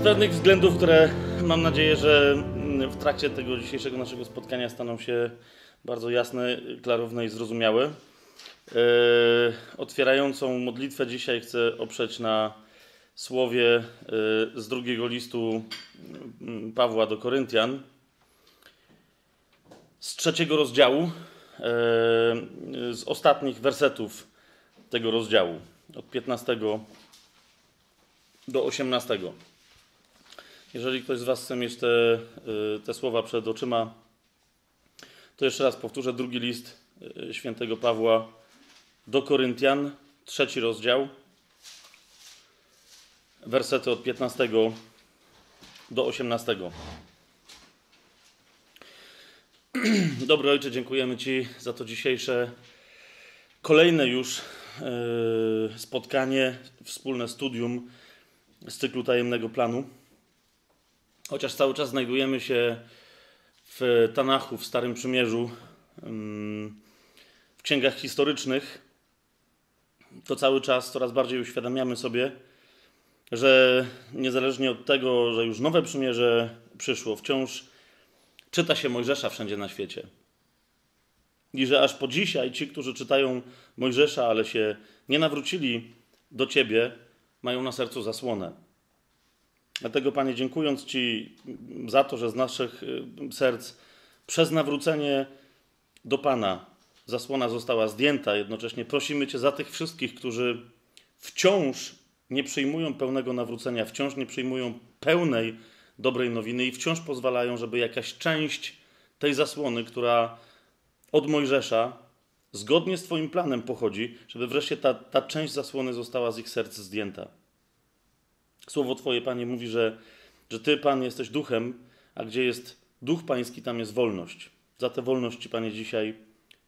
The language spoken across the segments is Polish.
Z pewnych względów, które mam nadzieję, że w trakcie tego dzisiejszego naszego spotkania staną się bardzo jasne, klarowne i zrozumiałe. E, otwierającą modlitwę dzisiaj chcę oprzeć na słowie e, z drugiego listu mm, Pawła do Koryntian, z trzeciego rozdziału, e, z ostatnich wersetów tego rozdziału, od 15 do 18. Jeżeli ktoś z Was chce mieć te, y, te słowa przed oczyma, to jeszcze raz powtórzę drugi list y, świętego Pawła do Koryntian, trzeci rozdział, wersety od 15 do 18. Dobry Ojcze, dziękujemy Ci za to dzisiejsze, kolejne już y, spotkanie, wspólne studium z cyklu tajemnego planu. Chociaż cały czas znajdujemy się w Tanachu, w Starym Przymierzu, w księgach historycznych, to cały czas coraz bardziej uświadamiamy sobie, że niezależnie od tego, że już nowe przymierze przyszło, wciąż czyta się Mojżesza wszędzie na świecie. I że aż po dzisiaj ci, którzy czytają Mojżesza, ale się nie nawrócili do ciebie, mają na sercu zasłonę. Dlatego, Panie, dziękując Ci za to, że z naszych y, serc przez nawrócenie do Pana zasłona została zdjęta, jednocześnie prosimy Cię za tych wszystkich, którzy wciąż nie przyjmują pełnego nawrócenia, wciąż nie przyjmują pełnej dobrej nowiny i wciąż pozwalają, żeby jakaś część tej zasłony, która od Mojżesza zgodnie z Twoim planem pochodzi, żeby wreszcie ta, ta część zasłony została z ich serc zdjęta. Słowo Twoje, Panie, mówi, że, że Ty, Pan, jesteś duchem, a gdzie jest duch Pański, tam jest wolność. Za tę wolność Ci, Panie, dzisiaj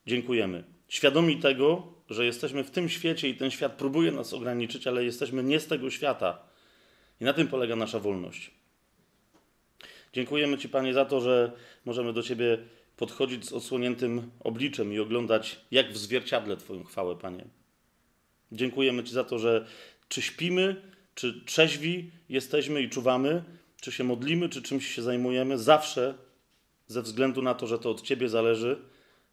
dziękujemy. Świadomi tego, że jesteśmy w tym świecie i ten świat próbuje nas ograniczyć, ale jesteśmy nie z tego świata. I na tym polega nasza wolność. Dziękujemy Ci, Panie, za to, że możemy do Ciebie podchodzić z odsłoniętym obliczem i oglądać, jak w zwierciadle Twoją chwałę, Panie. Dziękujemy Ci za to, że czy śpimy, czy trzeźwi jesteśmy i czuwamy, czy się modlimy, czy czymś się zajmujemy, zawsze ze względu na to, że to od Ciebie zależy,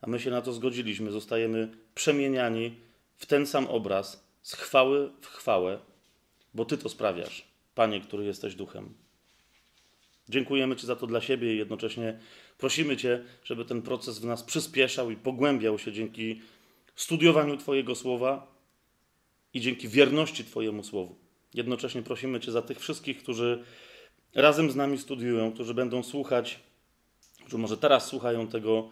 a my się na to zgodziliśmy, zostajemy przemieniani w ten sam obraz, z chwały w chwałę, bo Ty to sprawiasz, Panie, który jesteś duchem. Dziękujemy Ci za to dla siebie i jednocześnie prosimy Cię, żeby ten proces w nas przyspieszał i pogłębiał się dzięki studiowaniu Twojego słowa i dzięki wierności Twojemu słowu. Jednocześnie prosimy Cię za tych wszystkich, którzy razem z nami studiują, którzy będą słuchać, którzy może teraz słuchają tego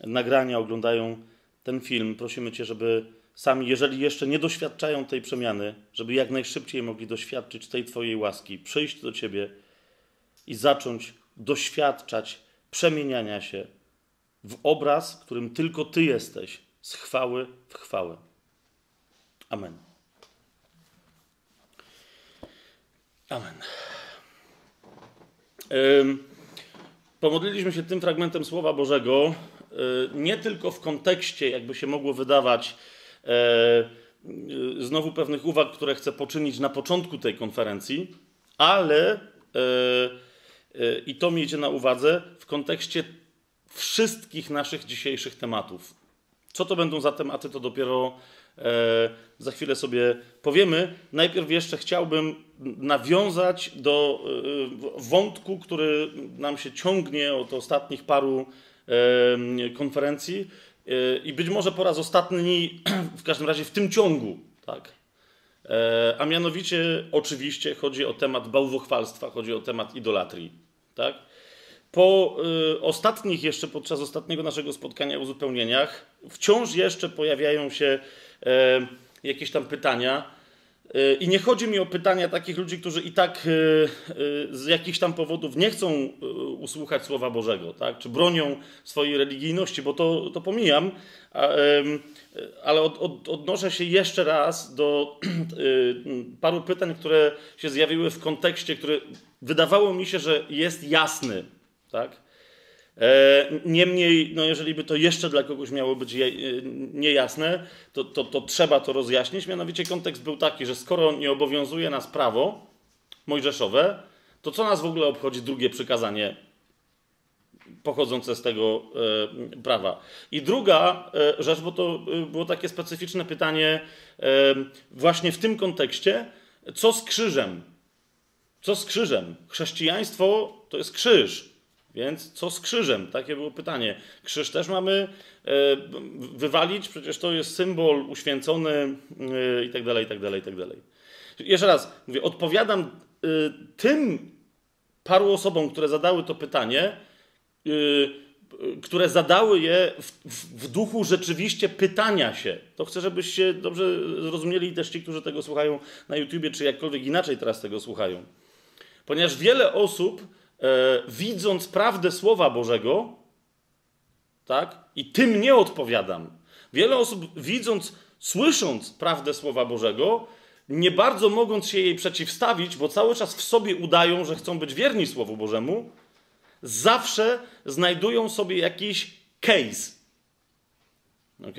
nagrania, oglądają ten film. Prosimy Cię, żeby sami, jeżeli jeszcze nie doświadczają tej przemiany, żeby jak najszybciej mogli doświadczyć tej Twojej łaski, przyjść do Ciebie i zacząć doświadczać przemieniania się w obraz, którym tylko Ty jesteś, z chwały w chwałę. Amen. Amen. Pomodliliśmy się tym fragmentem Słowa Bożego y, nie tylko w kontekście, jakby się mogło wydawać, e, y, znowu pewnych uwag, które chcę poczynić na początku tej konferencji, ale e, e, i to miejcie na uwadze w kontekście wszystkich naszych dzisiejszych tematów. Co to będą za tematy, to dopiero za chwilę sobie powiemy. Najpierw jeszcze chciałbym nawiązać do e, wątku, który nam się ciągnie od ostatnich paru e, konferencji i być może po raz ostatni, w każdym razie w tym ciągu, tak? A mianowicie, oczywiście, chodzi o temat bałwochwalstwa, chodzi o temat idolatrii, tak? Po ostatnich, jeszcze podczas ostatniego naszego spotkania o uzupełnieniach, wciąż jeszcze pojawiają się E, jakieś tam pytania. E, I nie chodzi mi o pytania takich ludzi, którzy i tak e, z jakichś tam powodów nie chcą usłuchać Słowa Bożego, tak? czy bronią swojej religijności, bo to, to pomijam, ale od, od, odnoszę się jeszcze raz do paru pytań, które się zjawiły w kontekście, który wydawało mi się, że jest jasny. Tak? E, niemniej, no jeżeli by to jeszcze dla kogoś miało być e, niejasne, to, to, to, trzeba to rozjaśnić. Mianowicie kontekst był taki, że skoro nie obowiązuje nas prawo mojżeszowe, to co nas w ogóle obchodzi drugie przykazanie pochodzące z tego e, prawa? I druga rzecz, bo to było takie specyficzne pytanie właśnie w tym kontekście, co z krzyżem? Co z krzyżem? Chrześcijaństwo to jest krzyż. Więc co z krzyżem? Takie było pytanie. Krzyż też mamy wywalić, przecież to jest symbol uświęcony i tak dalej, i tak dalej, i tak dalej. Jeszcze raz mówię, odpowiadam tym paru osobom, które zadały to pytanie, które zadały je w, w, w, duchu rzeczywiście pytania się. To chcę, żebyście dobrze zrozumieli też ci, którzy tego słuchają na YouTubie, czy jakkolwiek inaczej teraz tego słuchają. Ponieważ wiele osób, e, widząc prawdę Słowa Bożego, tak, i tym nie odpowiadam. Wiele osób, widząc, słysząc prawdę Słowa Bożego, nie bardzo mogąc się jej przeciwstawić, bo cały czas w sobie udają, że chcą być wierni Słowu Bożemu, zawsze znajdują sobie jakiś case. Ok?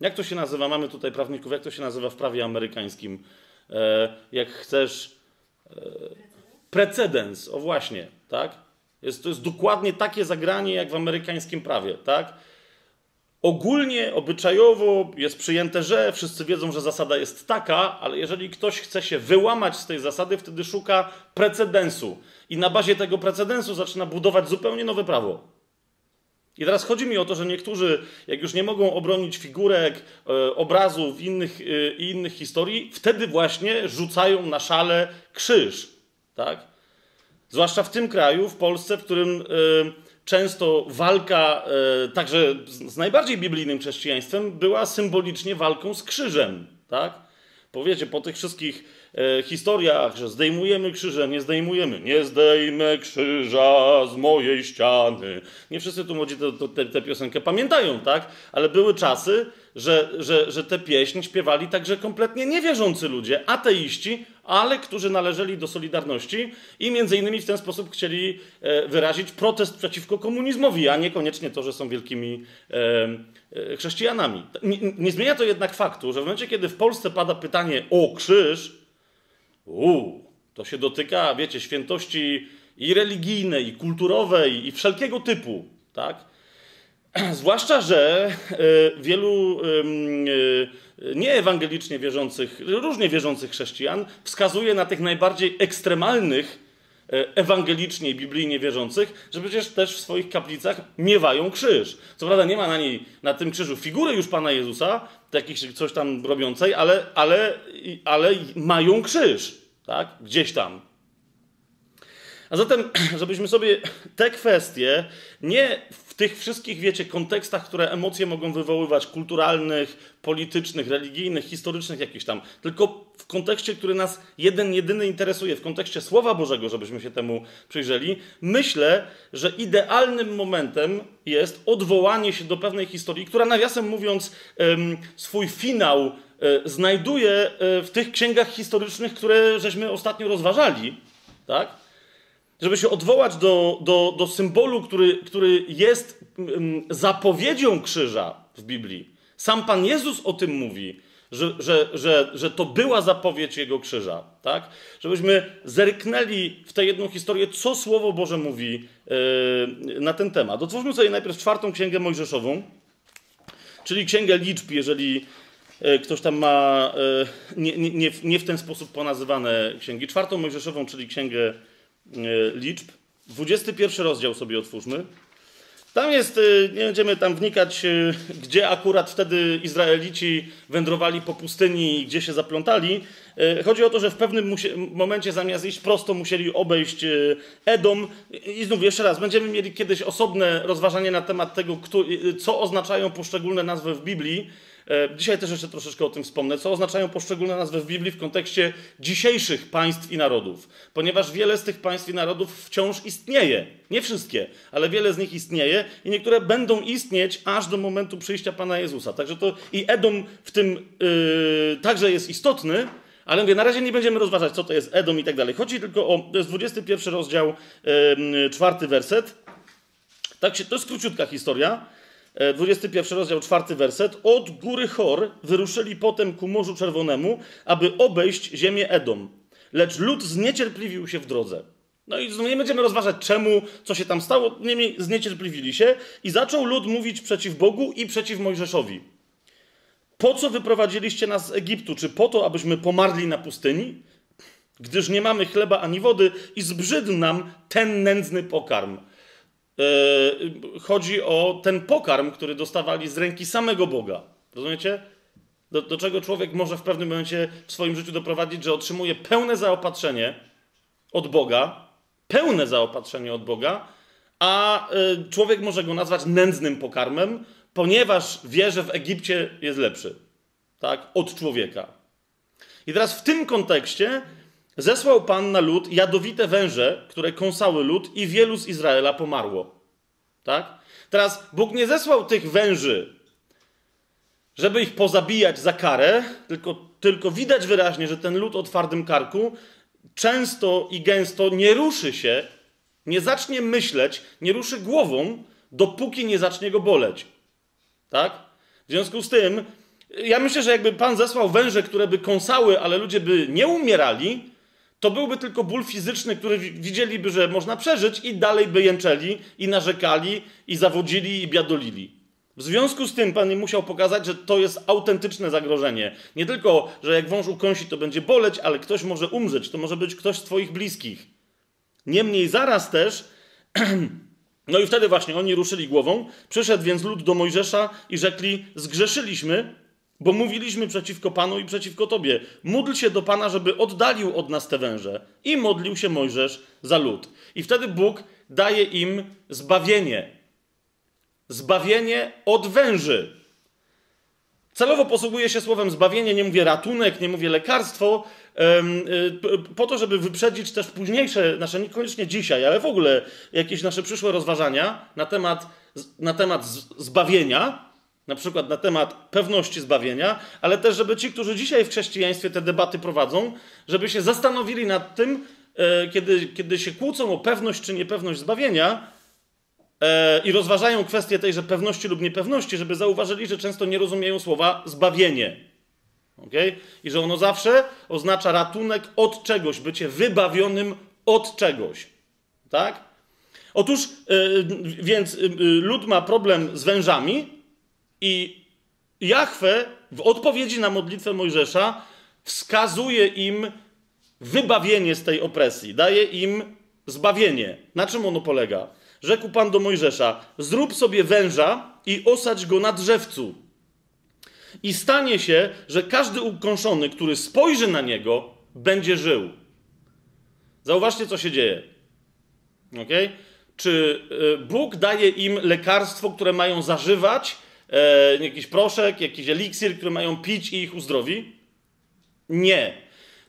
Jak to się nazywa? Mamy tutaj prawników, jak to się nazywa w prawie amerykańskim? E, jak chcesz. E, precedens, o właśnie, tak? Jest, to jest dokładnie takie zagranie jak w amerykańskim prawie, tak? Ogólnie, obyczajowo jest przyjęte, że wszyscy wiedzą, że zasada jest taka, ale jeżeli ktoś chce się wyłamać z tej zasady, wtedy szuka precedensu. I na bazie tego precedensu zaczyna budować zupełnie nowe prawo. I teraz chodzi mi o to, że niektórzy, jak już nie mogą obronić figurek, e, obrazów innych, e, innych historii, wtedy właśnie rzucają na szale krzyż. Tak? Zwłaszcza w tym kraju, w Polsce, w którym. E, często walka, e, także z najbardziej biblijnym chrześcijaństwem, była symbolicznie walką z krzyżem. Tak? Powiecie, po tych wszystkich e, historiach, że zdejmujemy krzyże, nie zdejmujemy, nie zdejmę krzyża z mojej ściany. Nie wszyscy tu młodzi tę piosenkę pamiętają, tak? Ale były czasy, że, że, że tę pieśń śpiewali także kompletnie niewierzący ludzie, ateiści, ale którzy należeli do Solidarności i między innymi w ten sposób chcieli e, wyrazić protest przeciwko komunizmowi, a niekoniecznie to, że są wielkimi e, e, chrześcijanami. Nie, nie zmienia to jednak faktu, że w momencie, kiedy w Polsce pada pytanie o krzyż, uu, to się dotyka, wiecie, świętości i religijnej, i kulturowej, i wszelkiego typu, tak? Zwłaszcza, że wielu nieewangelicznie wierzących, różnie wierzących chrześcijan wskazuje na tych najbardziej ekstremalnych e, ewangelicznie i biblijnie wierzących, że przecież też w swoich kaplicach miewają krzyż. Co prawda nie ma na niej, na tym krzyżu figury już Pana Jezusa, jakiś coś tam robiącej, ale, ale, ale mają krzyż, tak? Gdzieś tam. A zatem, żebyśmy sobie te kwestie nie tych wszystkich, wiecie, kontekstach, które emocje mogą wywoływać, kulturalnych, politycznych, religijnych, historycznych jakichś tam, tylko w kontekście, który nas jeden, jedyny interesuje, w kontekście Słowa Bożego, żebyśmy się temu przyjrzeli, myślę, że idealnym momentem jest odwołanie się do pewnej historii, która nawiasem mówiąc swój finał e, znajduje e, w tych księgach historycznych, które żeśmy ostatnio rozważali, tak? Żeby się odwołać do, do, do symbolu, który, który jest mm, zapowiedzią krzyża w Biblii. Sam Pan Jezus o tym mówi, że, że, że, że to była zapowiedź Jego krzyża. Tak? Żebyśmy zerknęli w tę jedną historię, co Słowo Boże mówi yy, na ten temat. Otwórzmy sobie najpierw czwartą księgę Mojżeszową, czyli księgę liczb, jeżeli yy, ktoś tam ma yy, nie, nie, nie w ten sposób ponazywane księgi. Czwartą Mojżeszową, czyli księgę liczb. 21 rozdział sobie otwórzmy. Tam jest, e, nie będziemy tam wnikać, e, gdzie akurat wtedy Izraelici wędrowali po pustyni i gdzie się zaplątali. Chodzi o to, że w pewnym momencie zamiast iść prosto musieli obejść Edom. I znów jeszcze raz, będziemy mieli kiedyś osobne rozważanie na temat tego, co oznaczają poszczególne nazwy w Biblii. E, dzisiaj też jeszcze troszeczkę o tym wspomnę, co oznaczają poszczególne nazwy w Biblii w kontekście dzisiejszych państw i narodów, ponieważ wiele z tych państw i narodów wciąż istnieje. Nie wszystkie, ale wiele z nich istnieje i niektóre będą istnieć aż do momentu przyjścia Pana Jezusa. Także to i Edom w tym yy, także jest istotny, ale mówię, na razie nie będziemy rozważać, co to jest Edom i tak dalej. Chodzi tylko o, to jest 21 rozdział, czwarty werset. Tak się, to jest króciutka historia. 21 e, rozdział, czwarty werset. Od góry Chor wyruszyli potem ku Morzu Czerwonemu, aby obejść ziemię Edom. Lecz lud zniecierpliwił się w drodze. No i nie będziemy rozważać czemu, co się tam stało, niemniej zniecierpliwili się i zaczął lud mówić przeciw Bogu i przeciw Mojżeszowi. Po co wyprowadziliście nas z Egiptu? Czy po to, abyśmy pomarli na pustyni? Gdyż nie mamy chleba ani wody i zbrzydł nam ten nędzny pokarm. Yy, chodzi o ten pokarm, który dostawali z ręki samego Boga. Rozumiecie? Do, do czego człowiek może w pewnym momencie w swoim życiu doprowadzić, że otrzymuje pełne zaopatrzenie od Boga, pełne zaopatrzenie od Boga, a y, człowiek może go nazwać nędznym pokarmem, ponieważ wie, że w Egipcie jest lepszy. Tak? Od człowieka. I teraz w tym kontekście zesłał Pan na lud jadowite węże, które kąsały lud i wielu z Izraela pomarło. Tak? Teraz Bóg nie zesłał tych węży, żeby ich pozabijać za karę, tylko, tylko widać wyraźnie, że ten lud o twardym karku często i gęsto nie ruszy się, nie zacznie myśleć, nie ruszy głową, dopóki nie zacznie go boleć. Tak? W związku z tym, ja myślę, że jakby Pan zesłał węże, które by kąsały, ale ludzie by nie umierali, to byłby tylko ból fizyczny, który widzieliby, że można przeżyć i dalej by jęczeli i narzekali i zawodzili i biadolili. W związku z tym Pan musiał pokazać, że to jest autentyczne zagrożenie. Nie tylko, że jak wąż ukąsi, to będzie boleć, ale ktoś może umrzeć. To może być ktoś z Twoich bliskich. Niemniej zaraz też, no i wtedy właśnie oni ruszyli głową. Przyszedł więc lud do Mojżesza i rzekli: Zgrzeszyliśmy, bo mówiliśmy przeciwko Panu i przeciwko Tobie. Módl się do Pana, żeby oddalił od nas te węże. I modlił się Mojżesz za lud. I wtedy Bóg daje im zbawienie. Zbawienie od węży. Celowo posługuję się słowem zbawienie, nie mówię ratunek, nie mówię lekarstwo, y, po to, żeby wyprzedzić też późniejsze, nasze niekoniecznie dzisiaj, ale w ogóle jakieś nasze przyszłe rozważania na temat, na temat zbawienia, na przykład na temat pewności zbawienia, ale też, żeby ci, którzy dzisiaj w chrześcijaństwie te debaty prowadzą, żeby się zastanowili nad tym, e, kiedy, kiedy się kłócą o pewność czy niepewność zbawienia, e, i rozważają kwestię tejże pewności lub niepewności, żeby zauważyli, że często nie rozumieją słowa zbawienie. Okay? I że ono zawsze oznacza ratunek od czegoś, bycie wybawionym od czegoś. Tak? Otóż, yy, więc lud ma problem z wężami, i Jahwe w odpowiedzi na modlitwę Mojżesza wskazuje im wybawienie z tej opresji, daje im zbawienie. Na czym ono polega? Rzekł Pan do Mojżesza: Zrób sobie węża i osadź go na drzewcu. I stanie się, że każdy ukąszony, który spojrzy na niego, będzie żył. Zauważcie, co się dzieje. ok? Czy y, Bóg daje im lekarstwo, które mają zażywać, e, jakiś proszek, jakiś eliksir, który mają pić i ich uzdrowi? Nie.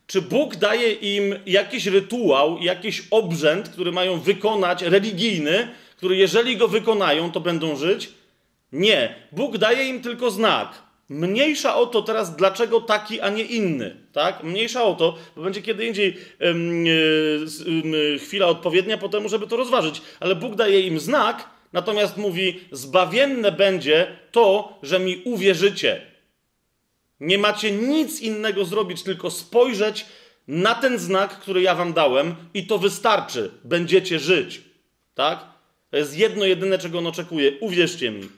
Czy Bóg daje im jakiś rytuał, jakiś obrzęd, który mają wykonać, religijny, który jeżeli go wykonają, to będą żyć? Nie. Bóg daje im tylko znak. Mniejsza o to teraz, dlaczego taki, a nie inny. Tak? Mniejsza o to, bo będzie kiedy indziej yy, chwila odpowiednia po temu, żeby to rozważyć. Ale Bóg daje im znak, Natomiast mówi: Zbawienne będzie to, że mi uwierzycie. Nie macie nic innego zrobić, tylko spojrzeć na ten znak, który ja wam dałem, i to wystarczy. Będziecie żyć. Tak? To jest jedno, jedyne, czego on oczekuje. Uwierzcie mi.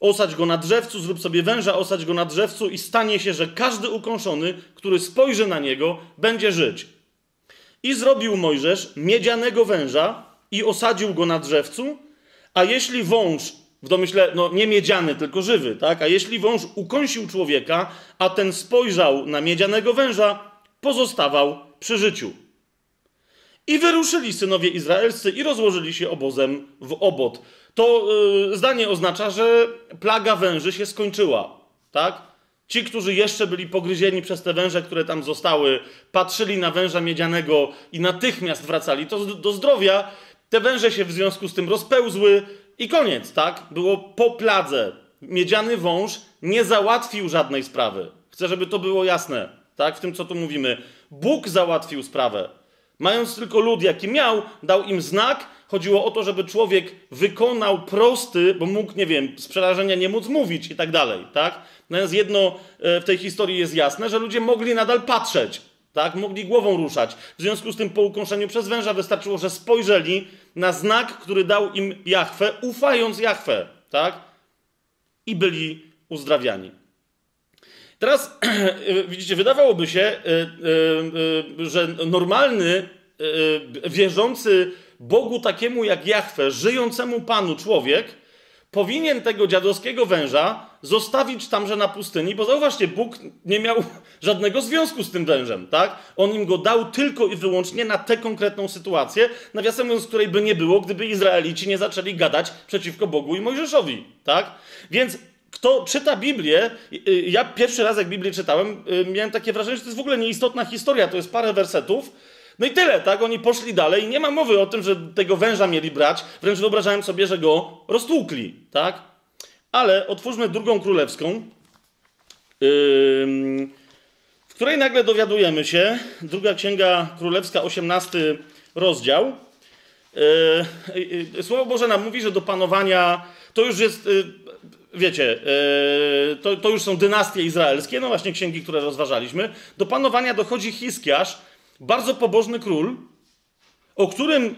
Osadź go na drzewcu, zrób sobie węża, osadź go na drzewcu i stanie się, że każdy ukąszony, który spojrzy na niego, będzie żyć. I zrobił Mojżesz miedzianego węża i osadził go na drzewcu, a jeśli wąż, w domyśle, no nie miedziany, tylko żywy, tak? A jeśli wąż ukąsił człowieka, a ten spojrzał na miedzianego węża, pozostawał przy życiu. I wyruszyli synowie izraelscy i rozłożyli się obozem w obot. To yy, zdanie oznacza, że plaga węży się skończyła, tak? Ci, którzy jeszcze byli pogryzieni przez te węże, które tam zostały, patrzyli na węża miedzianego i natychmiast wracali do zdrowia, te węże się w związku z tym rozpełzły i koniec, tak? Było po pladze. Miedziany wąż nie załatwił żadnej sprawy. Chcę, żeby to było jasne, tak? W tym, co tu mówimy. Bóg załatwił sprawę. Mając tylko lud, jaki miał, dał im znak. Chodziło o to, żeby człowiek wykonał prosty, bo mógł, nie wiem, z przerażenia nie móc mówić i tak dalej, tak? Natomiast jedno e, w tej historii jest jasne, że ludzie mogli nadal patrzeć. tak? Mogli głową ruszać. W związku z tym po ukąszeniu przez węża wystarczyło, że spojrzeli na znak, który dał im Jahwe, ufając Jahwe, tak? I byli uzdrawiani. Teraz widzicie, wydawałoby się, e, e, że normalny, wierzący Bogu takiemu jak Jahwe, żyjącemu Panu człowiek, powinien tego dziadowskiego węża zostawić tamże na pustyni, bo zauważcie, Bóg nie miał żadnego związku z tym wężem, tak? On im go dał tylko i wyłącznie na tę konkretną sytuację, nawiasem mówiąc, której by nie było, gdyby Izraelici nie zaczęli gadać przeciwko Bogu i Mojżeszowi, tak? Więc kto czyta Biblię, y, ja pierwszy raz jak Biblię czytałem, y, miałem takie wrażenie, że to jest w ogóle nieistotna historia, to jest parę wersetów, no i tyle, tak? Oni poszli dalej i nie ma mowy o tym, że tego węża mieli brać. Wręcz wyobrażałem sobie, że go roztłukli, tak? Ale otwórzmy drugą królewską, w której nagle dowiadujemy się, druga księga królewska, 18 rozdział. Yy, Słowo Boże nam mówi, że do panowania to już jest, yy, wiecie, yy, to, to już są dynastie izraelskie, no właśnie księgi, które rozważaliśmy. Do panowania dochodzi Hiskiasz, bardzo pobożny król, o którym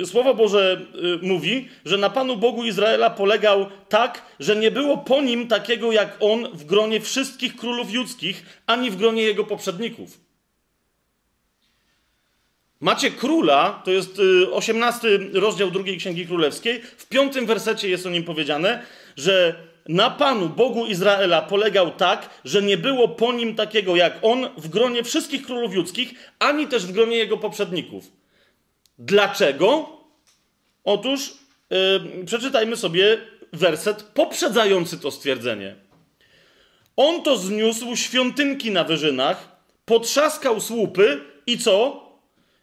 y, Słowo Boże y, mówi, że na Panu Bogu Izraela polegał tak, że nie było po nim takiego jak on w gronie wszystkich królów judzkich, ani w gronie jego poprzedników. Macie króla, to jest y, 18 rozdział drugiej Księgi Królewskiej, w piątym wersecie jest o nim powiedziane, że na Panu, Bogu Izraela, polegał tak, że nie było po nim takiego jak on w gronie wszystkich królów judzkich, ani też w gronie jego poprzedników. Dlaczego? Otóż yy, przeczytajmy sobie werset poprzedzający to stwierdzenie. On to zniósł świątynki na wyżynach, potrzaskał słupy i co?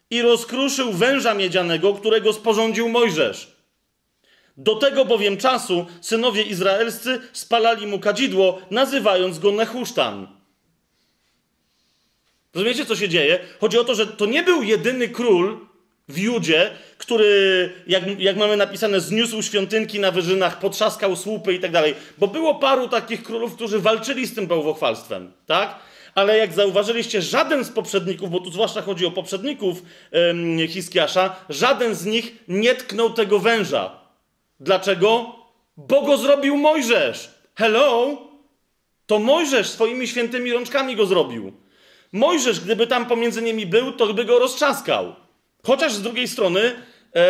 I rozkruszył węża miedzianego, którego sporządził Mojżesz. Do tego bowiem czasu synowie izraelscy spalali mu kadzidło, nazywając go Nehusztan. Rozumiecie, co się dzieje? Chodzi o to, że to nie był jedyny król w Judzie, który, jak, jak mamy napisane, zniósł świątynki na wyżynach, potrzaskał słupy i tak dalej. Bo było paru takich królów, którzy walczyli z tym bałwochwalstwem, tak? Ale jak zauważyliście, żaden z poprzedników, bo tu zwłaszcza chodzi o poprzedników ym, Hiskiasza, żaden z nich nie tknął tego węża. Dlaczego? Bo go zrobił Mojżesz. Hello? To Mojżesz swoimi świętymi rączkami go zrobił. Mojżesz, gdyby tam pomiędzy nimi był, to by go roztrzaskał. Chociaż z drugiej strony, e,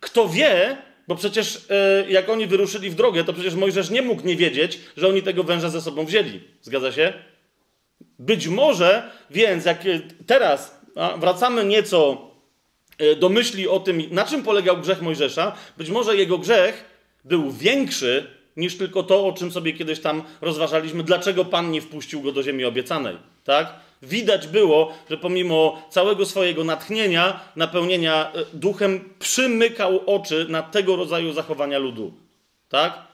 kto wie, bo przecież e, jak oni wyruszyli w drogę, to przecież Mojżesz nie mógł nie wiedzieć, że oni tego węża ze sobą wzięli. Zgadza się? Być może, więc jak teraz a, wracamy nieco E, do myśli o tym, na czym polegał grzech Mojżesza, być może jego grzech był większy niż tylko to, o czym sobie kiedyś tam rozważaliśmy, dlaczego Pan nie wpuścił go do ziemi obiecanej. Tak? Widać było, że pomimo całego swojego natchnienia, napełnienia e, duchem, przymykał oczy na tego rodzaju zachowania ludu. Tak?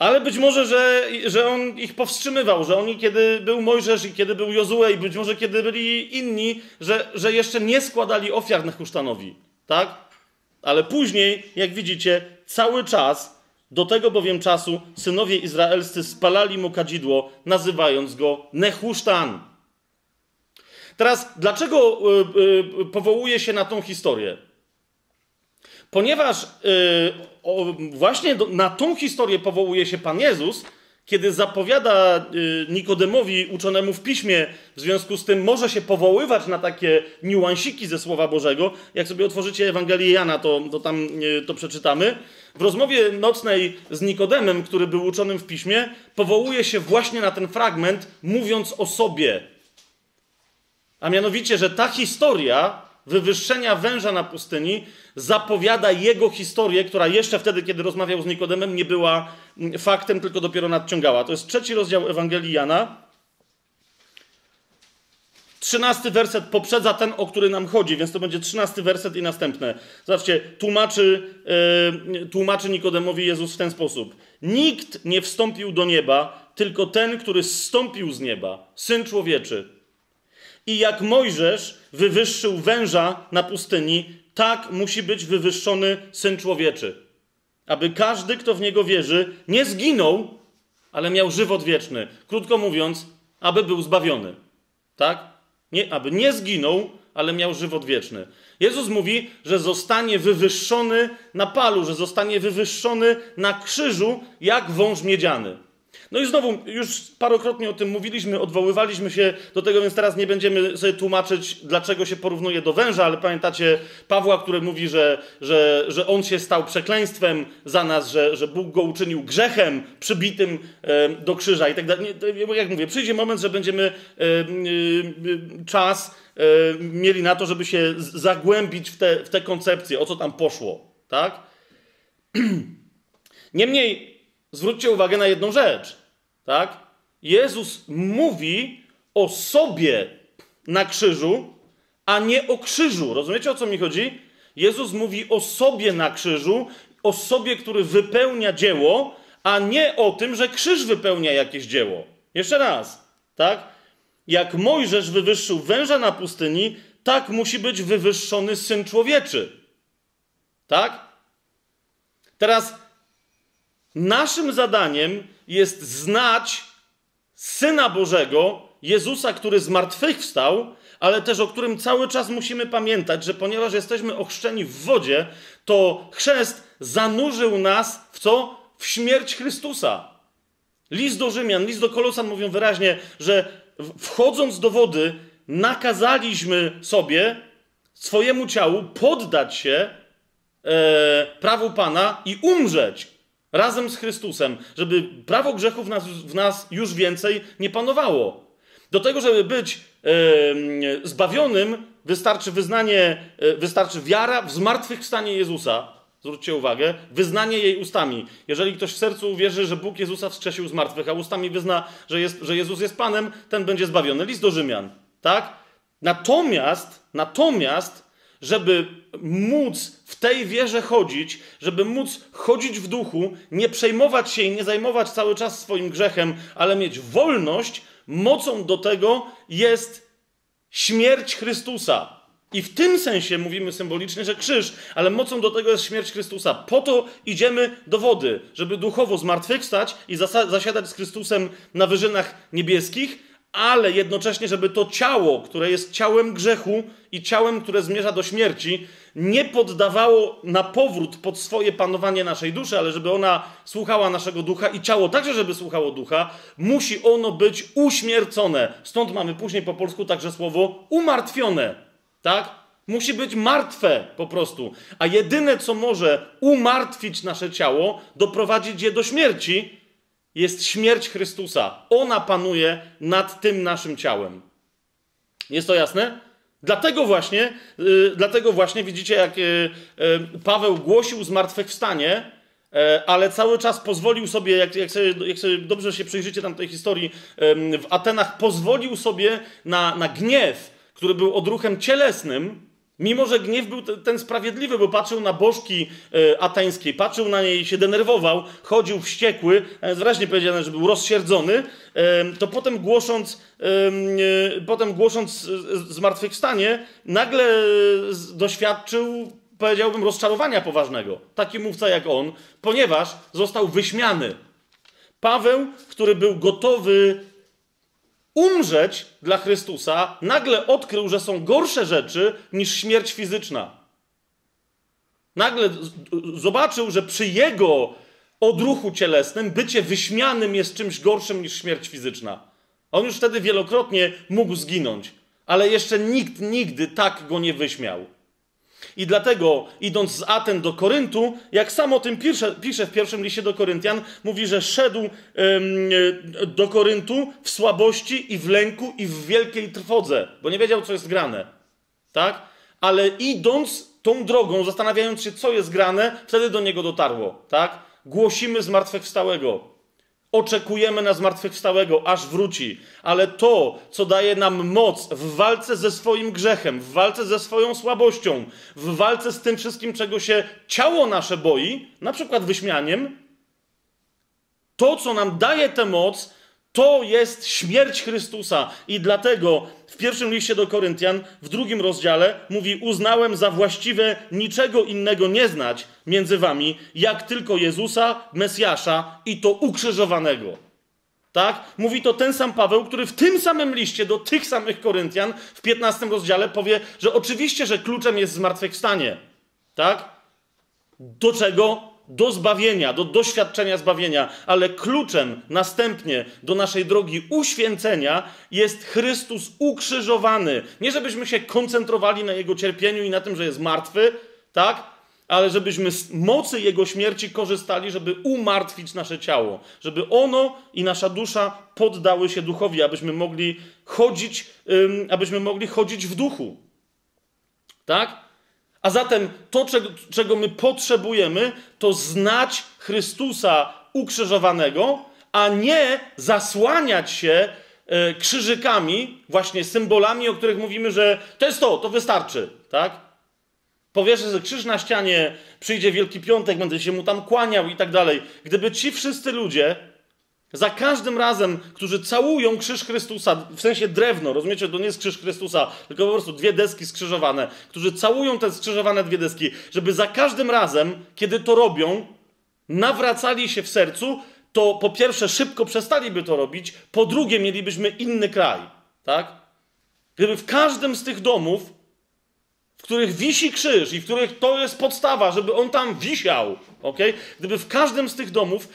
Ale być może, że, że on ich powstrzymywał, że oni, kiedy był Mojżesz i kiedy był Jozue i być może kiedy byli inni, że, że jeszcze nie składali ofiar Nehusztanowi. Tak? Ale później, jak widzicie, cały czas, do tego bowiem czasu, synowie izraelscy spalali mu kadzidło, nazywając go Nehusztan. Teraz, dlaczego yy, yy, powołuje się na tą historię? Ponieważ yy, o, właśnie do, na tą historię powołuje się Pan Jezus, kiedy zapowiada y, Nikodemowi uczonemu w piśmie, w związku z tym może się powoływać na takie niuansiki ze Słowa Bożego. Jak sobie otworzycie Ewangelię Jana, to, to tam y, to przeczytamy. W rozmowie nocnej z Nikodemem, który był uczonym w piśmie, powołuje się właśnie na ten fragment, mówiąc o sobie. A mianowicie, że ta historia wywyższenia węża na pustyni zapowiada jego historię, która jeszcze wtedy, kiedy rozmawiał z Nikodemem, nie była mm, faktem, tylko dopiero nadciągała. To jest trzeci rozdział Ewangelii Jana. Trzynasty werset poprzedza ten, o który nam chodzi, więc to będzie trzynasty werset i następne. Zobaczcie, tłumaczy, yy, tłumaczy Nikodemowi Jezus w ten sposób. Nikt nie wstąpił do nieba, tylko ten, który zstąpił z nieba, Syn Człowieczy. I jak Mojżesz wywyższył węża na pustyni, tak musi być wywyższony syn człowieczy. Aby każdy, kto w niego wierzy, nie zginął, ale miał żywot wieczny. Krótko mówiąc, aby był zbawiony. Tak? Nie, aby nie zginął, ale miał żywot wieczny. Jezus mówi, że zostanie wywyższony na palu, że zostanie wywyższony na krzyżu jak wąż miedziany. No i znowu, już parokrotnie o tym mówiliśmy, odwoływaliśmy się do tego, więc teraz nie będziemy sobie tłumaczyć, dlaczego się porównuje do węża, ale pamiętacie Pawła, który mówi, że, że, że on się stał przekleństwem za nas, że, że Bóg go uczynił grzechem przybitym do krzyża i tak dalej. Jak mówię, przyjdzie moment, że będziemy czas mieli na to, żeby się zagłębić w te, w te koncepcje, o co tam poszło, tak? Niemniej zwróćcie uwagę na jedną rzecz. Tak? Jezus mówi o sobie na krzyżu, a nie o krzyżu. Rozumiecie o co mi chodzi? Jezus mówi o sobie na krzyżu, o sobie, który wypełnia dzieło, a nie o tym, że krzyż wypełnia jakieś dzieło. Jeszcze raz, tak? Jak Mojżesz wywyższył węża na pustyni, tak musi być wywyższony syn człowieczy. Tak? Teraz Naszym zadaniem jest znać Syna Bożego, Jezusa, który zmartwychwstał, ale też o którym cały czas musimy pamiętać, że ponieważ jesteśmy ochrzczeni w wodzie, to chrzest zanurzył nas w co? W śmierć Chrystusa. List do Rzymian, list do Kolosan mówią wyraźnie, że wchodząc do wody, nakazaliśmy sobie, swojemu ciału, poddać się e, prawu Pana i umrzeć razem z Chrystusem, żeby prawo grzechów w nas, w nas już więcej nie panowało. Do tego, żeby być e, zbawionym, wystarczy wyznanie, e, wystarczy wiara w zmartwychwstanie Jezusa. Zwróćcie uwagę, wyznanie jej ustami. Jeżeli ktoś w sercu uwierzy, że Bóg Jezusa wskrzesił z martwych, a ustami wyzna, że, jest, że Jezus jest Panem, ten będzie zbawiony. List do Rzymian. Tak? Natomiast, natomiast żeby móc w tej wierze chodzić, żeby móc chodzić w duchu, nie przejmować się i nie zajmować cały czas swoim grzechem, ale mieć wolność, mocą do tego jest śmierć Chrystusa. I w tym sensie mówimy symbolicznie, że krzyż, ale mocą do tego jest śmierć Chrystusa. Po to idziemy do wody, żeby duchowo zmartwychwstać i zasiadać z Chrystusem na wyżynach niebieskich, ale jednocześnie, żeby to ciało, które jest ciałem grzechu i ciałem, które zmierza do śmierci, nie poddawało na powrót pod swoje panowanie naszej duszy, ale żeby ona słuchała naszego ducha i ciało także, żeby słuchało ducha, musi ono być uśmiercone. Stąd mamy później po polsku także słowo umartwione. Tak? Musi być martwe po prostu. A jedyne, co może umartwić nasze ciało, doprowadzić je do śmierci, jest śmierć Chrystusa. Ona panuje nad tym naszym ciałem. Jest to jasne? Dlatego właśnie, yy, dlatego właśnie widzicie, jak yy, Paweł głosił zmartwychwstanie, e, ale cały czas pozwolił sobie, jak, jak, sobie, jak sobie dobrze się przyjrzycie tam tej historii, w Atenach pozwolił sobie na, na gniew, który był odruchem cielesnym, Mimo, że gniew był ten sprawiedliwy, bo patrzył na bożki e, ateńskiej, patrzył na niej, się denerwował, chodził wściekły, jest wyraźnie powiedziane, że był rozsierdzony, to potem głosząc, e, potem głosząc zmartwychwstanie, nagle doświadczył, powiedziałbym, rozczarowania poważnego. Taki mówca jak on, ponieważ został wyśmiany. Paweł, który był gotowy umrzeć dla Chrystusa, nagle odkrył, że są gorsze rzeczy niż śmierć fizyczna. Nagle zobaczył, że przy jego odruchu cielesnym bycie wyśmianym jest czymś gorszym niż śmierć fizyczna. On już wtedy wielokrotnie mógł zginąć, ale jeszcze nikt nigdy tak go nie wyśmiał. I dlatego, idąc z Aten do Koryntu, jak sam o tym pisze, pisze w pierwszym liście do Koryntian, mówi, że szedł ym, do Koryntu w słabości i w lęku i w wielkiej trwodze, bo nie wiedział, co jest grane. Tak? Ale idąc tą drogą, zastanawiając się, co jest grane, wtedy do niego dotarło. Tak? Głosimy zmartwychwstałego. Oczekujemy na zmartwychwstałego, aż wróci. Ale to, co daje nam moc w walce ze swoim grzechem, w walce ze swoją słabością, w walce z tym wszystkim, czego się ciało nasze boi, na przykład wyśmianiem, to, co nam daje tę moc, to jest śmierć Chrystusa. I dlatego w pierwszym liście do Koryntian, w drugim rozdziale, mówi: Uznałem za właściwe niczego innego nie znać między wami, jak tylko Jezusa, Mesjasza i to ukrzyżowanego. Tak? Mówi to ten sam Paweł, który w tym samym liście do tych samych Koryntian w 15 rozdziale powie, że oczywiście, że kluczem jest zmartwychwstanie. Tak? Do czego? Do zbawienia, do doświadczenia zbawienia, ale kluczem następnie do naszej drogi uświęcenia jest Chrystus ukrzyżowany. Nie żebyśmy się koncentrowali na jego cierpieniu i na tym, że jest martwy, tak? ale żebyśmy z mocy Jego śmierci korzystali, żeby umartwić nasze ciało, żeby ono i nasza dusza poddały się duchowi, abyśmy mogli chodzić, abyśmy mogli chodzić w duchu. Tak? A zatem to, czego, my potrzebujemy, to znać Chrystusa ukrzyżowanego, a nie zasłaniać się e, krzyżykami, właśnie symbolami, o których mówimy, że to jest to, to wystarczy, tak? Powierzę, że krzyż na ścianie, przyjdzie Wielki Piątek, będę się mu tam kłaniał i tak dalej. Gdyby ci wszyscy ludzie, za każdym razem, którzy całują krzyż Chrystusa, w sensie drewno, rozumiecie, to nie jest krzyż Chrystusa, tylko po prostu dwie deski skrzyżowane, którzy całują te skrzyżowane dwie deski, żeby za każdym razem, kiedy to robią, nawracali się w sercu, to po pierwsze szybko przestaliby to robić, po drugie mielibyśmy inny kraj, tak? Gdyby w każdym z tych domów w których wisi krzyż i w których to jest podstawa, żeby on tam wisiał, ok? Gdyby w każdym z tych domów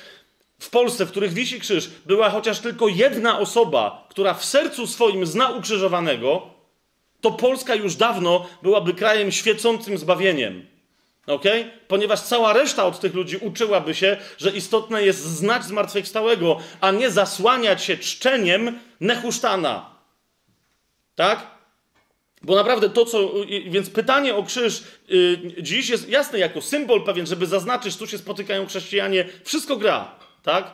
w Polsce, w których wisi krzyż, była chociaż tylko jedna osoba, która w sercu swoim zna ukrzyżowanego, to Polska już dawno byłaby krajem świecącym zbawieniem. ok? Ponieważ cała reszta od tych ludzi uczyłaby się, że istotne jest znać zmartwychwstałego, a nie zasłaniać się czczeniem nechusztana. Tak? Bo naprawdę to, co. Więc pytanie o krzyż yy, dziś jest jasne jako symbol pewien, żeby zaznaczyć, tu się spotykają chrześcijanie, wszystko gra, tak?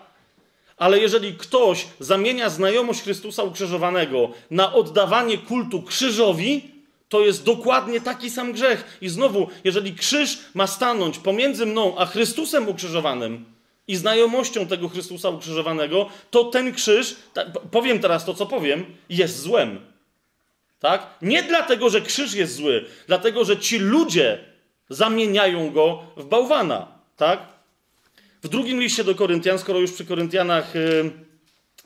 Ale jeżeli ktoś zamienia znajomość Chrystusa ukrzyżowanego na oddawanie kultu krzyżowi, to jest dokładnie taki sam grzech. I znowu, jeżeli krzyż ma stanąć pomiędzy mną a Chrystusem ukrzyżowanym i znajomością tego Chrystusa ukrzyżowanego, to ten krzyż, powiem teraz to, co powiem, jest złem. Tak? Nie dlatego, że krzyż jest zły, dlatego, że ci ludzie zamieniają go w bałwana. Tak? W drugim liście do Koryntian, skoro już przy Koryntianach y,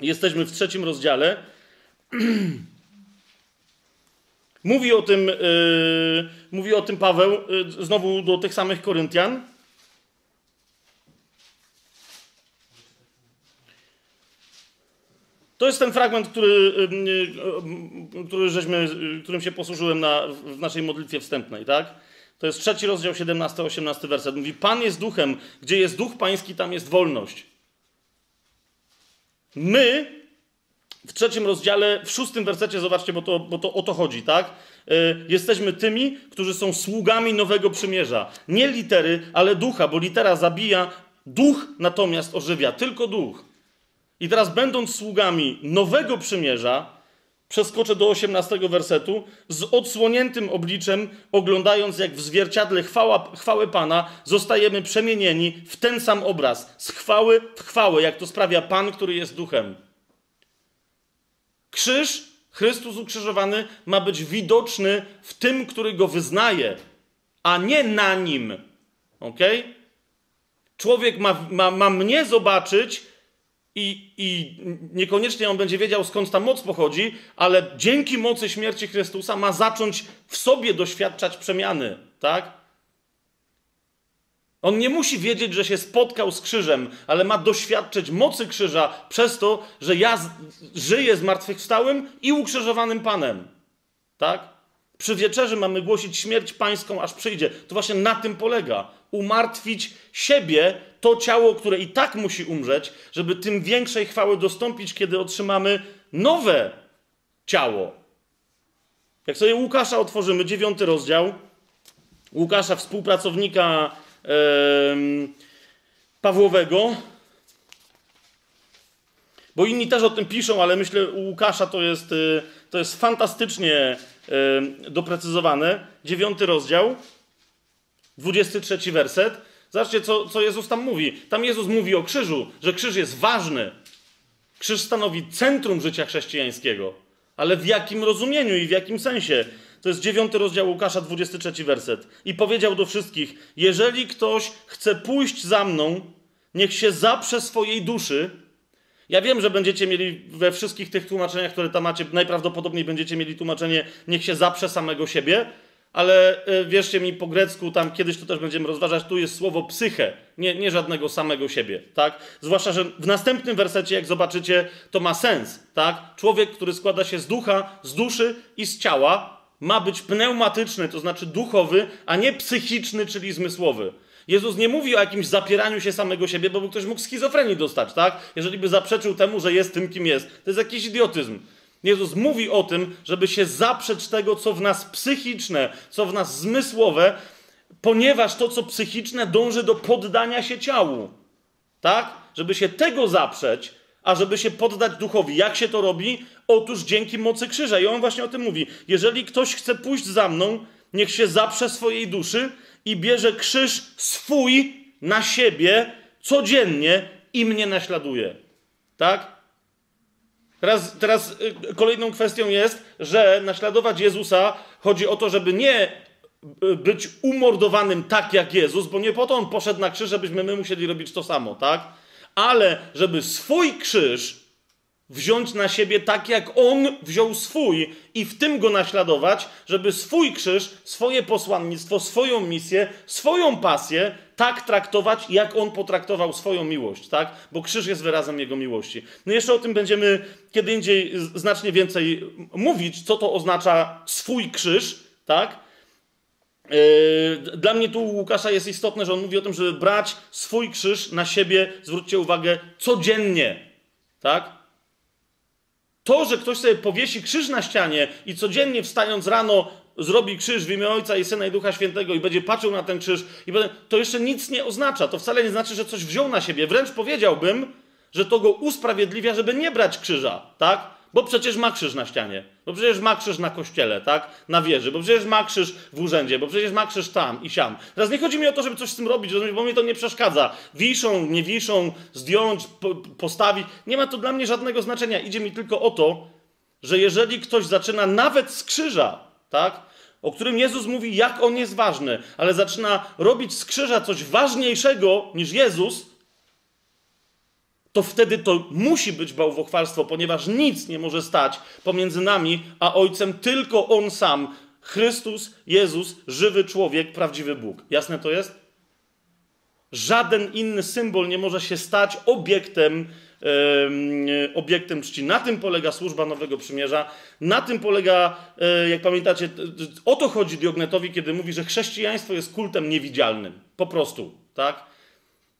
jesteśmy w trzecim rozdziale, mówi, o tym, y, mówi o tym Paweł, y, znowu do tych samych Koryntian. To jest ten fragment, który, który żeśmy, którym się posłużyłem na, w naszej modlitwie wstępnej, tak? To jest trzeci rozdział, 17-18 werset. Mówi, Pan jest duchem, gdzie jest duch pański, tam jest wolność. My w trzecim rozdziale, w szóstym wersecie, zobaczcie, bo to, bo to o to chodzi, tak? Y, jesteśmy tymi, którzy są sługami nowego przymierza. Nie litery, ale ducha, bo litera zabija, duch natomiast ożywia, tylko duch. I teraz, będąc sługami nowego przymierza, przeskoczę do 18 wersetu, z odsłoniętym obliczem, oglądając jak w zwierciadle chwała, chwały Pana, zostajemy przemienieni w ten sam obraz, z chwały w chwałę, jak to sprawia Pan, który jest duchem. Krzyż, Chrystus ukrzyżowany, ma być widoczny w tym, który go wyznaje, a nie na nim. Ok? Człowiek ma, ma, ma mnie zobaczyć i, I niekoniecznie on będzie wiedział, skąd ta moc pochodzi, ale dzięki mocy śmierci Chrystusa ma zacząć w sobie doświadczać przemiany, tak? On nie musi wiedzieć, że się spotkał z krzyżem, ale ma doświadczyć mocy krzyża przez to, że ja żyję zmartwychwstałym i ukrzyżowanym Panem. Tak? Przy wieczerzy mamy głosić śmierć pańską, aż przyjdzie. To właśnie na tym polega. Umartwić siebie, to ciało, które i tak musi umrzeć, żeby tym większej chwały dostąpić, kiedy otrzymamy nowe ciało. Jak sobie Łukasza otworzymy, dziewiąty rozdział, Łukasza, współpracownika yy, Pawłowego, bo inni też o tym piszą, ale myślę, u Łukasza to jest, yy, to jest fantastycznie yy, doprecyzowane. Dziewiąty rozdział, 23 werset. Zobaczcie, co, co Jezus tam mówi. Tam Jezus mówi o krzyżu, że krzyż jest ważny. Krzyż stanowi centrum życia chrześcijańskiego. Ale w jakim rozumieniu i w jakim sensie? To jest dziewiąty rozdział Łukasza, 23 werset. I powiedział do wszystkich: Jeżeli ktoś chce pójść za mną, niech się zaprze swojej duszy Ja wiem, że będziecie mieli we wszystkich tych tłumaczeniach, które tam macie, najprawdopodobniej będziecie mieli tłumaczenie niech się zaprze samego siebie, ale e, wierzcie mi, po grecku, tam kiedyś to też będziemy rozważać, tu jest słowo psyche, nie, nie żadnego samego siebie, tak? Zwłaszcza, że w następnym wersecie, jak zobaczycie, to ma sens, tak? Człowiek, który składa się z ducha, z duszy i z ciała, ma być pneumatyczny, to znaczy duchowy, a nie psychiczny, czyli zmysłowy. Jezus nie mówi o jakimś zapieraniu się samego siebie, bo ktoś mógł schizofrenii dostać, tak? Jeżeli by zaprzeczył temu, że jest tym, kim jest. To jest jakiś idiotyzm. Jezus mówi o tym, żeby się zaprzeć tego, co w nas psychiczne, co w nas zmysłowe, ponieważ to, co psychiczne, dąży do poddania się ciału. Tak? Żeby się tego zaprzeć, a żeby się poddać duchowi. Jak się to robi? Otóż dzięki mocy krzyża. I on właśnie o tym mówi. Jeżeli ktoś chce pójść za mną, niech się zaprze swojej duszy i bierze krzyż swój na siebie codziennie i mnie naśladuje. Tak? Teraz, teraz y, kolejną kwestią jest, że naśladować Jezusa chodzi o to, żeby nie y, być umordowanym tak jak Jezus, bo nie po to on poszedł na krzyż, żebyśmy my musieli robić to samo, tak? Ale żeby swój krzyż wziąć na siebie tak, jak on wziął swój i w tym go naśladować, żeby swój krzyż, swoje posłannictwo, swoją misję, swoją pasję tak traktować, jak on potraktował swoją miłość, tak? Bo krzyż jest wyrazem jego miłości. No jeszcze o tym będziemy kiedy indziej znacznie więcej mówić, co to oznacza swój krzyż, tak? Yy, dla mnie tu Łukasza jest istotne, że on mówi o tym, żeby brać swój krzyż na siebie, zwróćcie uwagę, codziennie, tak? To, że ktoś sobie powiesi krzyż na ścianie i codziennie wstając rano zrobi krzyż w imię Ojca i Syna i Ducha Świętego i będzie patrzył na ten krzyż, i to jeszcze nic nie oznacza. To wcale nie znaczy, że coś wziął na siebie. Wręcz powiedziałbym, że to go usprawiedliwia, żeby nie brać krzyża, tak? Bo przecież ma krzyż na ścianie, bo przecież ma krzyż na kościele, tak? Na wieży, bo przecież ma krzyż w urzędzie, bo przecież ma krzyż tam i siam. Teraz nie chodzi mi o to, żeby coś z tym robić, bo mnie to nie przeszkadza. Wiszą, nie wiszą, zdjąć, po, postawić. Nie ma to dla mnie żadnego znaczenia. Idzie mi tylko o to, że jeżeli ktoś zaczyna nawet z krzyża, tak? O którym Jezus mówi, jak on jest ważny, ale zaczyna robić z krzyża coś ważniejszego niż Jezus, to wtedy to musi być bałwochwalstwo, ponieważ nic nie może stać pomiędzy nami a Ojcem, tylko On sam, Chrystus, Jezus, żywy człowiek, prawdziwy Bóg. Jasne to jest? Żaden inny symbol nie może się stać obiektem, e, obiektem czci. Na tym polega służba Nowego Przymierza. Na tym polega, e, jak pamiętacie, o to chodzi Diognetowi, kiedy mówi, że chrześcijaństwo jest kultem niewidzialnym. Po prostu, tak?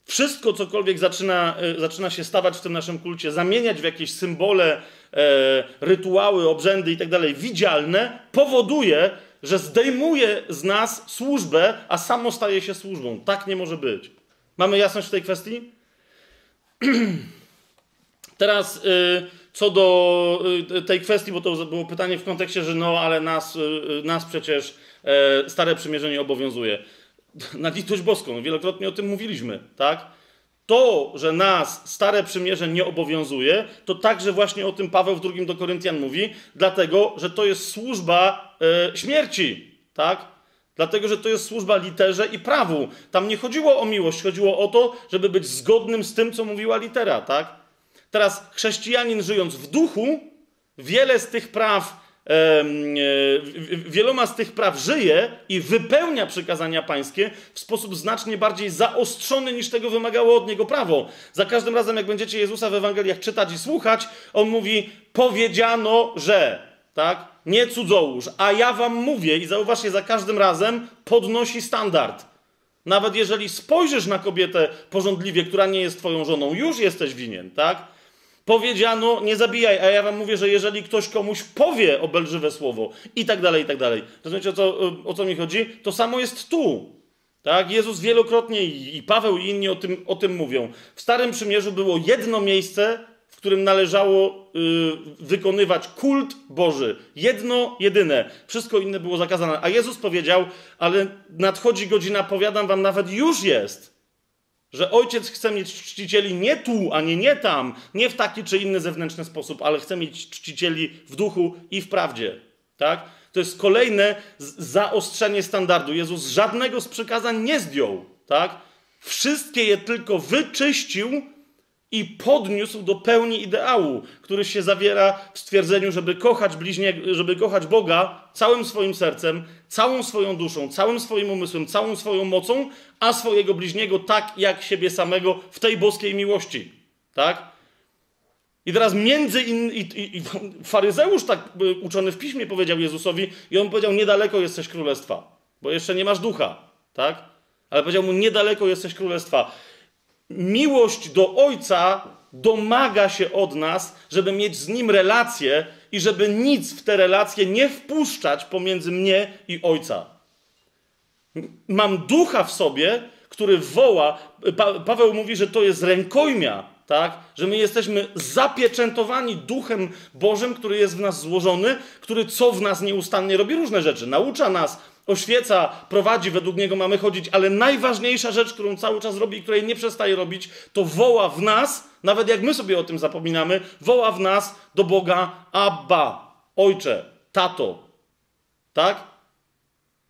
Wszystko, cokolwiek zaczyna, e, zaczyna się stawać w tym naszym kulcie, zamieniać w jakieś symbole, e, rytuały, obrzędy i tak widzialne, powoduje, że zdejmuje z nas służbę, a samo staje się służbą. Tak nie może być. Mamy jasność w tej kwestii? Teraz y, co do y, tej kwestii, bo to było pytanie w kontekście, że no, ale nas, y, nas przecież Stare Przymierzenie obowiązuje na litość boską, no, wielokrotnie o tym mówiliśmy, tak? To, że nas Stare Przymierze nie obowiązuje, to także właśnie o tym Paweł w drugim do Koryntian mówi, dlatego, że to jest służba e, śmierci, tak? Dlatego, że to jest służba literze i prawu. Tam nie chodziło o miłość, chodziło o to, żeby być zgodnym z tym, co mówiła litera, tak? Teraz chrześcijanin żyjąc w duchu, wiele z tych praw wieloma z tych praw żyje i wypełnia przykazania pańskie w sposób znacznie bardziej zaostrzony niż tego wymagało od niego prawo. Za każdym razem, jak będziecie Jezusa w Ewangeliach czytać i słuchać, on mówi: Powiedziano, że, tak? Nie cudzołóż, a ja wam mówię, i zauważcie, za każdym razem podnosi standard. Nawet jeżeli spojrzysz na kobietę porządliwie, która nie jest twoją żoną, już jesteś winien, tak? Powiedziano, nie zabijaj, a ja wam mówię, że jeżeli ktoś komuś powie obelżywe słowo i tak dalej, i tak dalej. Rozumiecie, o co, o co mi chodzi? To samo jest tu. Tak? Jezus wielokrotnie i Paweł i inni o tym, o tym mówią. W Starym Przymierzu było jedno miejsce, w którym należało y, wykonywać kult Boży. Jedno, jedyne. Wszystko inne było zakazane. A Jezus powiedział, ale nadchodzi godzina, powiadam wam, nawet już jest że ojciec chce mieć czcicieli nie tu, ani nie tam, nie w taki czy inny zewnętrzny sposób, ale chce mieć czcicieli w duchu i w prawdzie. Tak? To jest kolejne zaostrzenie standardu. Jezus żadnego z przykazań nie zdjął. Tak? Wszystkie je tylko wyczyścił i podniósł do pełni ideału, który się zawiera w stwierdzeniu, żeby kochać bliźniego, żeby kochać Boga całym swoim sercem, całą swoją duszą, całym swoim umysłem, całą swoją mocą, a swojego bliźniego tak jak siebie samego w tej boskiej miłości. Tak? I teraz między innymi, i, i, faryzeusz tak y, uczony w piśmie powiedział Jezusowi i on powiedział, niedaleko jesteś królestwa, bo jeszcze nie masz ducha, tak? Ale powiedział mu, niedaleko jesteś królestwa. Miłość do Ojca domaga się od nas, żeby mieć z Nim relacje i żeby nic w te relacje nie wpuszczać pomiędzy mnie i Ojca. Mam ducha w sobie, który woła. Pa Paweł mówi, że to jest rękojmia, tak? Że my jesteśmy zapieczętowani Duchem Bożym, który jest w nas złożony, który co w nas nieustannie robi różne rzeczy. Naucza nas, oświeca, prowadzi, według niego mamy chodzić, ale najważniejsza rzecz, którą cały czas robi i której nie przestaje robić, to woła w nas, nawet jak my sobie o tym zapominamy, woła w nas do Boga Abba, Ojcze, Tato. Tak?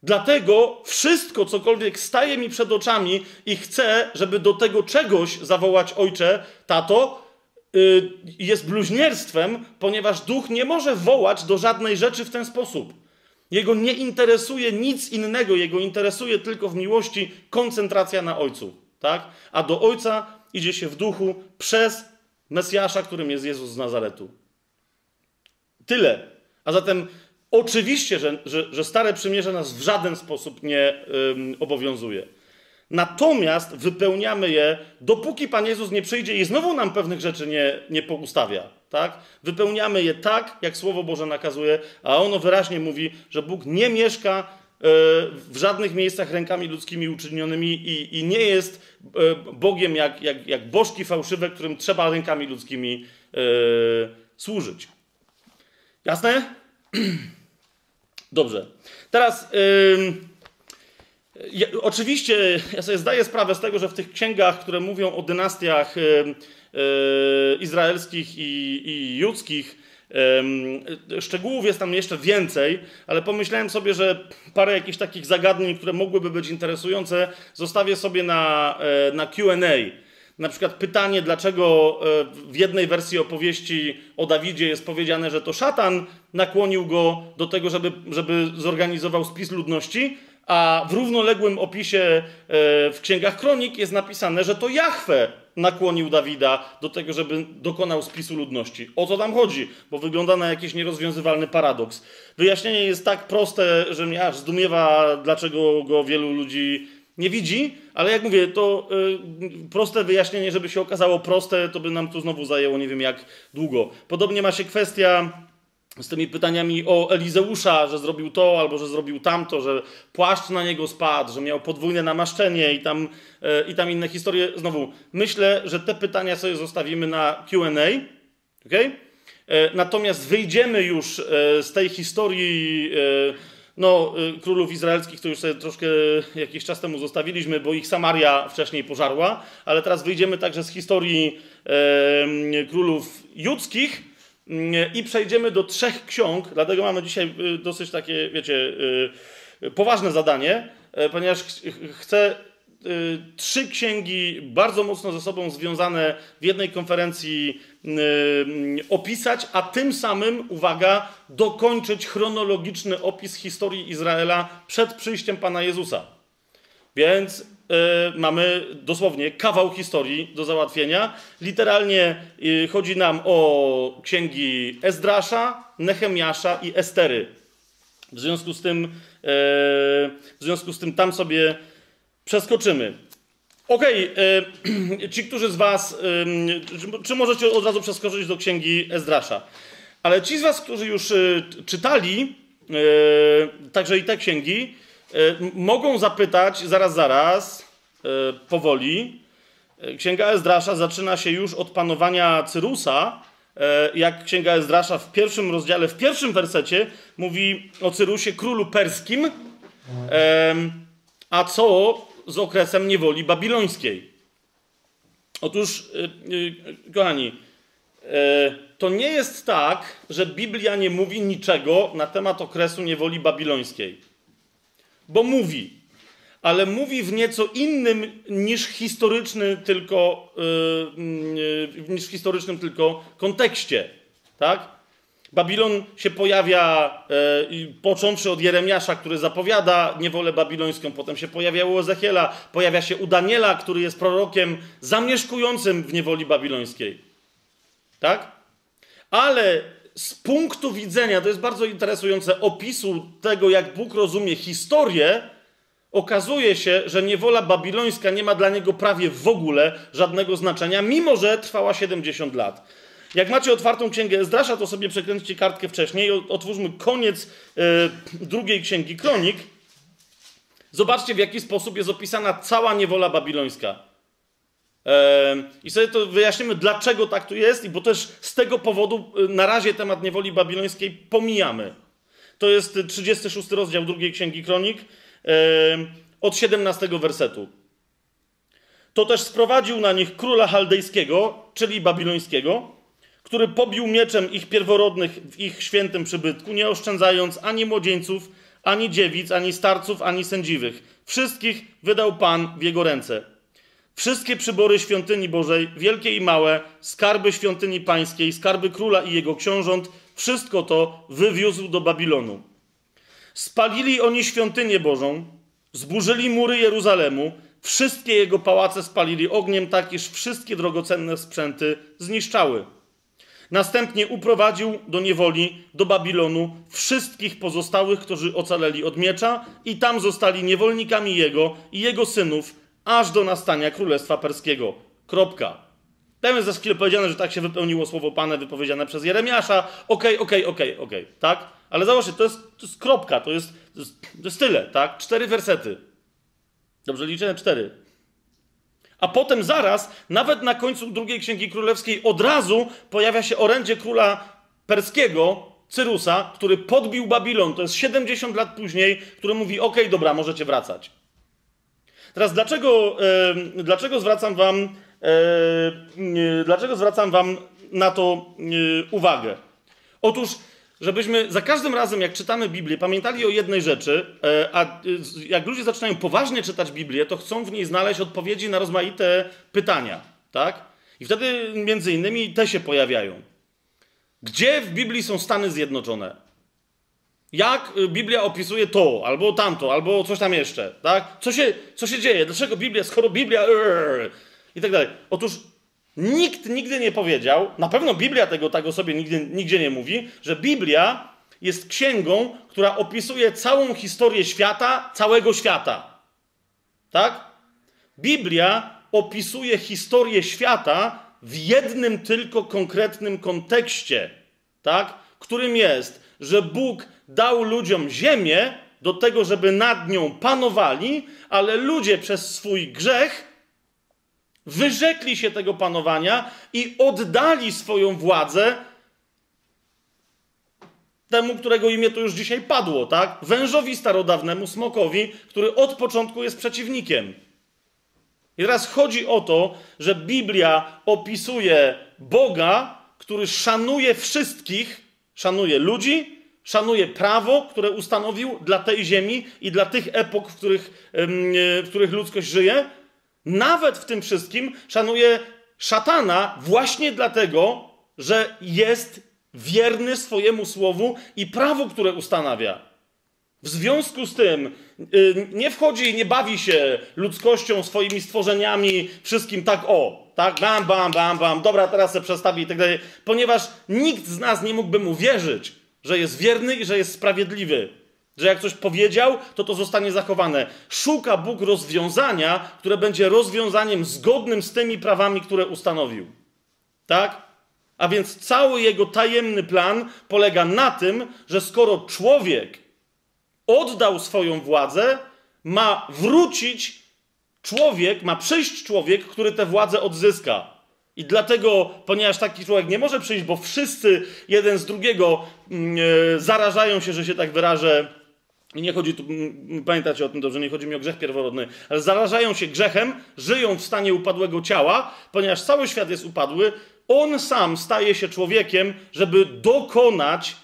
Dlatego wszystko, cokolwiek staje mi przed oczami i chcę, żeby do tego czegoś zawołać Ojcze, Tato, yy, jest bluźnierstwem, ponieważ duch nie może wołać do żadnej rzeczy w ten sposób. Jego nie interesuje nic innego, jego interesuje tylko w miłości koncentracja na Ojcu. Tak? A do Ojca idzie się w duchu przez Mesjasza, którym jest Jezus z Nazaretu. Tyle. A zatem oczywiście, że, że, że Stare Przymierze nas w żaden sposób nie obowiązuje. Natomiast wypełniamy je, dopóki Pan Jezus nie przyjdzie i znowu nam pewnych rzeczy nie, nie poustawia. Tak? Wypełniamy je tak, jak Słowo Boże nakazuje, a ono wyraźnie mówi, że Bóg nie mieszka e, w żadnych miejscach rękami ludzkimi uczynionymi i, i nie jest e, Bogiem jak, jak, jak bożki fałszywe, którym trzeba rękami ludzkimi e, służyć. Jasne? Dobrze. Teraz. Yy, oczywiście ja sobie zdaję sprawę z tego, że w tych księgach, które mówią o dynastiach yy, yy, izraelskich i, i judzkich, Szczegółów jest tam jeszcze więcej, ale pomyślałem sobie, że parę jakichś takich zagadnień, które mogłyby być interesujące, zostawię sobie na, e, na QA. Na przykład pytanie, dlaczego e, w jednej wersji opowieści o Dawidzie jest powiedziane, że to szatan nakłonił go do tego, żeby, żeby zorganizował spis ludności, a w równoległym opisie e, w księgach kronik jest napisane, że to Jahwe nakłonił Dawida do tego, żeby dokonał spisu ludności. O co tam chodzi? Bo wygląda na jakiś nierozwiązywalny paradoks. Wyjaśnienie jest tak proste, że mnie aż zdumiewa, dlaczego go wielu ludzi nie widzi, ale jak mówię, to y, proste wyjaśnienie, żeby się okazało proste, to by nam tu znowu zajęło nie wiem jak długo. Podobnie ma się kwestia z tymi pytaniami o Elizeusza, że zrobił to albo że zrobił tamto, że płaszcz na niego spadł, że miał podwójne namaszczenie i tam, y, i tam inne historie. Znowu, myślę, że te pytania sobie zostawimy na QA. Okay? E, natomiast wyjdziemy już e, z tej historii no, królów izraelskich to już sobie troszkę jakiś czas temu zostawiliśmy, bo ich Samaria wcześniej pożarła, ale teraz wyjdziemy także z historii e, królów judzkich e, i przejdziemy do trzech ksiąg, dlatego mamy dzisiaj y, dosyć takie, wiecie, e, poważne zadanie, ponieważ ch chcę Y, trzy księgi bardzo mocno ze sobą związane w jednej konferencji y, opisać, a tym samym, uwaga, dokończyć chronologiczny opis historii Izraela przed przyjściem Pana Jezusa. Więc y, mamy dosłownie kawał historii do załatwienia. Literalnie chodzi nam o księgi Ezdrasza, Nehemiasza i Estery. W związku z tym, w związku z tym tam sobie Przeskoczymy. Okej, okay, ci, którzy z Was, czy możecie od razu przeskoczyć do księgi Ezdrasza, ale ci z Was, którzy już czytali także i te księgi, mogą zapytać zaraz, zaraz, powoli. Księga Ezdrasza zaczyna się już od panowania Cyrusa, jak księga Ezdrasza w pierwszym rozdziale, w pierwszym wersecie mówi o Cyrusie, królu perskim, a co z okresem niewoli babilońskiej. Otóż, kochani, to nie jest tak, że Biblia nie mówi niczego na temat okresu niewoli babilońskiej. Bo mówi, ale mówi w nieco innym niż historyczny tylko, yy, niż historycznym tylko kontekście. Tak? Babilon się pojawia, yy, począwszy od Jeremiasza, który zapowiada niewolę babilońską, potem się pojawia u Ezechiela, pojawia się u Daniela, który jest prorokiem zamieszkującym w niewoli babilońskiej. Tak? Ale z punktu widzenia, to jest bardzo interesujące, opisu tego, jak Bóg rozumie historię, okazuje się, że niewola babilońska nie ma dla niego prawie w ogóle żadnego znaczenia, mimo że trwała 70 lat. Jak macie otwartą księgę Ezdrasza, to sobie przekręćcie kartkę wcześniej. Otwórzmy koniec yy, drugiej księgi Kronik. Zobaczcie, w jaki sposób jest opisana cała niewola babilońska. I sobie to wyjaśnimy, dlaczego tak tu jest, bo też z tego powodu y, na razie temat niewoli babilońskiej pomijamy. To jest 36 rozdział drugiej księgi Kronik od 17 wersetu. To też sprowadził na nich króla chaldejskiego, czyli babilońskiego, który pobił mieczem ich pierworodnych w ich świętym przybytku, nie oszczędzając ani młodzieńców, ani dziewic, ani starców, ani sędziwych. Wszystkich wydał Pan w jego ręce. Wszystkie przybory świątyni Bożej, wielkie i małe, skarby świątyni pańskiej, skarby króla i jego książąt, wszystko to wywiózł do Babilonu. Spalili oni świątynię Bożą, zburzyli mury Jeruzalemu, wszystkie jego pałace spalili ogniem, tak iż wszystkie drogocenne sprzęty zniszczały. Następnie uprowadził do niewoli, do Babilonu, wszystkich pozostałych, którzy ocaleli od miecza, i tam zostali niewolnikami jego i jego synów, aż do nastania Królestwa Perskiego. Kropka. Tam jest za chwilę powiedziane, że tak się wypełniło słowo Pane wypowiedziane przez Jeremiasza. Okej, okej, okej, okej, tak? Ale zobaczcie, to jest, to jest kropka, to jest, to jest, to jest tyle, tak? Cztery wersety. Dobrze liczę? Cztery. A potem zaraz, nawet na końcu drugiej Księgi Królewskiej, od razu pojawia się orędzie króla perskiego, Cyrusa, który podbił Babilon. To jest 70 lat później, który mówi: OK, dobra, możecie wracać. Teraz, dlaczego, dlaczego zwracam wam dlaczego zwracam wam na to uwagę? Otóż żebyśmy za każdym razem, jak czytamy Biblię, pamiętali o jednej rzeczy, e, a jak ludzie zaczynają poważnie czytać Biblię, to chcą w niej znaleźć odpowiedzi na rozmaite pytania, tak? I wtedy między innymi te się pojawiają. Gdzie w Biblii są Stany Zjednoczone? Jak y, Biblia opisuje to, albo tamto, albo coś tam jeszcze, tak? Co się, co się dzieje? Dlaczego Biblia, skoro Biblia... I tak dalej. Otóż Nikt nigdy nie powiedział, na pewno Biblia tego tak o sobie nigdy, nigdzie nie mówi, że Biblia jest księgą, która opisuje całą historię świata, całego świata. Tak? Biblia opisuje historię świata w jednym tylko konkretnym kontekście, tak? którym jest, że Bóg dał ludziom ziemię do tego, żeby nad nią panowali, ale ludzie przez swój grzech wyrzekli się tego panowania i oddali swoją władzę temu, którego imię to już dzisiaj padło, tak? Wężowi starodawnemu, smokowi, który od początku jest przeciwnikiem. I teraz chodzi o to, że Biblia opisuje Boga, który szanuje wszystkich, szanuje ludzi, szanuje prawo, które ustanowił dla tej ziemi i dla tych epok, w których, w których ludzkość żyje, nawet w tym wszystkim szanuje szatana właśnie dlatego, że jest wierny swojemu słowu i prawu, które ustanawia. W związku z tym yy, nie wchodzi i nie bawi się ludzkością, swoimi stworzeniami, wszystkim tak o, tak, bam, bam, bam, bam, dobra, teraz se przestawi i tak dalej, ponieważ nikt z nas nie mógłby mu wierzyć, że jest wierny i że jest sprawiedliwy. Że jak coś powiedział, to to zostanie zachowane. Szuka Bóg rozwiązania, które będzie rozwiązaniem zgodnym z tymi prawami, które ustanowił. Tak? A więc cały jego tajemny plan polega na tym, że skoro człowiek oddał swoją władzę, ma wrócić człowiek, ma przyjść człowiek, który tę władzę odzyska. I dlatego, ponieważ taki człowiek nie może przyjść, bo wszyscy jeden z drugiego yy, zarażają się, że się tak wyrażę, i nie chodzi tu, pamiętacie o tym dobrze, nie chodzi mi o grzech pierworodny, ale zarażają się grzechem, żyją w stanie upadłego ciała, ponieważ cały świat jest upadły, on sam staje się człowiekiem, żeby dokonać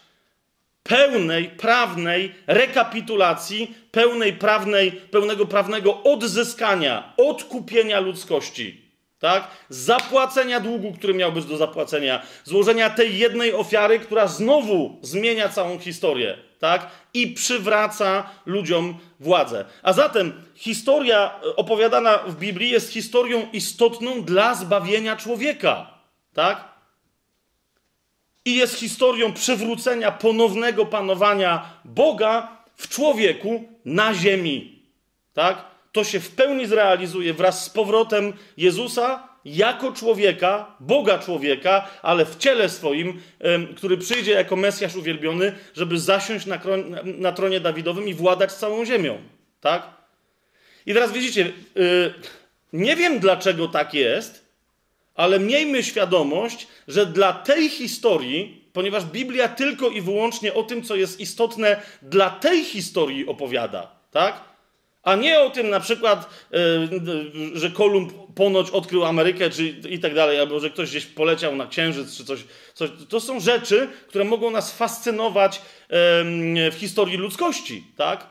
pełnej, prawnej rekapitulacji, pełnej, prawnej, pełnego prawnego odzyskania, odkupienia ludzkości. Tak? Zapłacenia długu, który miał być do zapłacenia, złożenia tej jednej ofiary, która znowu zmienia całą historię, tak? I przywraca ludziom władzę. A zatem historia opowiadana w Biblii jest historią istotną dla zbawienia człowieka, tak? i jest historią przywrócenia ponownego panowania Boga w człowieku na ziemi. Tak? To się w pełni zrealizuje wraz z powrotem Jezusa jako człowieka, Boga człowieka, ale w ciele swoim, który przyjdzie jako Mesjasz uwielbiony, żeby zasiąść na, na tronie Dawidowym i władać całą ziemią. Tak? I teraz widzicie, y, nie wiem dlaczego tak jest, ale miejmy świadomość, że dla tej historii, ponieważ Biblia tylko i wyłącznie o tym, co jest istotne dla tej historii opowiada, tak? A nie o tym na przykład, yy, że Kolumb ponoć odkrył Amerykę, czy i tak dalej, albo że ktoś gdzieś poleciał na Księżyc, czy coś. coś. To są rzeczy, które mogą nas fascynować w historii ludzkości, tak?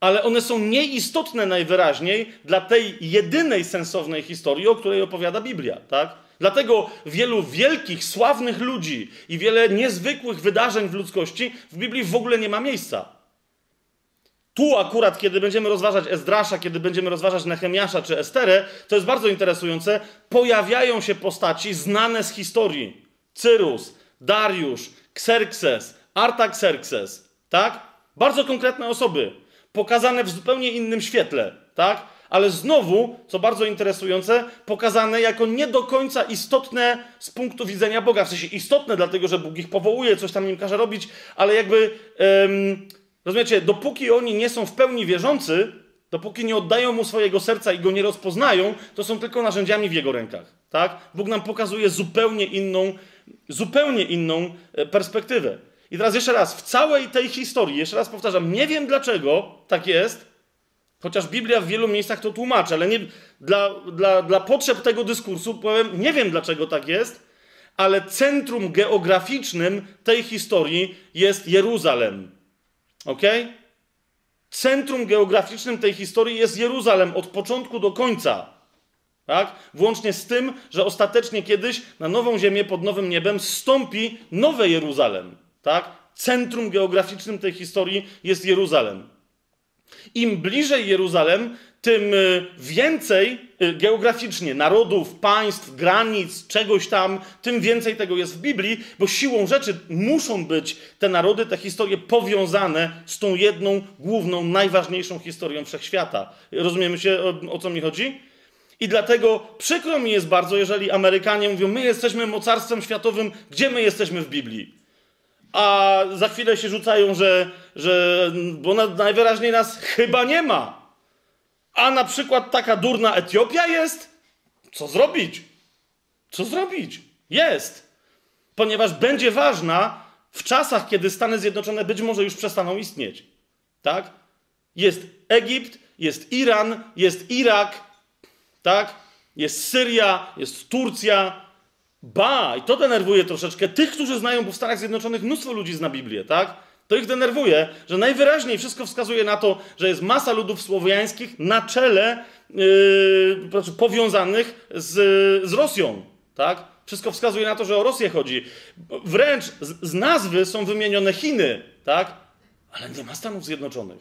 ale one są nieistotne najwyraźniej dla tej jedynej sensownej historii, o której opowiada Biblia, tak? Dlatego wielu wielkich, sławnych ludzi i wiele niezwykłych wydarzeń w ludzkości w Biblii w ogóle nie ma miejsca. Tu akurat, kiedy będziemy rozważać Ezdrasza, kiedy będziemy rozważać Nehemiasza czy Esterę, to jest bardzo interesujące, pojawiają się postaci znane z historii. Cyrus, Dariusz, Xerxes, Artaxerxes, tak? Bardzo konkretne osoby pokazane w zupełnie innym świetle, tak? Ale znowu, co bardzo interesujące, pokazane jako nie do końca istotne z punktu widzenia Boga. W sensie istotne, dlatego że Bóg ich powołuje, coś tam im każe robić, ale jakby, rozumiecie, dopóki oni nie są w pełni wierzący, dopóki nie oddają mu swojego serca i go nie rozpoznają, to są tylko narzędziami w jego rękach, tak? Bóg nam pokazuje zupełnie inną, zupełnie inną e, perspektywę. I teraz jeszcze raz, w całej tej historii, jeszcze raz powtarzam, nie wiem dlaczego tak jest, chociaż Biblia w wielu miejscach to tłumaczy, ale nie, dla, dla, dla potrzeb tego dyskursu powiem, nie wiem dlaczego tak jest, ale centrum geograficznym tej historii jest Jeruzalem. Ok? Centrum geograficznym tej historii jest Jeruzalem od początku do końca. Tak? Włącznie z tym, że ostatecznie kiedyś na nową ziemię pod nowym niebem stąpi nowe Jeruzalem. Tak? Centrum geograficznym tej historii jest Jeruzalem. Im bliżej Jeruzalem, tym y, więcej y, geograficznie narodów, państw, granic, czegoś tam, tym więcej tego jest w Biblii, bo siłą rzeczy muszą być te narody, te historie powiązane z tą jedną, główną, najważniejszą historią wszechświata. Rozumiemy się, o, o co mi chodzi? I dlatego przykro mi jest bardzo, jeżeli Amerykanie mówią, my jesteśmy mocarstwem światowym, gdzie my jesteśmy w Biblii? a za chwilę się rzucają, że, że bo najwyraźniej nas chyba nie ma. A na przykład taka durna Etiopia jest? Co zrobić? Co zrobić? Jest. Ponieważ będzie ważna w czasach, kiedy Stany Zjednoczone być może już przestaną istnieć. Tak? Jest Egipt, jest Iran, jest Irak, tak? Jest Syria, jest Turcja, Ba, i to denerwuje troszeczkę tych, którzy znają, bo w Stanach Zjednoczonych mnóstwo ludzi zna Biblię, tak? To ich denerwuje, że najwyraźniej wszystko wskazuje na to, że jest masa ludów słowiańskich na czele yy, powiązanych z, z Rosją, tak? Wszystko wskazuje na to, że o Rosję chodzi. Wręcz z, z nazwy są wymienione Chiny, tak? Ale nie ma Stanów Zjednoczonych.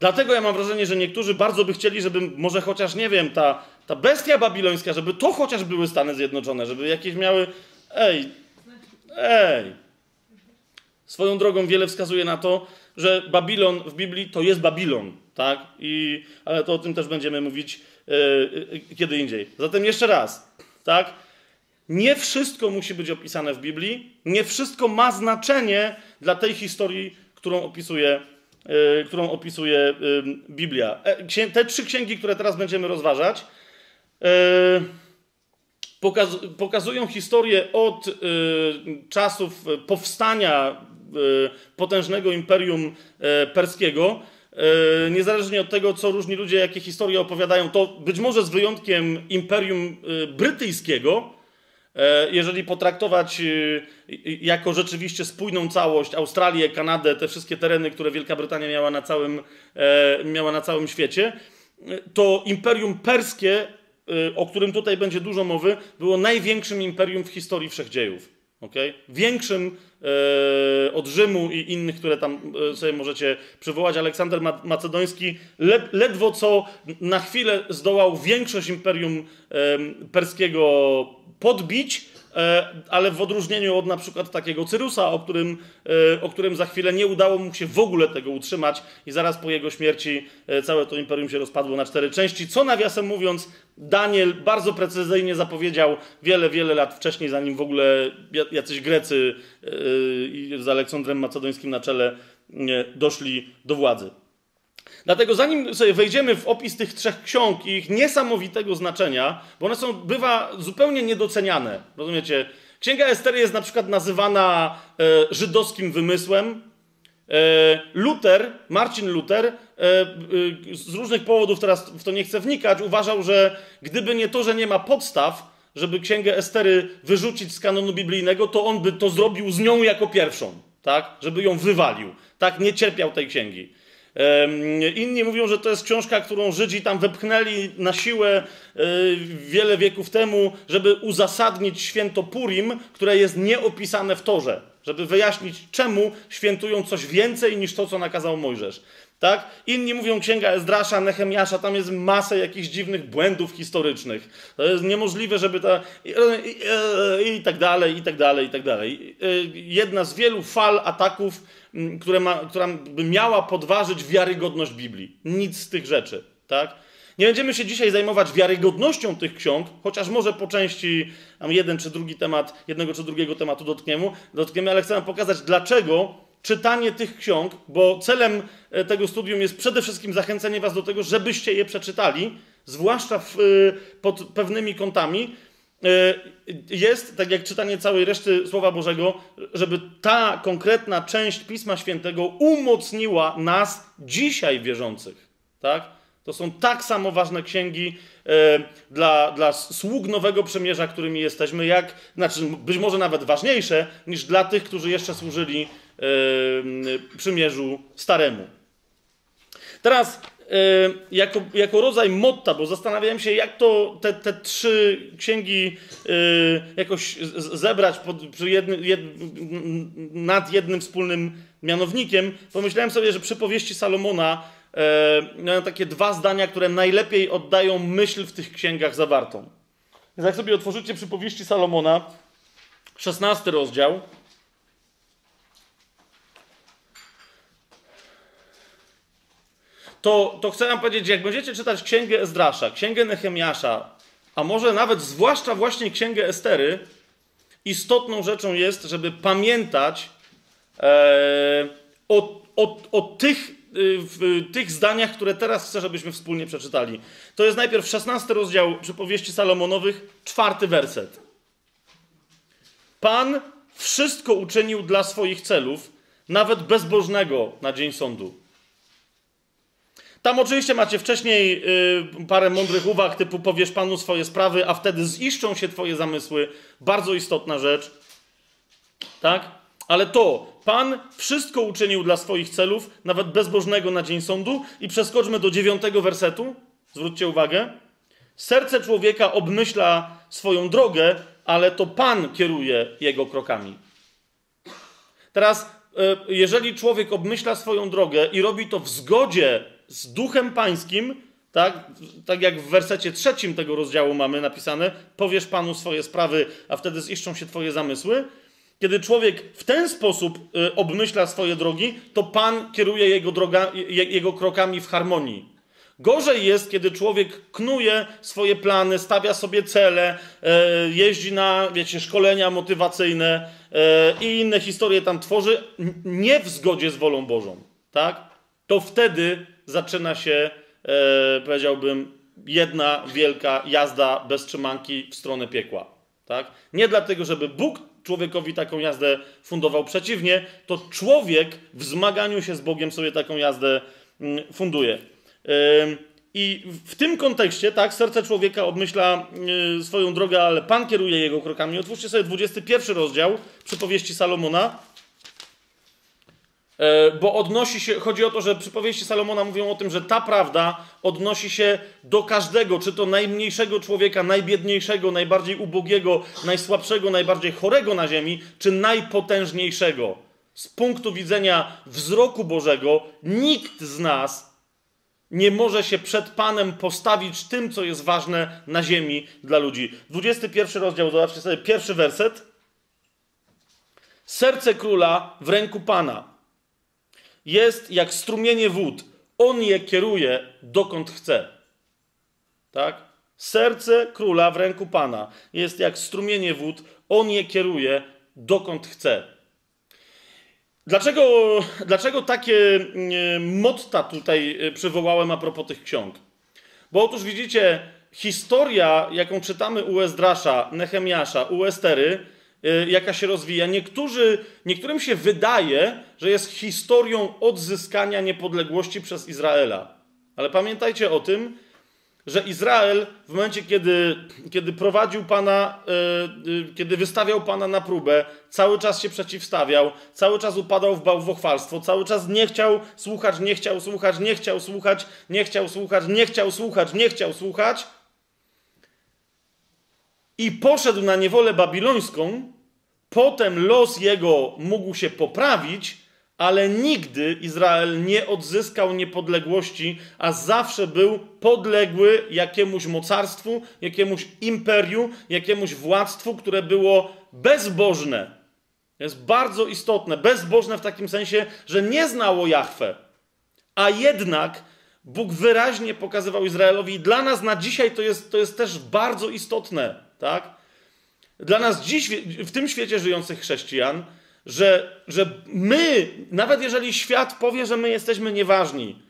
Dlatego ja mam wrażenie, że niektórzy bardzo by chcieli, żeby może chociaż, nie wiem, ta, ta bestia babilońska, żeby to chociaż były Stany Zjednoczone, żeby jakieś miały. Ej, ej. Swoją drogą wiele wskazuje na to, że Babilon w Biblii to jest Babilon, tak? I, ale to o tym też będziemy mówić yy, kiedy indziej. Zatem jeszcze raz, tak? Nie wszystko musi być opisane w Biblii, nie wszystko ma znaczenie dla tej historii, którą opisuje Y, którą opisuje y, Biblia. E, te trzy księgi, które teraz będziemy rozważać, y, pokazują historię od czasów powstania potężnego imperium e, perskiego. E, niezależnie od tego, co różni ludzie, jakie historie opowiadają, to być może z wyjątkiem imperium brytyjskiego, E, jeżeli potraktować jako rzeczywiście spójną całość Australię, Kanadę, te wszystkie tereny, które Wielka Brytania miała na całym, miała na całym świecie, to Imperium Perskie, o którym tutaj będzie dużo mowy, było największym imperium w historii wszechdziejów. Okay? Większym e, od Rzymu i innych, które tam e, sobie możecie przywołać. Aleksander Macedoński le, ledwo co na chwilę zdołał większość imperium e, perskiego podbić ale w odróżnieniu od na przykład takiego Cyrusa, o którym, e, o którym za chwilę nie udało mu się w ogóle tego utrzymać i zaraz po jego śmierci e, całe to imperium się rozpadło na cztery części, co nawiasem mówiąc Daniel bardzo precyzyjnie zapowiedział wiele, wiele lat wcześniej, zanim w ogóle jacyś Grecy z Aleksandrem Macedońskim na czele doszli do władzy. Dlatego zanim sobie wejdziemy w opis tych trzech ksiąg i ich niesamowitego znaczenia, bo one są, bywa zupełnie niedoceniane, rozumiecie? Księga Estery jest na przykład nazywana e, żydowskim wymysłem. E, Luther, Marcin Luther, e, e, z różnych powodów, teraz w to nie chcę wnikać, uważał, że gdyby nie to, że nie ma podstaw, żeby Księgę Estery wyrzucić z kanonu biblijnego, to on by to zrobił z nią jako pierwszą, tak? Żeby ją wywalił. Tak, nie cierpiał tej księgi. Inni mówią, że to jest książka, którą Żydzi tam wepchnęli na siłę e, wiele wieków temu, żeby uzasadnić święto Purim, które jest nieopisane w Torze, żeby wyjaśnić, czemu świętują coś więcej niż to, co nakazał Mojżesz. Tak? Inni mówią Księga Ezdrasza, Nehemiasza, tam jest masę jakichś dziwnych błędów historycznych. To jest niemożliwe, żeby ta... I, i, i tak dalej, i tak dalej, i tak dalej. E, jedna z wielu fal ataków które ma, która by miała podważyć wiarygodność Biblii. Nic z tych rzeczy, tak? Nie będziemy się dzisiaj zajmować wiarygodnością tych ksiąg, chociaż może po części mam jeden czy drugi temat, jednego czy drugiego tematu dotkniemy, dotkniemy ale chcę pokazać, dlaczego czytanie tych ksiąg, bo celem e, tego studium jest przede wszystkim zachęcenie Was do tego, żebyście je przeczytali, zwłaszcza w, e, pod pewnymi kątami, E, jest, tak jak czytanie całej reszty Słowa Bożego, żeby ta konkretna część Pisma Świętego umocniła nas dzisiaj wierzących. Tak? To są tak samo ważne księgi dla, dla sług Nowego Przymierza, którymi jesteśmy, jak, znaczy być może nawet ważniejsze niż dla tych, którzy jeszcze służyli przymierzu staremu. Teraz Y, jako, jako rodzaj motta, bo zastanawiałem się, jak to te, te trzy księgi y, jakoś zebrać pod, jedny, jed, nad jednym wspólnym mianownikiem. Pomyślałem sobie, że przy powieści Salomona miałem takie dwa zdania, które najlepiej oddają myśl w tych księgach zawartą. Więc jak sobie otworzycie przy powieści Salomona, 16 rozdział, to, to chcę wam powiedzieć, jak będziecie czytać Księgę Ezdrasza, Księgę Nehemiasza, a może nawet zwłaszcza właśnie Księgę Estery, istotną rzeczą jest, żeby pamiętać e, o, o, o tych, e, w, tych zdaniach, które teraz chcę, żebyśmy wspólnie przeczytali. To jest najpierw 16 rozdział przypowieści Salomonowych, czwarty werset. Pan wszystko uczynił dla swoich celów, nawet bezbożnego na dzień sądu. Tam oczywiście macie wcześniej yy, parę mądrych uwag, typu powiesz Panu swoje sprawy, a wtedy ziszczą się Twoje zamysły. Bardzo istotna rzecz. Tak? Ale to, Pan wszystko uczynił dla swoich celów, nawet bezbożnego na dzień sądu. I przeskoczmy do dziewiątego wersetu. Zwróćcie uwagę. Serce człowieka obmyśla swoją drogę, ale to Pan kieruje jego krokami. Teraz, y, jeżeli człowiek obmyśla swoją drogę i robi to w zgodzie z duchem pańskim, tak, tak jak w wersecie trzecim tego rozdziału mamy napisane, powiesz Panu swoje sprawy, a wtedy ziszczą się Twoje zamysły. Kiedy człowiek w ten sposób y, obmyśla swoje drogi, to Pan kieruje jego, droga, jego krokami w harmonii. Gorzej jest, kiedy człowiek knuje swoje plany, stawia sobie cele, y, jeździ na, wiecie, szkolenia motywacyjne y, i inne historie tam tworzy, nie w zgodzie z wolą Bożą, tak? To wtedy zaczyna się, e, powiedziałbym, jedna wielka jazda bez trzymanki w stronę piekła. Tak? Nie dlatego, żeby Bóg człowiekowi taką jazdę fundował. Przeciwnie, to człowiek w zmaganiu się z Bogiem sobie taką jazdę mm, funduje. I w tym kontekście, tak, serce człowieka obmyśla y, swoją drogę, ale Pan kieruje jego krokami. Otwórzcie sobie 21 rozdział przypowieści Salomona. E, bo odnosi się, chodzi o to, że przypowieści Salomona mówią o tym, że ta prawda odnosi się do każdego, czy to najmniejszego człowieka, najbiedniejszego, najbardziej ubogiego, najsłabszego, najbardziej chorego na ziemi, czy najpotężniejszego. Z punktu widzenia wzroku Bożego, nikt z nas nie może się przed Panem postawić tym, co jest ważne na ziemi dla ludzi. 21 rozdział, zobaczcie sobie pierwszy werset. Serce króla w ręku Pana jest jak strumienie wód. On je kieruje dokąd chce. Tak? Serce króla w ręku Pana jest jak strumienie wód. On je kieruje dokąd chce. Dlaczego, dlaczego takie mm, motta tutaj e, przywołałem a propos tych ksiąg? Bo otóż widzicie, historia, jaką czytamy u Ezdrasza, Nehemiasza, u Estery, Y, jaka się rozwija. Niektórzy, niektórym się wydaje, że jest historią odzyskania niepodległości przez Izraela. Ale pamiętajcie o tym, że Izrael w momencie, kiedy, kiedy prowadził Pana, yy, kiedy wystawiał Pana na próbę, cały czas się przeciwstawiał, cały czas upadał w bałwochwalstwo, cały czas nie chciał słuchać, nie chciał słuchać, nie chciał słuchać, nie chciał słuchać, nie chciał słuchać, nie chciał słuchać i poszedł na niewolę babilońską, Potem los jego mógł się poprawić, ale nigdy Izrael nie odzyskał niepodległości, a zawsze był podległy jakiemuś mocarstwu, jakiemuś imperium, jakiemuś władztwu, które było bezbożne. Jest bardzo istotne, bezbożne w takim sensie, że nie znało Jahwe, a jednak Bóg wyraźnie pokazywał Izraelowi i dla nas na dzisiaj to jest, to jest też bardzo istotne, tak? Dla nas dziś, w tym świecie żyjących chrześcijan, że, że my, nawet jeżeli świat powie, że my jesteśmy nieważni,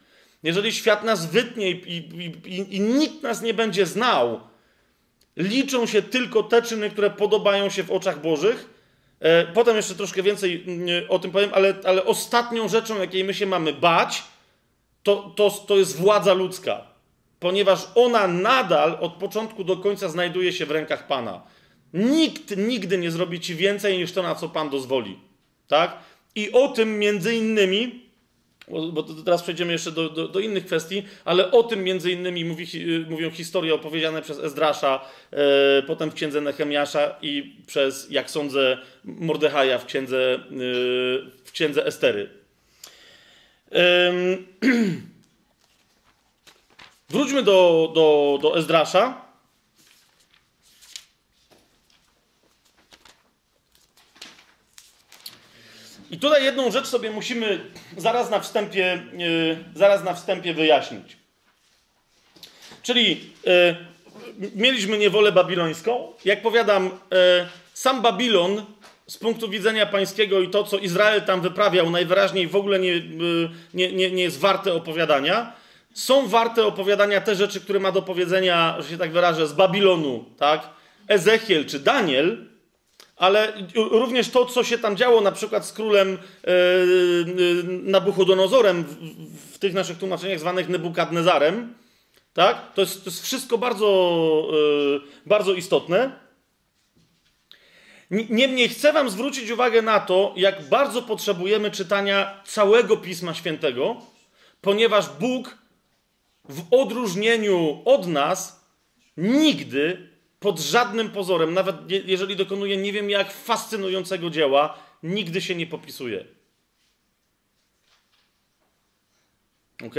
jeżeli świat nas wytnie i, i, i, i nikt nas nie będzie znał, liczą się tylko te czyny, które podobają się w oczach Bożych. E, potem jeszcze troszkę więcej mm, o tym powiem, ale, ale ostatnią rzeczą, jakiej my się mamy bać, to, to, to jest władza ludzka, ponieważ ona nadal od początku do końca znajduje się w rękach Pana. Nikt nigdy nie zrobi ci więcej niż to, na co Pan dozwoli. Tak? I o tym między innymi, bo teraz przejdziemy jeszcze do, do, do innych kwestii, ale o tym między innymi mówi, mówią historie opowiedziane przez Ezdrasza, e, potem w księdze Nehemiasza i przez, jak sądzę, Mordechaja w księdze, e, w księdze Estery. Wróćmy do, do, do Ezdrasza. I tutaj jedną rzecz sobie musimy zaraz na wstępie, yy, zaraz na wstępie wyjaśnić. Czyli yy, mieliśmy niewolę babilońską. Jak powiadam, yy, sam Babilon z punktu widzenia pańskiego i to, co Izrael tam wyprawiał, najwyraźniej w ogóle nie, nie, nie, nie jest warte opowiadania. Są warte opowiadania te rzeczy, które ma do powiedzenia, że się tak wyrażę, z Babilonu, tak? Ezechiel czy Daniel, ale również to, co się tam działo na przykład z królem yy, Nabuchodonozorem w, w, tych naszych tłumaczeniach zwanych Nebukadnezarem, tak? To jest, to jest wszystko bardzo, yy, bardzo istotne. Niemniej chcę Wam zwrócić uwagę na to, jak bardzo potrzebujemy czytania całego Pisma Świętego, ponieważ Bóg w odróżnieniu od nas nigdy pod żadnym pozorem, nawet jeżeli dokonuje nie wiem jak fascynującego dzieła, nigdy się nie popisuje. Ok?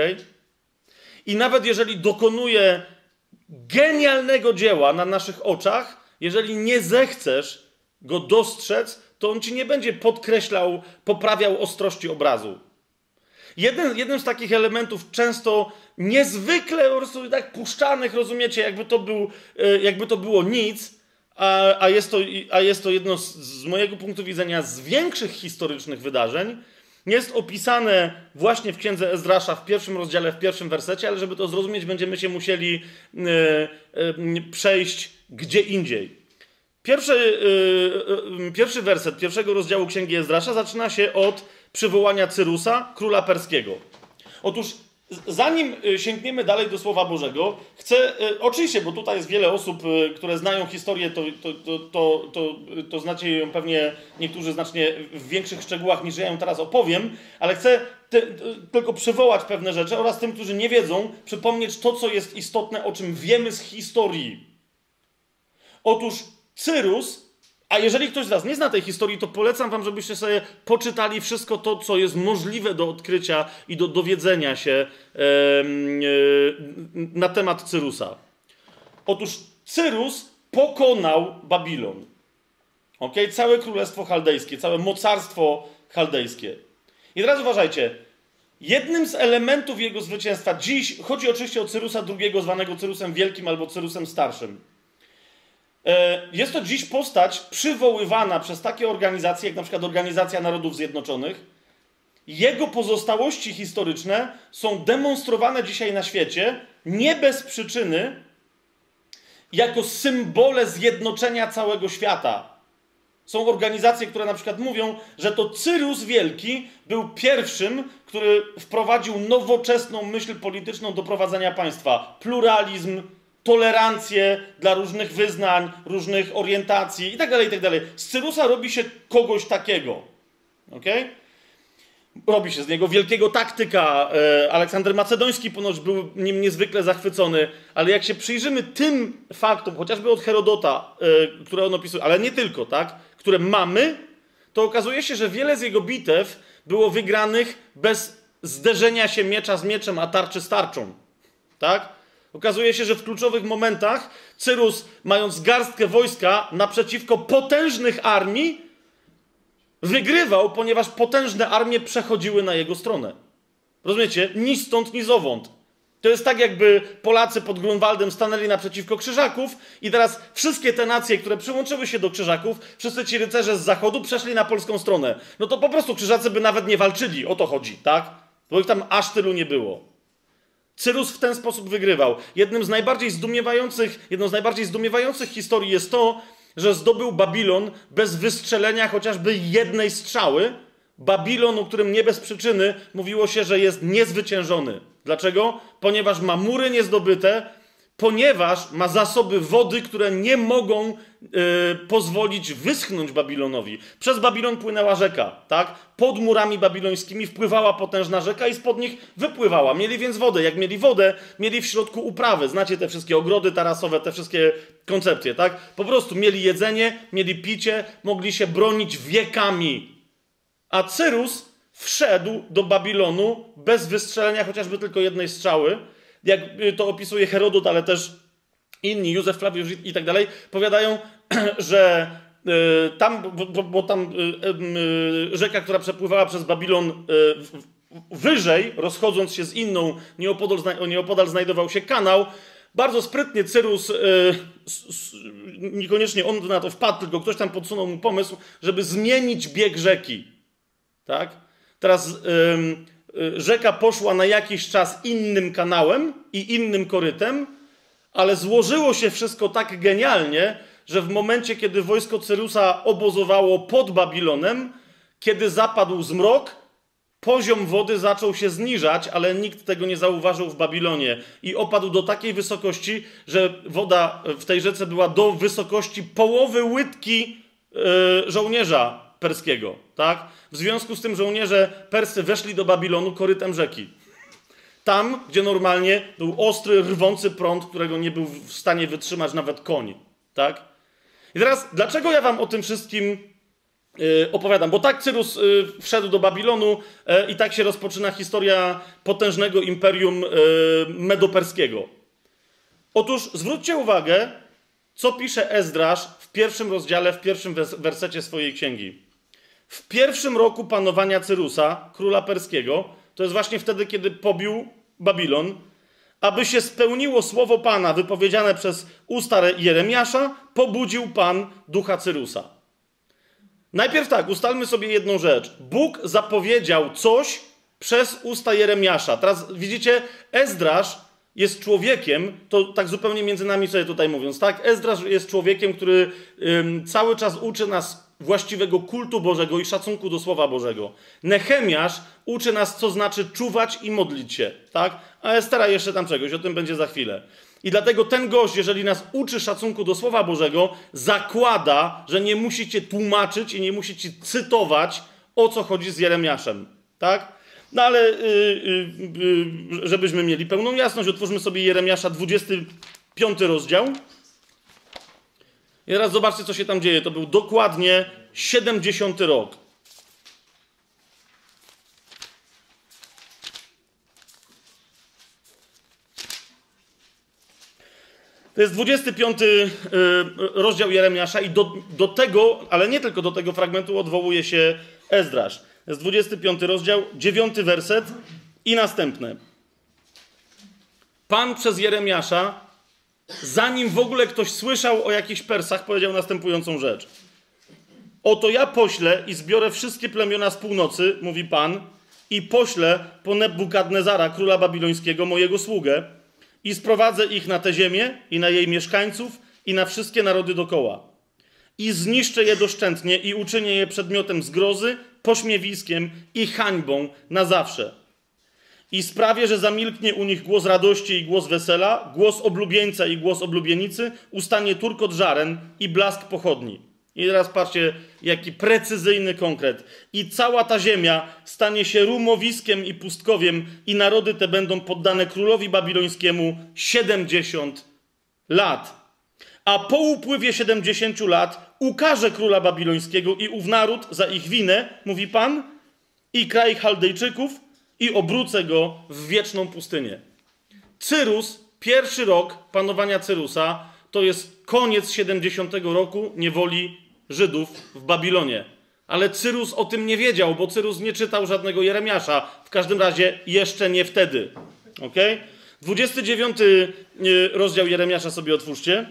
I nawet jeżeli dokonuje genialnego dzieła na naszych oczach, jeżeli nie zechcesz go dostrzec, to on ci nie będzie podkreślał, poprawiał ostrości obrazu. Jeden, jednym z takich elementów często niezwykle po prostu tak puszczanych, rozumiecie, jakby to, był, e, jakby to było nic, a, a, jest to, a jest to jedno z, z mojego punktu widzenia z większych historycznych wydarzeń, jest opisane właśnie w księdze Ezdrasza w pierwszym rozdziale, w pierwszym wersecie, ale żeby to zrozumieć, będziemy się musieli e, e, przejść gdzie indziej. Pierwszy, pierwszy werset pierwszego rozdziału księgi Ezdrasza zaczyna się od przywołania Cyrusa, króla perskiego. Otóż zanim y, sięgniemy dalej do Słowa Bożego, chcę, y, oczywiście, bo tutaj jest wiele osób, y, które znają historię, to, to, to, to, to, znacie ją pewnie niektórzy znacznie w większych szczegółach niż ja ją teraz opowiem, ale chcę te, tylko przywołać pewne rzeczy oraz tym, którzy nie wiedzą, przypomnieć to, co jest istotne, o czym wiemy z historii. Otóż Cyrus a jeżeli ktoś z Was nie zna tej historii, to polecam Wam, żebyście sobie poczytali wszystko to, co jest możliwe do odkrycia i do dowiedzenia się e, na temat Cyrusa. Otóż Cyrus pokonał Babilon. Okay? Całe królestwo chaldejskie, całe mocarstwo chaldejskie. I teraz uważajcie. Jednym z elementów jego zwycięstwa dziś, chodzi oczywiście o Cyrusa II, zwanego Cyrusem Wielkim albo Cyrusem Starszym E, jest to dziś postać przywoływana przez takie organizacje, jak na przykład Organizacja Narodów Zjednoczonych. Jego pozostałości historyczne są demonstrowane dzisiaj na świecie nie bez przyczyny, jako symbole zjednoczenia całego świata. Są organizacje, które na przykład mówią, że to Cyrus Wielki był pierwszym, który wprowadził nowoczesną myśl polityczną do prowadzenia państwa. Pluralizm, tolerancję dla różnych wyznań, różnych orientacji itd., tak itd. Tak z Cyrusa robi się kogoś takiego. Okay? Robi się z niego wielkiego taktyka. E, Aleksander Macedoński ponoć był nim niezwykle zachwycony, ale jak się przyjrzymy tym faktom, chociażby od Herodota, e, które on opisuje, ale nie tylko, tak, które mamy, to okazuje się, że wiele z jego bitew było wygranych bez zderzenia się miecza z mieczem, a tarczy z tarczą. Tak? Okazuje się, że w kluczowych momentach Cyrus, mając garstkę wojska naprzeciwko potężnych armii, wygrywał, ponieważ potężne armie przechodziły na jego stronę. Rozumiecie? Ni stąd, ni zowąd. To jest tak, jakby Polacy pod Grunwaldem stanęli naprzeciwko Krzyżaków i teraz wszystkie te nacje, które przyłączyły się do Krzyżaków, wszyscy ci rycerze z zachodu przeszli na polską stronę. No to po prostu Krzyżacy by nawet nie walczyli, o to chodzi, tak? Bo ich tam aż tylu nie było. Cyrus w ten sposób wygrywał. Jednym z najbardziej zdumiewających, jedną z najbardziej zdumiewających historii jest to, że zdobył Babilon bez wystrzelenia chociażby jednej strzały. Babilon, o którym nie bez przyczyny mówiło się, że jest niezwyciężony. Dlaczego? Ponieważ ma mury niezdobyte, ponieważ ma zasoby wody, które nie mogą yy, pozwolić wyschnąć Babilonowi. Przez Babilon płynęła rzeka, tak? Pod murami babilońskimi wpływała potężna rzeka i spod nich wypływała. Mieli więc wodę. Jak mieli wodę, mieli w środku uprawy. Znacie te wszystkie ogrody tarasowe, te wszystkie koncepcje, tak? Po prostu mieli jedzenie, mieli picie, mogli się bronić wiekami. A Cyrus wszedł do Babilonu bez wystrzelenia chociażby tylko jednej strzały jak y, to opisuje Herodot, ale też inni, Józef Flawiusz i tak dalej, powiadają, że y, tam, bo, bo tam y, rzeka, która przepływała przez Babilon wyżej, rozchodząc się z inną, nieopodal, nieopodal znajdował się kanał, bardzo sprytnie Cyrus, niekoniecznie on na to wpadł, tylko ktoś tam podsunął mu pomysł, żeby zmienić bieg rzeki. Tak? Teraz rzeka poszła na jakiś czas innym kanałem i innym korytem, ale złożyło się wszystko tak genialnie, że w momencie, kiedy wojsko Cyrusa obozowało pod Babilonem, kiedy zapadł zmrok, poziom wody zaczął się zniżać, ale nikt tego nie zauważył w Babilonie. I opadł do takiej wysokości, że woda w tej rzece była do wysokości połowy łydki yy, żołnierza perskiego, tak? W związku z tym żołnierze perscy weszli do Babilonu korytem rzeki. Tam, gdzie normalnie był ostry, rwący prąd, którego nie był w stanie wytrzymać nawet koń, tak? I teraz, dlaczego ja wam o tym wszystkim yy, opowiadam? Bo tak Cyrus yy, wszedł do Babilonu yy, i tak się rozpoczyna historia potężnego imperium y, medoperskiego. Otóż zwróćcie uwagę, co pisze Ezdrasz w pierwszym rozdziale, w pierwszym wersecie swojej księgi. W pierwszym roku panowania Cyrusa, króla perskiego, to jest właśnie wtedy, kiedy pobił Babilon, aby się spełniło słowo Pana wypowiedziane przez usta Jeremiasza, pobudził Pan ducha Cyrusa. Najpierw tak, ustalmy sobie jedną rzecz. Bóg zapowiedział coś przez usta Jeremiasza. Teraz widzicie, Ezdrasz jest człowiekiem, to tak zupełnie między nami sobie tutaj mówiąc, tak? Ezdrasz jest człowiekiem, który ym, cały czas uczy nas właściwego kultu Bożego i szacunku do Słowa Bożego. Nehemiasz uczy nas, co znaczy czuwać i modlić się, tak? A Estera jeszcze tam czegoś, o tym będzie za chwilę. I dlatego ten gość, jeżeli nas uczy szacunku do Słowa Bożego, zakłada, że nie musicie tłumaczyć i nie musicie cytować, o co chodzi z Jeremiaszem, tak? No ale, yy, yy, żebyśmy mieli pełną jasność, otwórzmy sobie Jeremiasza 25 rozdział. I teraz zobaczcie, co się tam dzieje. To był dokładnie 70 rok. To jest 25 y, rozdział Jeremiasza i do, do tego, ale nie tylko do tego fragmentu odwołuje się Ezdrasz. To jest 25 rozdział, 9 werset i następne. Pan przez Jeremiasza zanim w ogóle ktoś słyszał o jakichś Persach, powiedział następującą rzecz. Oto ja poślę i zbiorę wszystkie plemiona z północy, mówi Pan, i poślę po Nebukadnezara, króla babilońskiego, mojego sługę, i sprowadzę ich na tę ziemię i na jej mieszkańców i na wszystkie narody dokoła. I zniszczę je doszczętnie i uczynię je przedmiotem zgrozy, pośmiewiskiem i hańbą na zawsze i sprawię, że zamilknie u nich głos radości i głos wesela, głos oblubieńca i głos oblubienicy, ustanie turkot żaren i blask pochodni. I teraz patrzcie, jaki precyzyjny konkret. I cała ta ziemia stanie się rumowiskiem i pustkowiem, i narody te będą poddane królowi babilońskiemu 70 lat. A po upływie 70 lat ukaże króla babilońskiego i ów naród za ich winę, mówi Pan, i kraj Chaldejczyków, i obrócę go w wieczną pustynię. Cyrus, pierwszy rok panowania Cyrusa, to jest koniec 70 roku niewoli Żydów w Babilonie. Ale Cyrus o tym nie wiedział, bo Cyrus nie czytał żadnego Jeremiasza. W każdym razie jeszcze nie wtedy. Ok? 29 y, rozdział Jeremiasza sobie otwórzcie.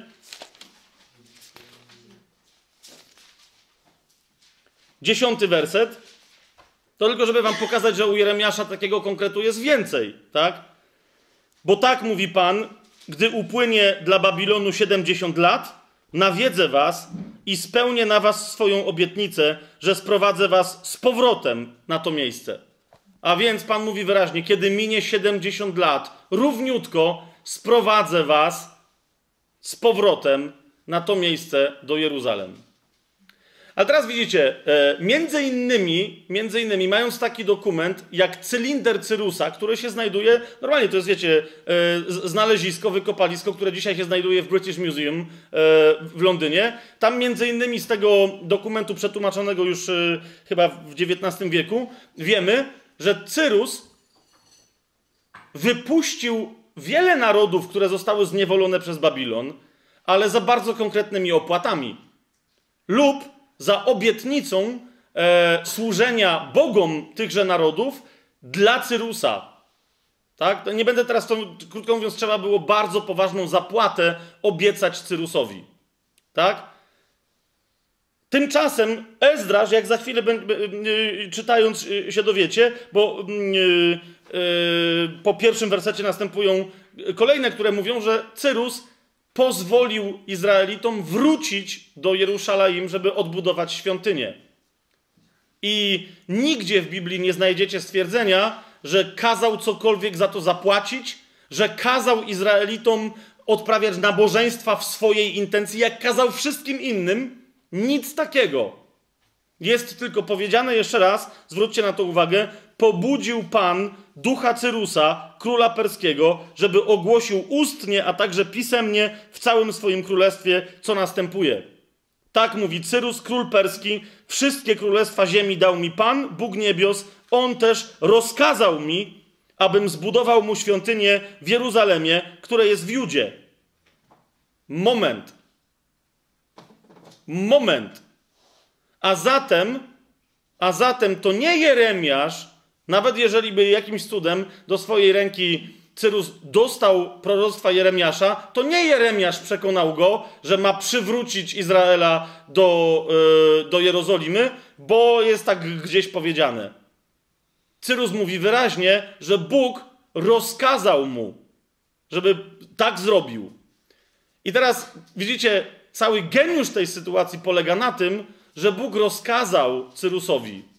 Dziesiąty werset. To tylko, żeby wam pokazać, że u Jeremiasza takiego konkretu jest więcej, tak? Bo tak mówi Pan, gdy upłynie dla Babilonu 70 lat, nawiedzę was i spełnię na was swoją obietnicę, że sprowadzę was z powrotem na to miejsce. A więc Pan mówi wyraźnie, kiedy minie 70 lat, równiutko sprowadzę was z powrotem na to miejsce do Jeruzalem. A teraz widzicie, e, między innymi, między innymi mając taki dokument jak cylinder Cyrusa, który się znajduje, normalnie to jest, wiecie, e, znalezisko, wykopalisko, które dzisiaj się znajduje w British Museum e, w Londynie. Tam między innymi z tego dokumentu przetłumaczonego już chyba w XIX wieku wiemy, że Cyrus wypuścił wiele narodów, które zostały zniewolone przez Babilon, ale za bardzo konkretnymi opłatami. Lub za obietnicą e, służenia bogom tychże narodów dla Cyrusa. Tak? Nie będę teraz, to, krótko mówiąc, trzeba było bardzo poważną zapłatę obiecać Cyrusowi. Tak? Tymczasem Ezdraż, jak za chwilę e, czytając e, się dowiecie, bo e, po pierwszym wersecie następują kolejne, które mówią, że Cyrus pozwolił Izraelitom wrócić do Jerusalem, żeby odbudować świątynię. I nigdzie w Biblii nie znajdziecie stwierdzenia, że kazał cokolwiek za to zapłacić, że kazał Izraelitom odprawiać nabożeństwa w swojej intencji, jak kazał wszystkim innym. Nic takiego. Jest tylko powiedziane jeszcze raz, zwróćcie na to uwagę, pobudził Pan ducha Cyrusa, króla perskiego, żeby ogłosił ustnie, a także pisemnie w całym swoim królestwie, co następuje. Tak mówi Cyrus, król perski, wszystkie królestwa ziemi dał mi Pan, Bóg niebios, on też rozkazał mi, abym zbudował mu świątynię w Jeruzalemie, które jest w Judzie. Moment. Moment. A zatem, a zatem to nie Jeremiasz, nawet jeżeli by jakimś cudem do swojej ręki Cyrus dostał proroctwa Jeremiasza, to nie Jeremiasz przekonał go, że ma przywrócić Izraela do, yy, do Jerozolimy, bo jest tak gdzieś powiedziane. Cyrus mówi wyraźnie, że Bóg rozkazał mu, żeby tak zrobił. I teraz widzicie, cały geniusz tej sytuacji polega na tym, że Bóg rozkazał Cyrusowi.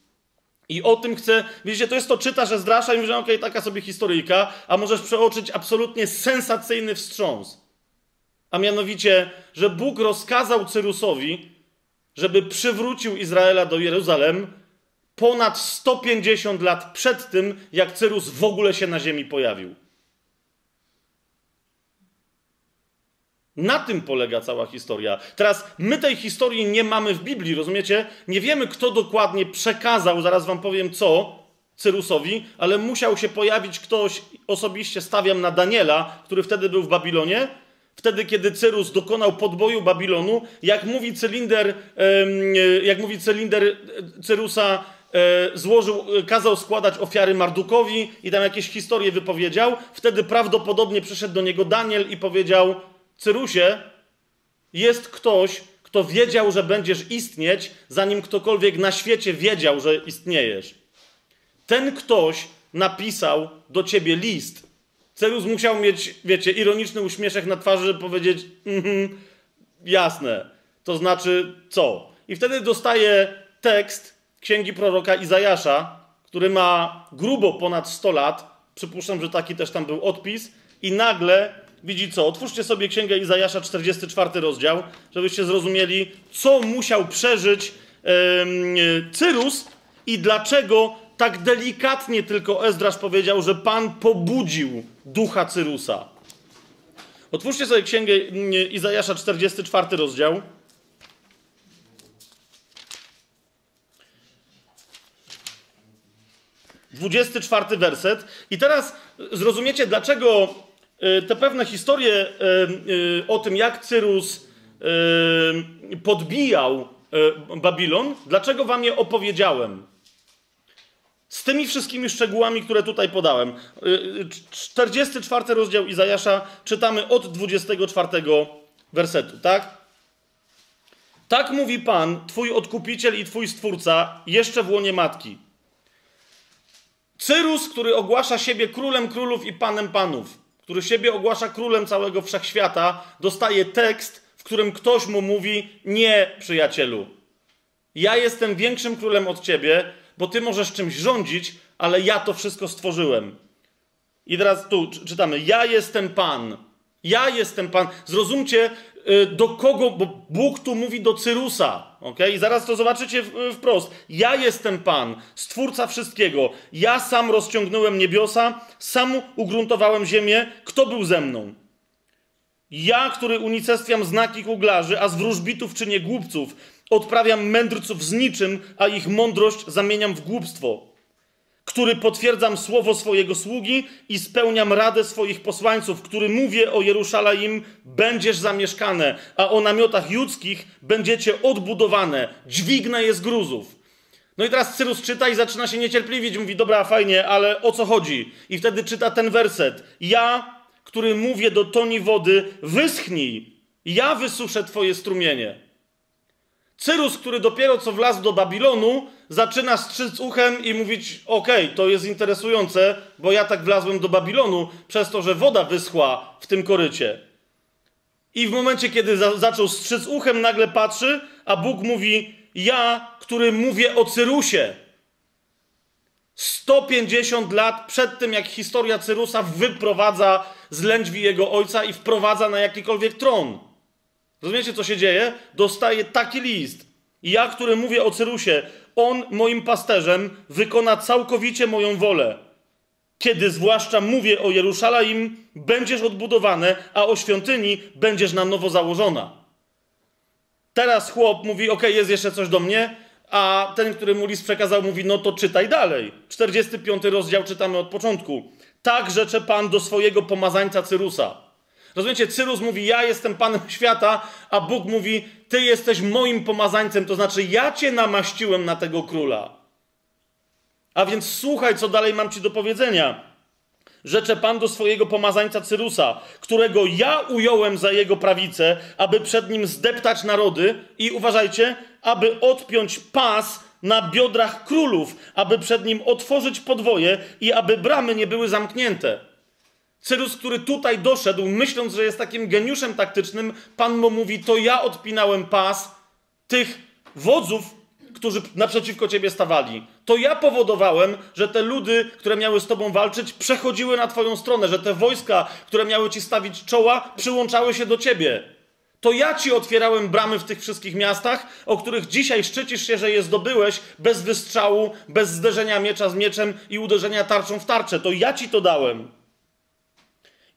I o tym chcę, wiecie, to jest to, czytasz Ezdrasza i mówisz, okej, okay, taka sobie historyjka, a możesz przeoczyć absolutnie sensacyjny wstrząs. A mianowicie, że Bóg rozkazał Cyrusowi, żeby przywrócił Izraela do Jeruzalem ponad 150 lat przed tym, jak Cyrus w ogóle się na ziemi pojawił. Na tym polega cała historia. Teraz my tej historii nie mamy w Biblii, rozumiecie? Nie wiemy, kto dokładnie przekazał, zaraz wam powiem co, Cyrusowi, ale musiał się pojawić ktoś, osobiście stawiam na Daniela, który wtedy był w Babilonie, wtedy, kiedy Cyrus dokonał podboju Babilonu, jak mówi cylinder, jak mówi cylinder Cyrusa, e, złożył, kazał składać ofiary Mardukowi i tam jakieś historie wypowiedział, wtedy prawdopodobnie przyszedł do niego Daniel i powiedział, Cyrusie, jest ktoś, kto wiedział, że będziesz istnieć, zanim ktokolwiek na świecie wiedział, że istniejesz. Ten ktoś napisał do ciebie list. Cyrus musiał mieć, wiecie, ironiczny uśmieszek na twarzy, żeby powiedzieć, mm, jasne, to znaczy co? I wtedy dostaje tekst księgi proroka Izajasza, który ma grubo ponad 100 lat. Przypuszczam, że taki też tam był odpis. I nagle widzi co? Otwórzcie sobie Księgę Izajasza, 44 rozdział, żebyście zrozumieli, co musiał przeżyć yy, Cyrus i dlaczego tak delikatnie tylko Ezdrasz powiedział, że Pan pobudził ducha Cyrusa. Otwórzcie sobie Księgę Izajasza, 44 rozdział. Dwudziesty czwarty werset. I teraz zrozumiecie, dlaczego te pewne historie e, e, o tym, jak Cyrus podbijał Babilon, dlaczego wam je opowiedziałem? Z tymi wszystkimi szczegółami, które tutaj podałem. 44 rozdział Izajasza czytamy od 24 wersetu, tak? Tak mówi Pan, Twój odkupiciel i Twój stwórca, jeszcze w łonie matki. Cyrus, który ogłasza siebie królem królów i panem panów który siebie ogłasza królem całego wszechświata, dostaje tekst, w którym ktoś mu mówi: Nie, przyjacielu, ja jestem większym królem od ciebie, bo ty możesz czymś rządzić, ale ja to wszystko stworzyłem. I teraz tu czytamy: Ja jestem Pan. Ja jestem Pan. Zrozumcie, do kogo, bo Bóg tu mówi do Cyrusa, ok? I zaraz to zobaczycie wprost. Ja jestem Pan, stwórca wszystkiego. Ja sam rozciągnąłem niebiosa, sam ugruntowałem ziemię. Kto był ze mną? Ja, który unicestwiam znaki kuglarzy, a z wróżbitów czynię głupców. Odprawiam mędrców z niczym, a ich mądrość zamieniam w głupstwo który potwierdzam słowo swojego sługi i spełniam radę swoich posłańców, który mówię o Jerusalem, będziesz zamieszkane, a o namiotach judzkich będziecie odbudowane. Dźwignę je z gruzów. No i teraz Cyrus czyta i zaczyna się niecierpliwić. Mówi, dobra, fajnie, ale o co chodzi? I wtedy czyta ten werset. Ja, który mówię do toni wody, wyschnij. Ja wysuszę twoje strumienie. Cyrus, który dopiero co wlazł do Babilonu, zaczyna strzyc uchem i mówić: Okej, okay, to jest interesujące, bo ja tak wlazłem do Babilonu przez to, że woda wyschła w tym korycie. I w momencie, kiedy za zaczął strzyc uchem, nagle patrzy, a Bóg mówi: Ja, który mówię o Cyrusie. 150 lat przed tym, jak historia Cyrusa wyprowadza z lędźwi jego ojca i wprowadza na jakikolwiek tron. Rozumiecie, co się dzieje? Dostaje taki list. Ja, który mówię o Cyrusie, on moim pasterzem wykona całkowicie moją wolę. Kiedy zwłaszcza mówię o Jerusalem, będziesz odbudowane, a o świątyni będziesz na nowo założona. Teraz chłop mówi: OK, jest jeszcze coś do mnie, a ten, który mu list przekazał, mówi: No to czytaj dalej. 45 rozdział czytamy od początku. Tak rzecze Pan do swojego pomazańca Cyrusa. Rozumiecie, Cyrus mówi, ja jestem Panem świata, a Bóg mówi, ty jesteś moim pomazańcem, to znaczy ja cię namaściłem na tego króla. A więc słuchaj, co dalej mam ci do powiedzenia. Rzecze Pan do swojego pomazańca Cyrusa, którego ja ująłem za jego prawicę, aby przed nim zdeptać narody i uważajcie, aby odpiąć pas na biodrach królów, aby przed nim otworzyć podwoje i aby bramy nie były zamknięte. Cyrus, który tutaj doszedł, myśląc, że jest takim geniuszem taktycznym, Pan mu mówi: To ja odpinałem pas tych wodzów, którzy naprzeciwko ciebie stawali. To ja powodowałem, że te ludy, które miały z tobą walczyć, przechodziły na twoją stronę, że te wojska, które miały ci stawić czoła, przyłączały się do ciebie. To ja ci otwierałem bramy w tych wszystkich miastach, o których dzisiaj szczycisz się, że je zdobyłeś bez wystrzału, bez zderzenia miecza z mieczem i uderzenia tarczą w tarczę. To ja ci to dałem.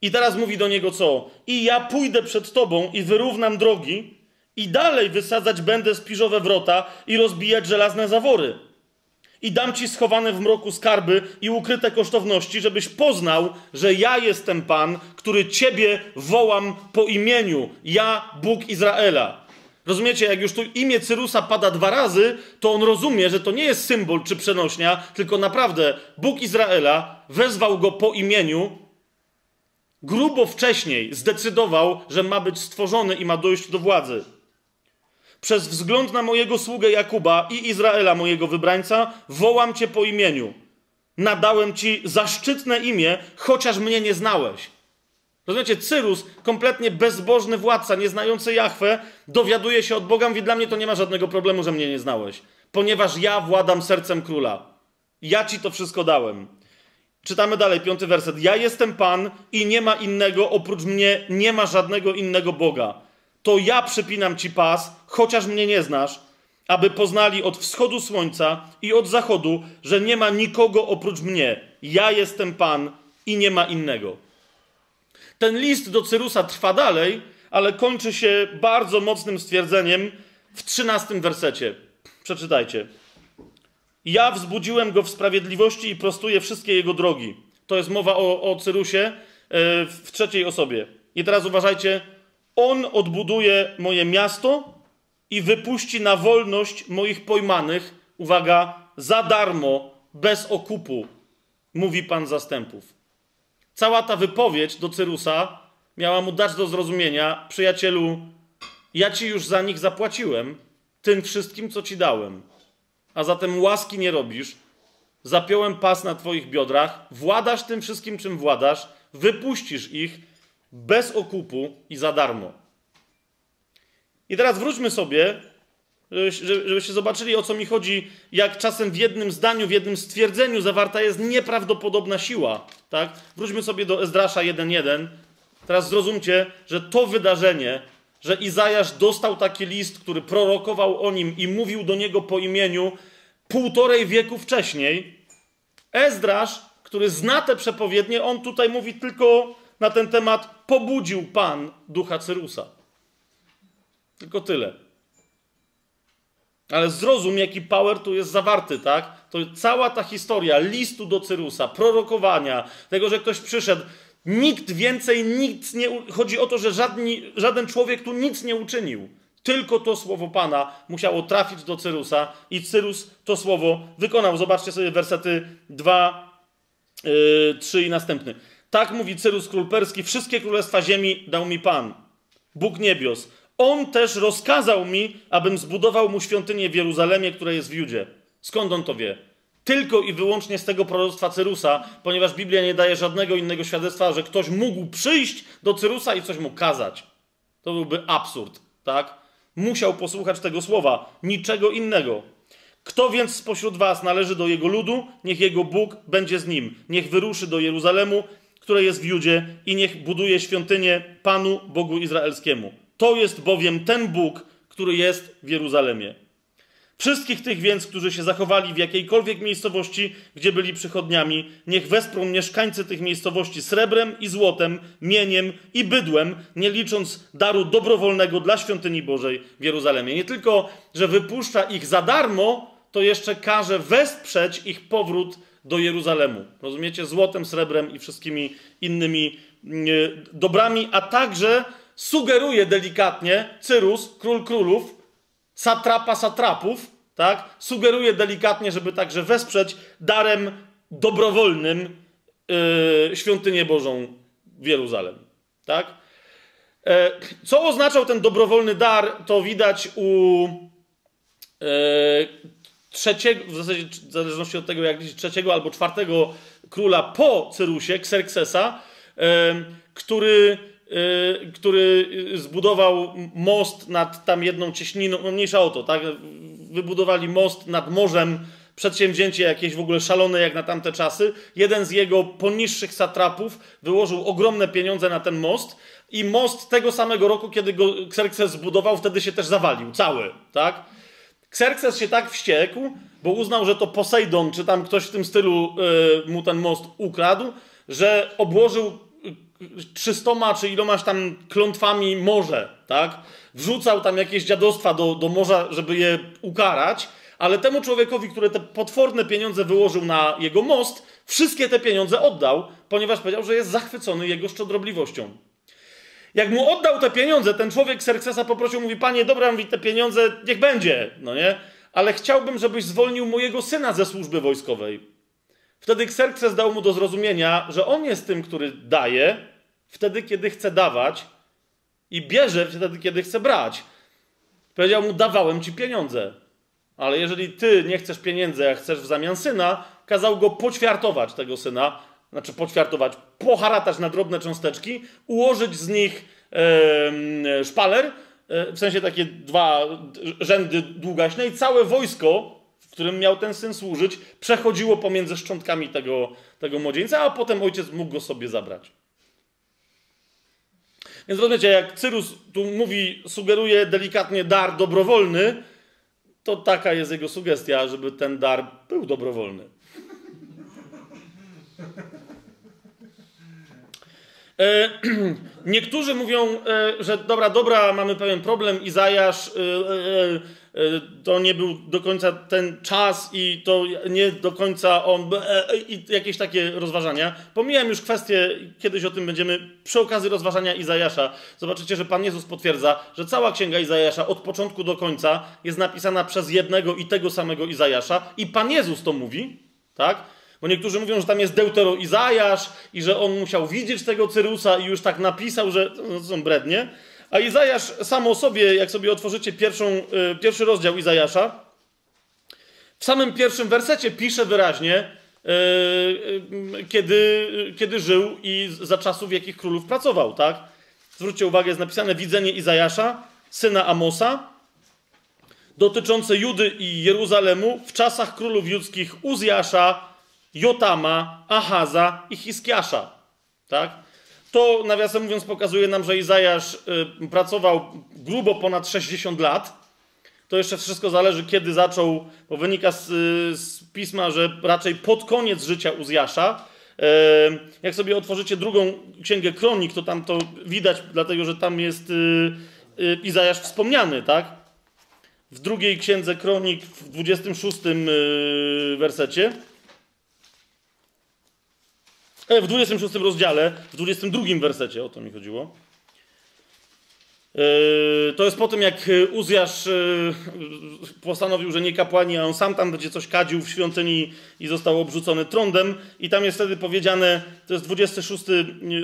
I teraz mówi do niego co? I ja pójdę przed tobą i wyrównam drogi, i dalej wysadzać będę spiżowe wrota i rozbijać żelazne zawory. I dam ci schowane w mroku skarby i ukryte kosztowności, żebyś poznał, że ja jestem Pan, który ciebie wołam po imieniu. Ja, Bóg Izraela. Rozumiecie, jak już tu imię Cyrusa pada dwa razy, to on rozumie, że to nie jest symbol czy przenośnia, tylko naprawdę Bóg Izraela wezwał go po imieniu, grubo wcześniej zdecydował, że ma być stworzony i ma dojść do władzy. Przez wzgląd na mojego sługę Jakuba i Izraela, mojego wybrańca, wołam cię po imieniu. Nadałem ci zaszczytne imię, chociaż mnie nie znałeś. Rozumiecie, Cyrus, kompletnie bezbożny władca, nieznający Jahwe, dowiaduje się od Boga, mówi, dla mnie to nie ma żadnego problemu, że mnie nie znałeś, ponieważ ja władam sercem króla. Ja ci to wszystko dałem. Czytamy dalej, piąty werset. Ja jestem Pan i nie ma innego, oprócz mnie nie ma żadnego innego Boga to ja przypinam ci pas, chociaż mnie nie znasz, aby poznali od wschodu słońca i od zachodu, że nie ma nikogo oprócz mnie. Ja jestem Pan i nie ma innego. Ten list do Cyrusa trwa dalej, ale kończy się bardzo mocnym stwierdzeniem w trzynastym wersecie. Przeczytajcie. Ja wzbudziłem go w sprawiedliwości i prostuję wszystkie jego drogi. To jest mowa o, o Cyrusie e, w trzeciej osobie. I teraz uważajcie, on odbuduje moje miasto i wypuści na wolność moich pojmanych, uwaga, za darmo, bez okupu, mówi Pan zastępów. Cała ta wypowiedź do Cyrusa miała mu dać do zrozumienia, przyjacielu, ja ci już za nich zapłaciłem, tym wszystkim, co ci dałem. A zatem łaski nie robisz, zapiąłem pas na twoich biodrach, władasz tym wszystkim, czym władasz, wypuścisz ich bez okupu i za darmo. I teraz wróćmy sobie, żebyście zobaczyli, o co mi chodzi, jak czasem w jednym zdaniu, w jednym stwierdzeniu zawarta jest nieprawdopodobna siła. Tak? Wróćmy sobie do Ezdrasza 1.1. Teraz zrozumcie, że to wydarzenie, że Izajasz dostał taki list, który prorokował o nim i mówił do niego po imieniu półtorej wieku wcześniej, Ezdrasz, który zna te przepowiednie, on tutaj mówi tylko na ten temat pobudził Pan ducha Cyrusa. Tylko tyle. Ale zrozum, jaki power tu jest zawarty, tak? To cała ta historia listu do Cyrusa, prorokowania, tego, że ktoś przyszedł. Nikt więcej, nikt nie. Chodzi o to, że żadni, żaden człowiek tu nic nie uczynił. Tylko to słowo Pana musiało trafić do Cyrusa i Cyrus to słowo wykonał. Zobaczcie sobie wersety 2, yy, 3 i następny. Tak mówi Cyrus król perski: Wszystkie królestwa ziemi dał mi Pan, Bóg niebios. On też rozkazał mi, abym zbudował mu świątynię w Jeruzalemie, która jest w Judzie. Skąd on to wie? Tylko i wyłącznie z tego proroctwa Cyrusa, ponieważ Biblia nie daje żadnego innego świadectwa, że ktoś mógł przyjść do Cyrusa i coś mu kazać. To byłby absurd, tak? Musiał posłuchać tego słowa, niczego innego. Kto więc spośród was należy do jego ludu, niech jego Bóg będzie z nim. Niech wyruszy do Jeruzalemu, które jest w Judzie, i niech buduje świątynię Panu Bogu Izraelskiemu. To jest bowiem ten Bóg, który jest w Jeruzalemie. Wszystkich tych więc, którzy się zachowali w jakiejkolwiek miejscowości, gdzie byli przychodniami, niech wesprą mieszkańcy tych miejscowości srebrem i złotem, mieniem i bydłem, nie licząc daru dobrowolnego dla świątyni Bożej w Jeruzalemie. Nie tylko, że wypuszcza ich za darmo, to jeszcze każe wesprzeć ich powrót do Jeruzalemu. Rozumiecie? Złotem, srebrem i wszystkimi innymi mm, dobrami, a także sugeruje delikatnie Cyrus, król królów, satrapa satrapów, tak? Sugeruje delikatnie, żeby także wesprzeć darem dobrowolnym yy, świątynię Bożą w Jeruzalem, tak? E, co oznaczał ten dobrowolny dar, to widać u e, trzeciego, w zasadzie w zależności od tego, jak liczyć, trzeciego albo czwartego króla po Cyrusie, Xerxesa, e, który który zbudował most nad tam jedną cieśniną, no mniejsza o to, tak? Wybudowali most nad morzem, przedsięwzięcie jakieś w ogóle szalone jak na tamte czasy. Jeden z jego poniższych satrapów wyłożył ogromne pieniądze na ten most i most tego samego roku, kiedy go Xerxes zbudował, wtedy się też zawalił, cały, tak? Xerxes się tak wściekł, bo uznał, że to Posejdon, czy tam ktoś w tym stylu yy, mu ten most ukradł, że obłożył trzystoma czy ilomaś tam klątwami morze, tak? Wrzucał tam jakieś dziadostwa do, do morza, żeby je ukarać, ale temu człowiekowi, który te potworne pieniądze wyłożył na jego most, wszystkie te pieniądze oddał, ponieważ powiedział, że jest zachwycony jego szczodrobliwością. Jak mu oddał te pieniądze, ten człowiek Serksesa poprosił, mówi, panie, dobra, mówi, te pieniądze niech będzie, no nie? Ale chciałbym, żebyś zwolnił mojego syna ze służby wojskowej. Wtedy Xerxes dał mu do zrozumienia, że on jest tym, który daje wtedy, kiedy chce dawać i bierze wtedy, kiedy chce brać. Powiedział mu, dawałem ci pieniądze. Ale jeżeli ty nie chcesz pieniędzy, a chcesz w zamian syna, kazał go poćwiartować tego syna, znaczy poćwiartować, poharatać na drobne cząsteczki, ułożyć z nich szpaler, e, w sensie takie dwa rzędy długaśne i całe wojsko, którym miał ten syn służyć, przechodziło pomiędzy szczątkami tego, tego młodzieńca, a potem ojciec mógł go sobie zabrać. Więc rozumiecie, jak Cyrus tu mówi, sugeruje delikatnie dar dobrowolny, to taka jest jego sugestia, żeby ten dar był dobrowolny. E, niektórzy mówią, e, że dobra, dobra, mamy pewien problem, Izajasz, e, to nie był do końca ten czas i to nie do końca on, i jakieś takie rozważania. Pomijam już kwestię, kiedyś o tym będziemy, przy okazji rozważania Izajasza. Zobaczycie, że Pan Jezus potwierdza, że cała księga Izajasza od początku do końca jest napisana przez jednego i tego samego Izajasza i Pan Jezus to mówi, tak? Bo niektórzy mówią, że tam jest Deutero Izajasz i że on musiał widzieć tego Cyrusa i już tak napisał, że no, to są brednie. A Izajasz sam o sobie, jak sobie otworzycie pierwszą, y, pierwszy rozdział Izajasza, w samym pierwszym wersecie pisze wyraźnie, y, y, kiedy, kiedy żył i za czasów, jakich królów pracował, tak? Zwróćcie uwagę, jest napisane widzenie Izajasza, syna Amosa, dotyczące Judy i Jeruzalemu w czasach królów judzkich Uzjasza, Jotama, Ahaza i Hiskiasza. Tak? To, nawiasem mówiąc, pokazuje nam, że Izajasz y, pracował grubo ponad 60 lat. To jeszcze wszystko zależy, kiedy zaczął, bo wynika z, z pisma, że raczej pod koniec życia Uzjasza. Y, jak sobie otworzycie drugą księgę kronik, to tam to widać, dlatego że tam jest y, Izajasz wspomniany, tak? W drugiej księdze kronik, w 26 y, wersecie. W 26 rozdziale, w 22 wersecie, o to mi chodziło. E, to jest po tym, jak Uzjasz e, postanowił, że nie kapłani, a on sam tam będzie coś kadził w świątyni i został obrzucony trądem. I tam jest wtedy powiedziane, to jest 26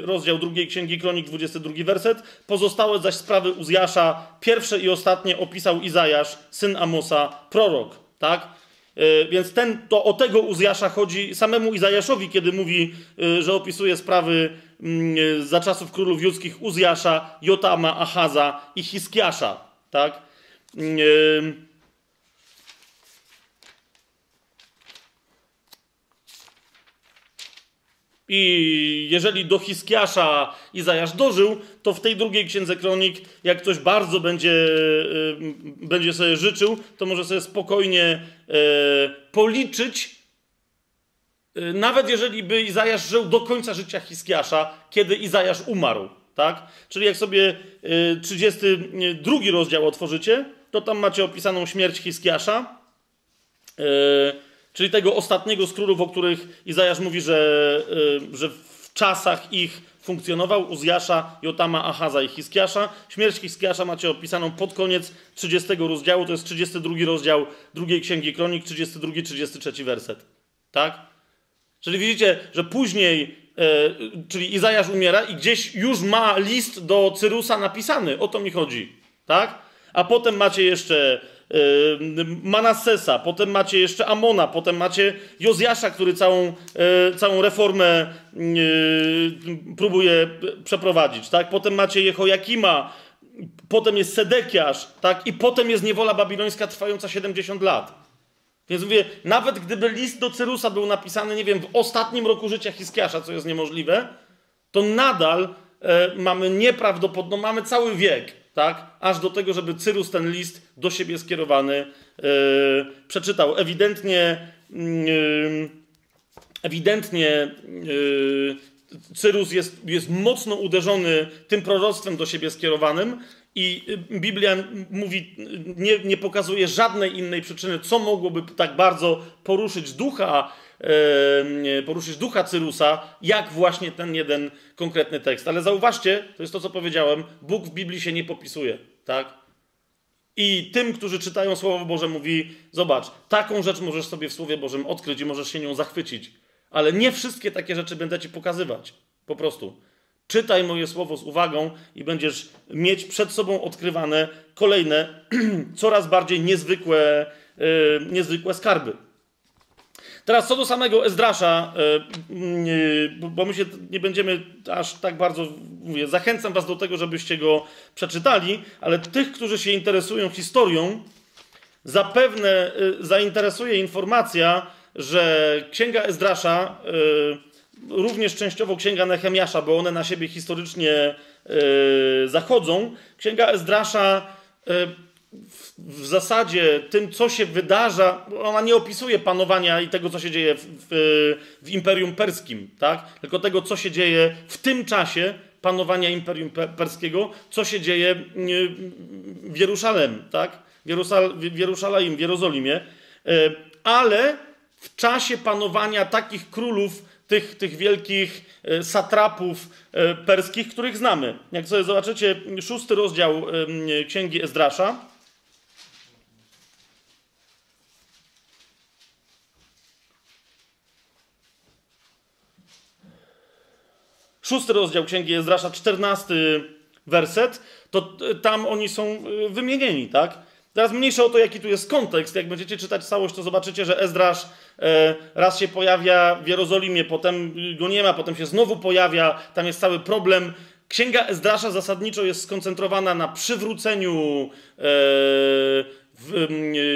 rozdział drugiej Księgi Kronik, 22 werset. Pozostałe zaś sprawy Uzjasza, pierwsze i ostatnie opisał Izajasz, syn Amosa, prorok. Tak? E, więc ten, to o tego Uzjasza chodzi samemu Izajaszowi, kiedy mówi, e, że opisuje sprawy mm, e, za czasów królów judzkich Uzjasza, Jotama, Achaza i Hiskiasza. Tak? I jeżeli do Hiskiasza Izajasz dożył, to w tej drugiej księdze kronik, jak ktoś bardzo będzie, y, będzie sobie życzył, to może sobie spokojnie y, policzyć, y, nawet jeżeli by Izajasz żył do końca życia Hiskiasza, kiedy Izajasz umarł. Tak? Czyli jak sobie 32 rozdział otworzycie, to tam macie opisaną śmierć Hiskiasza. Czyli tego ostatniego z królów, o których Izajasz mówi, że, y, że w czasach ich funkcjonował Uzjasza, Jotama, Achaza i Hiskiasza. Śmierć Hiskiasza macie opisaną pod koniec 30 rozdziału, to jest 32 rozdział drugiej Księgi Kronik, 32-33 werset. Tak? Czyli widzicie, że później, e, czyli Izajasz umiera i gdzieś już ma list do Cyrusa napisany, o to mi chodzi. Tak? A potem macie jeszcze Manassesa, potem macie jeszcze Amona, potem macie Jozjasza, który całą, całą reformę próbuje przeprowadzić, tak? Potem macie Jehojakima, potem jest Sedekiasz, tak? I potem jest niewola babilońska trwająca 70 lat. Więc mówię, nawet gdyby list do Cyrusa był napisany, nie wiem, w ostatnim roku życia Hiskiasza, co jest niemożliwe, to nadal e, mamy nieprawdopodobną, mamy cały wiek, tak? Aż do tego, żeby Cyrus ten list do siebie skierowany e, przeczytał. Ewidentnie, yy, ewidentnie yy, Cyrus jest, jest mocno uderzony tym proroctwem do siebie skierowanym i Biblia mówi, nie, nie pokazuje żadnej innej przyczyny, co mogłoby tak bardzo poruszyć ducha, yy, poruszyć ducha Cyrusa, jak właśnie ten jeden konkretny tekst. Ale zauważcie, to jest to, co powiedziałem, Bóg w Biblii się nie popisuje, tak? I tym, którzy czytają Słowo Boże, mówi: Zobacz, taką rzecz możesz sobie w Słowie Bożym odkryć i możesz się nią zachwycić. Ale nie wszystkie takie rzeczy będę ci pokazywać. Po prostu. Czytaj moje słowo z uwagą i będziesz mieć przed sobą odkrywane kolejne, coraz bardziej niezwykłe, yy, niezwykłe skarby. Teraz co do samego Ezdrasza, yy, bo my się nie będziemy aż tak bardzo, mówię, zachęcam was do tego, żebyście go przeczytali, ale tych, którzy się interesują historią, zapewne yy, zainteresuje informacja, że Księga Ezdrasza również częściowo księga Nehemiasza, bo one na siebie historycznie zachodzą. Księga Ezdrasza w, zasadzie tym, co się wydarza, ona nie opisuje panowania i tego, co się dzieje w, w, w Imperium Perskim, tak? tylko tego, co się dzieje w tym czasie panowania Imperium Perskiego, co się dzieje w Jerusalem, tak? w, Jerusal w Jerusalem, w Jerozolimie, yy, ale w czasie panowania takich królów, tych, tych wielkich e, satrapów e, perskich, których znamy. Jak sobie zobaczycie szósty rozdział Księgi Ezdrasza, szósty rozdział Księgi Ezdrasza, czternasty werset, to e, tam oni są wymienieni, tak? Teraz mniejsze o to, jaki tu jest kontekst. Jak będziecie czytać całość, to zobaczycie, że Ezdrasz e, raz się pojawia w Jerozolimie, potem go nie ma, potem się znowu pojawia. Tam jest cały problem. Księga Ezdrasza zasadniczo jest skoncentrowana na przywróceniu e,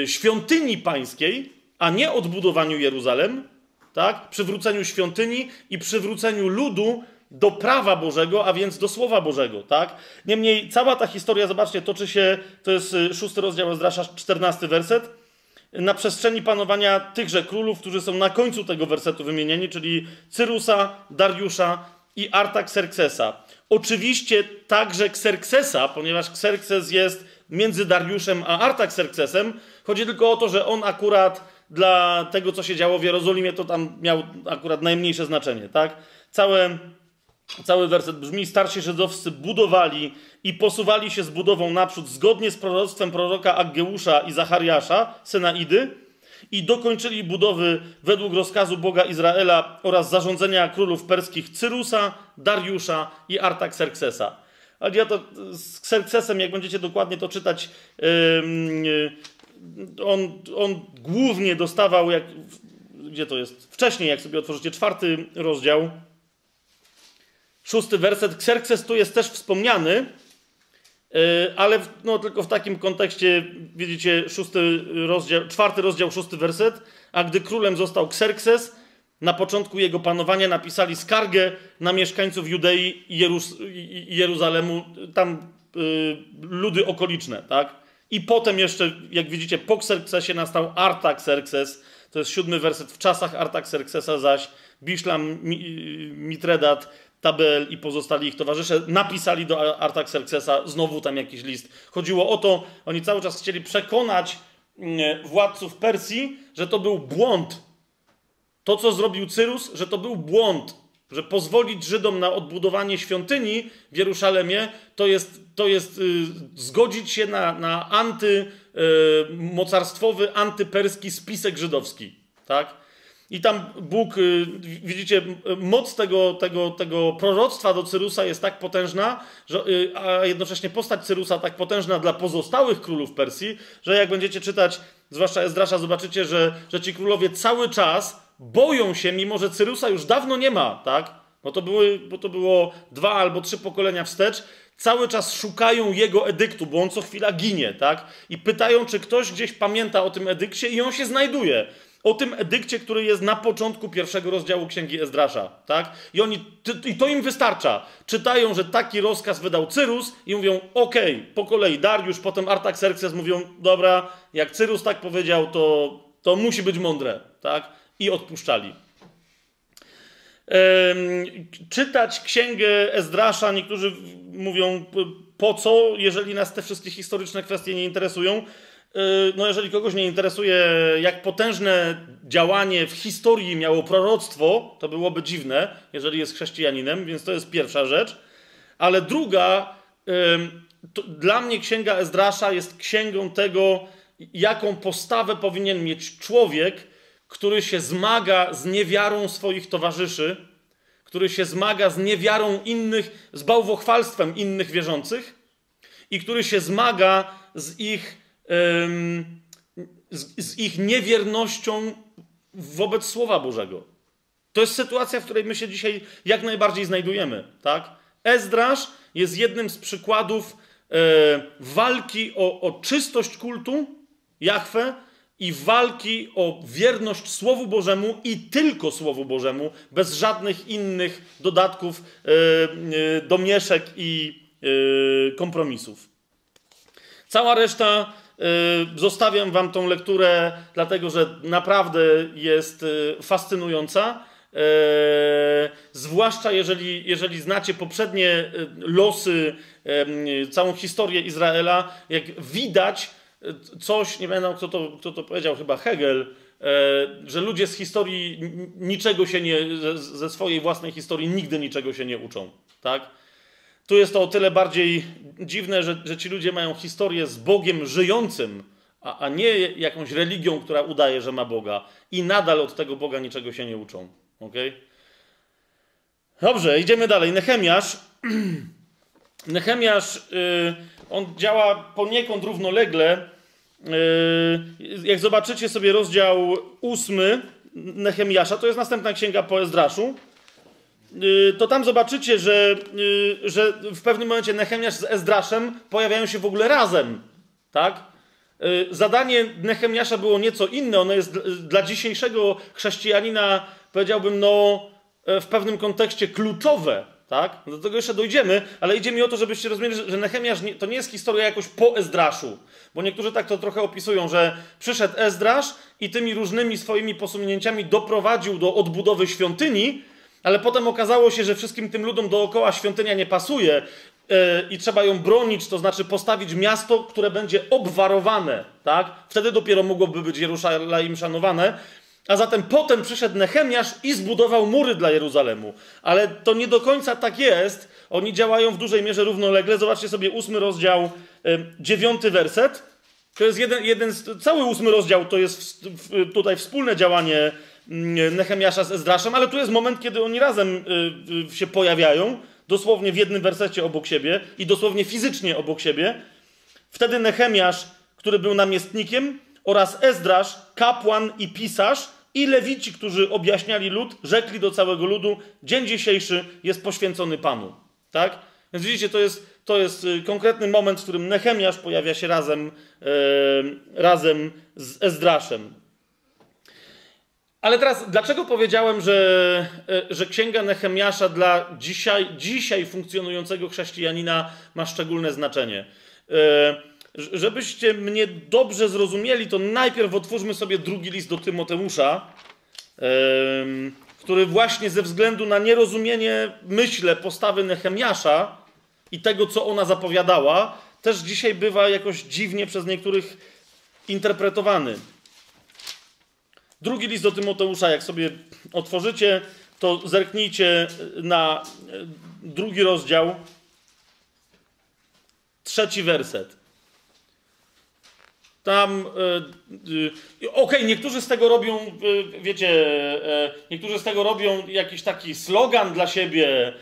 świątyni pańskiej, a nie odbudowaniu Jeruzalem, tak? Przywróceniu świątyni i przywróceniu ludu do prawa Bożego, a więc do Słowa Bożego, tak? Niemniej cała ta historia, zobaczcie, toczy się, to jest y, szósty rozdział Ezdrasza, czternasty werset, na przestrzeni panowania tychże królów, którzy są na końcu tego wersetu wymienieni, czyli Cyrusa, Dariusza i Artaxerxesa. Oczywiście także Xerxesa, ponieważ Xerxes jest między Dariuszem a Artaxerxesem. Chodzi tylko o to, że on akurat dla tego, co się działo w Jerozolimie, to tam miał akurat najmniejsze znaczenie, tak? Całe Cały werset brzmi: Starsi Żydowscy budowali i posuwali się z budową naprzód zgodnie z proroctwem proroka Aggeusza i Zachariasza, syna Idy, i dokończyli budowy według rozkazu Boga Izraela oraz zarządzenia królów perskich Cyrusa, Dariusza i Artaxerxesa. Ale ja to z Xerxesem, jak będziecie dokładnie to czytać, on, on głównie dostawał, jak, gdzie to jest? Wcześniej, jak sobie otworzycie czwarty rozdział, szósty werset. Xerxes tu jest też wspomniany, e, ale w, no, tylko w takim kontekście, widzicie, szósty rozdział, czwarty rozdział, szósty werset. A gdy królem został Xerxes, na początku jego panowania napisali skargę na mieszkańców Judei i Jeruzalemu, tam y, ludy okoliczne, tak? I potem jeszcze, jak widzicie, po Xerxesie nastał Artaxerxes, to jest siódmy werset. W czasach Artaxerxesa zaś Biszlam, Mitredat, Tabel i pozostali ich towarzysze napisali do Artaxerxesa znowu tam jakiś list. Chodziło o to, oni cały czas chcieli przekonać mm, władców Persji, że to był błąd. To, co zrobił Cyrus, że to był błąd. Że pozwolić Żydom na odbudowanie świątyni w Jeruzalemie, to jest, to jest yy, zgodzić się na, na antymocarstwowy, yy, antyperski spisek żydowski. Tak? I tam Bóg, y, widzicie, moc tego, tego, tego proroctwa do Cyrusa jest tak potężna, że, y, a jednocześnie postać Cyrusa tak potężna dla pozostałych królów Persji, że jak będziecie czytać, zwłaszcza Ezdrasza, zobaczycie, że, że ci królowie cały czas boją się, mimo że Cyrusa już dawno nie ma, tak? Bo to, były, bo to było dwa albo trzy pokolenia wstecz, cały czas szukają jego edyktu, bo on co chwila ginie, tak? I pytają, czy ktoś gdzieś pamięta o tym edykcie i on się znajduje o tym edykcie, który jest na początku pierwszego rozdziału Księgi Ezdrasza, tak? I, oni, I to im wystarcza. Czytają, że taki rozkaz wydał Cyrus i mówią, okej, okay, po kolei Dariusz, potem Artaxerxes mówią, dobra, jak Cyrus tak powiedział, to, to musi być mądre, tak? I odpuszczali. czytać księgę Ezdrasza, niektórzy mówią, po co, jeżeli nas te wszystkie historyczne kwestie nie interesują. Y, no jeżeli kogoś nie interesuje, jak potężne działanie w historii miało proroctwo, to byłoby dziwne, jeżeli jest chrześcijaninem, więc to jest pierwsza rzecz. Ale druga, dla mnie księga Ezdrasza jest księgą tego, jaką postawę powinien mieć człowiek, który się zmaga z niewiarą swoich towarzyszy, który się zmaga z niewiarą innych, z bałwochwalstwem innych wierzących i który się zmaga z ich z, z ich niewiernością wobec Słowa Bożego. To jest sytuacja, w której my się dzisiaj jak najbardziej znajdujemy. Tak? Ezdrasz jest jednym z przykładów e, walki o, o czystość kultu Jahwe i walki o wierność Słowu Bożemu i tylko Słowu Bożemu, bez żadnych innych dodatków, e, e, domieszek i e, kompromisów. Cała reszta zostawiam Wam tą lekturę, dlatego że naprawdę jest y, fascynująca. Y, zwłaszcza jeżeli, jeżeli znacie poprzednie losy, całą historię Izraela, jak widać coś, nie pamiętam kto to, kto to powiedział, chyba Hegel, że ludzie z historii niczego się nie, ze swojej własnej historii nigdy niczego się nie uczą. Tak? Tu jest to o tyle bardziej dziwne, że, że ci ludzie mają historię z Bogiem żyjącym, a, a nie jakąś religią, która udaje, że ma Boga i nadal od tego Boga niczego się nie uczą. Okay? Dobrze, idziemy dalej. Nehemiasz. Nehemiasz, yy, on działa poniekąd równolegle. Yy, jak zobaczycie sobie rozdział ósmy Nehemiasza, to jest następna księga po Ezdraszu. Y, to tam zobaczycie, że, y, że w pewnym momencie Nehemiasz z Ezdraszem pojawiają się w ogóle razem. Tak? Y, zadanie Nehemiasza było nieco inne. Ono jest dla dzisiejszego chrześcijanina, powiedziałbym, no, e, w pewnym kontekście kluczowe. Tak? Do tego jeszcze dojdziemy, ale idzie mi o to, żebyście rozumieli, że Nehemiasz to nie jest historia jakoś po Ezdraszu. Bo niektórzy tak to trochę opisują, że przyszedł Ezdrasz i tymi różnymi swoimi posunięciami doprowadził do odbudowy świątyni, ale potem okazało się, że wszystkim tym ludom dookoła świątynia nie pasuje yy, i trzeba ją bronić, to znaczy postawić miasto, które będzie obwarowane, tak? Wtedy dopiero mogłoby być Jerusalem szanowane. A zatem potem przyszedł Nehemiasz i zbudował mury dla Jeruzalemu. Ale to nie do końca tak jest. Oni działają w dużej mierze równolegle. Zobaczcie sobie ósmy rozdział, yy, dziewiąty werset. To jest jeden, jeden cały ósmy rozdział to jest w, w, tutaj wspólne działanie Nehemiasza z Ezdraszem, ale tu jest moment, kiedy oni razem y, y, się pojawiają, dosłownie w jednym wersecie obok siebie i dosłownie fizycznie obok siebie. Wtedy Nehemiasz, który był namiestnikiem, oraz Ezdrasz, kapłan i pisarz, i lewici, którzy objaśniali lud, rzekli do całego ludu: Dzień dzisiejszy jest poświęcony Panu. Tak? Więc widzicie, to jest, to jest y, konkretny moment, w którym Nehemiasz pojawia się razem, razem z Ezdraszem. Ale teraz, dlaczego powiedziałem, że, e, że księga Nehemiasza dla dzisiaj, dzisiaj funkcjonującego chrześcijanina ma szczególne znaczenie? E, żebyście mnie dobrze zrozumieli, to najpierw otwórzmy sobie drugi list do Tymoteusza, który właśnie ze względu na nierozumienie, myślę, postawy Nehemiasza i tego, co ona zapowiadała, też dzisiaj bywa jakoś dziwnie przez niektórych interpretowany. Drugi list do Tymoteusza, jak sobie otworzycie, to zerknijcie na e, drugi rozdział, trzeci werset. tam. Okej, okay, niektórzy z tego robią, wiecie, niektórzy z tego robią jakiś taki slogan dla siebie.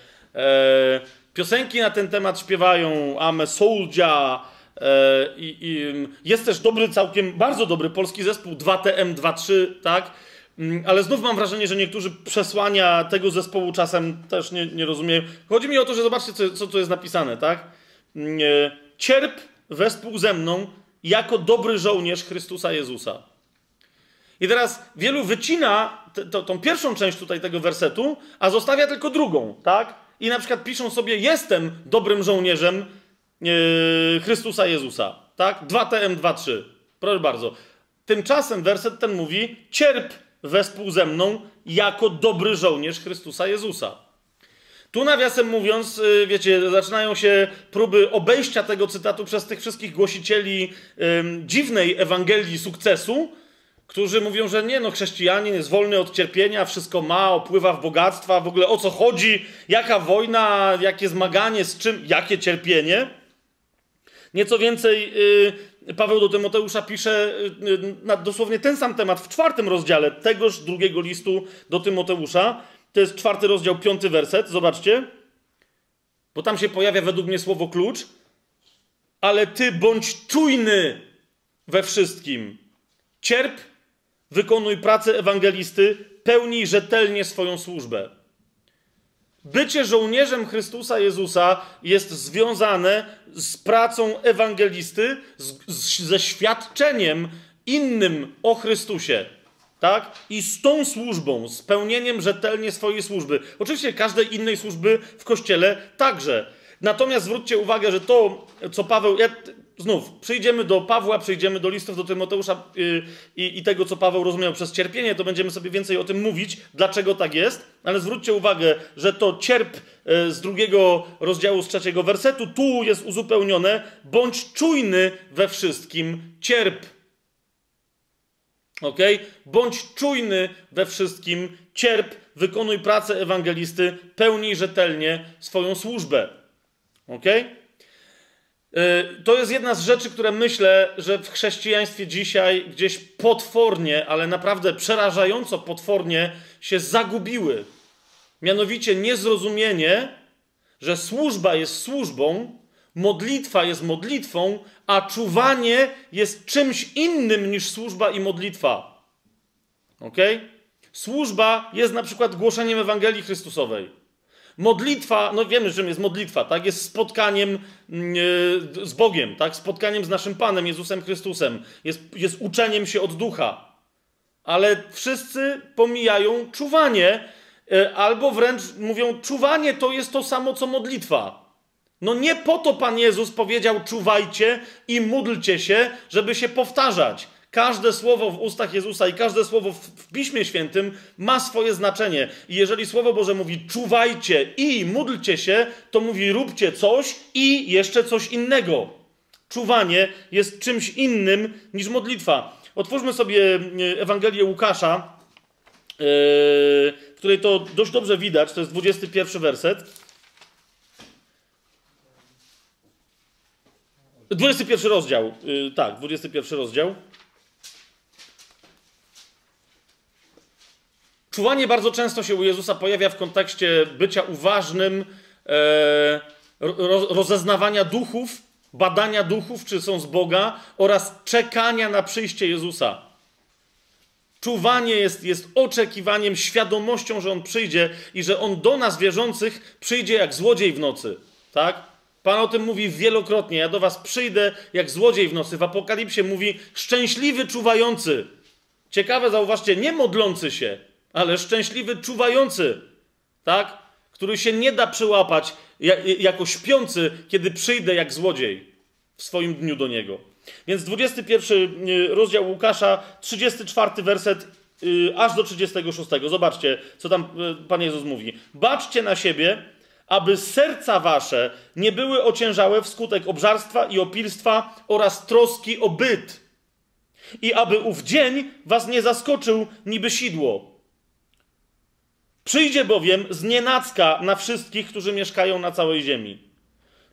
Piosenki na ten temat śpiewają Ame Soldier. I, I, jest też dobry, całkiem bardzo dobry polski zespół 2TM23, tak? Mm, ale znów mam wrażenie, że niektórzy przesłania tego zespołu czasem też nie, nie rozumieją. Chodzi mi o to, że zobaczcie, co, co tu jest napisane, tak? Mm, cierp wespół ze mną jako dobry żołnierz Chrystusa Jezusa. I teraz wielu wycina t- tą pierwszą część tutaj tego wersetu, a zostawia tylko drugą, tak? I na przykład piszą sobie: Jestem dobrym żołnierzem yy, Chrystusa Jezusa, tak? 2TM 2.3. Proszę bardzo. Tymczasem werset ten mówi: Cierp wespół ze mną jako dobry żołnierz Chrystusa Jezusa. Tu nawiasem mówiąc, y, wiecie, zaczynają się próby obejścia tego cytatu przez tych wszystkich głosicieli ym, dziwnej Ewangelii sukcesu, którzy mówią, że nie, no chrześcijanin jest wolny od cierpienia, wszystko ma, opływa w bogactwa, w ogóle o co chodzi, jaka wojna, jakie zmaganie, z czym, jakie cierpienie. Nieco więcej yy, Paweł do Tymoteusza pisze yy, na dosłownie ten sam temat w czwartym rozdziale tegoż drugiego listu do Tymoteusza. To jest czwarty rozdział, piąty werset. Zobaczcie. Bo tam się pojawia według mnie słowo klucz. Ale ty bądź czujny we wszystkim. Cierp, wykonuj pracę ewangelisty, pełnij rzetelnie swoją służbę. Bycie żołnierzem Chrystusa Jezusa jest związane z pracą ewangelisty, z, z, ze świadczeniem innym o Chrystusie. Tak? I z tą służbą, z pełnieniem rzetelnie swojej służby. Oczywiście każdej innej służby w kościele także. Natomiast zwróćcie uwagę, że to, co Paweł. Ja, znów, przyjdziemy do Pawła, przyjdziemy do listów do Tymoteusza yy, i, i tego, co Paweł rozumiał przez cierpienie, to będziemy sobie więcej o tym mówić, dlaczego tak jest. Ale zwróćcie uwagę, że to cierp yy, z drugiego rozdziału, z trzeciego wersetu, tu jest uzupełnione. Bądź czujny we wszystkim, cierp. Ok? Bądź czujny we wszystkim, cierp, wykonuj pracę ewangelisty, pełnij rzetelnie swoją służbę. Ok? To jest jedna z rzeczy, które myślę, że w chrześcijaństwie dzisiaj gdzieś potwornie, ale naprawdę przerażająco potwornie się zagubiły. Mianowicie niezrozumienie, że służba jest służbą, modlitwa jest modlitwą, a czuwanie jest czymś innym niż służba i modlitwa. Ok? Służba jest na przykład głoszeniem Ewangelii Chrystusowej. Modlitwa, no wiemy, czym jest modlitwa, tak? Jest spotkaniem yy, z Bogiem, tak? Spotkaniem z naszym Panem Jezusem Chrystusem. Jest, jest uczeniem się od ducha. Ale wszyscy pomijają czuwanie, yy, albo wręcz mówią, czuwanie to jest to samo co modlitwa. No nie po to Pan Jezus powiedział: czuwajcie i módlcie się, żeby się powtarzać. Każde słowo w ustach Jezusa i każde słowo w, Piśmie Świętym ma swoje znaczenie. I jeżeli Słowo Boże mówi czuwajcie i módlcie się, to mówi róbcie coś i jeszcze coś innego. Czuwanie jest czymś innym niż modlitwa. Otwórzmy sobie e, Ewangelię Łukasza, e, w której to dość dobrze widać. To jest 21 werset. 21 rozdział. Yy, tak, 21 rozdział. Czuwanie bardzo często się u Jezusa pojawia w kontekście bycia uważnym, e, ro, rozeznawania duchów, badania duchów, czy są z Boga, oraz czekania na przyjście Jezusa. Czuwanie jest, jest oczekiwaniem, świadomością, że On przyjdzie i że On do nas wierzących przyjdzie jak złodziej w nocy. Tak? Pan o tym mówi wielokrotnie. Ja do was przyjdę jak złodziej w nocy. W Apokalipsie mówi szczęśliwy czuwający. Ciekawe, zauważcie, nie modlący się, ale szczęśliwy czuwający, tak? Który się nie da przyłapać jako śpiący, kiedy przyjdę jak złodziej w swoim dniu do niego. Więc 21 y, rozdział Łukasza, 34 werset y, aż do 36. Zobaczcie, co tam y, Pan Jezus mówi. Baczcie na siebie, aby serca wasze nie były ociężałe wskutek obżarstwa i opilstwa oraz troski o byt. I aby ów dzień was nie zaskoczył niby sidło. Przyjdzie bowiem z nienacka na wszystkich, którzy mieszkają na całej ziemi.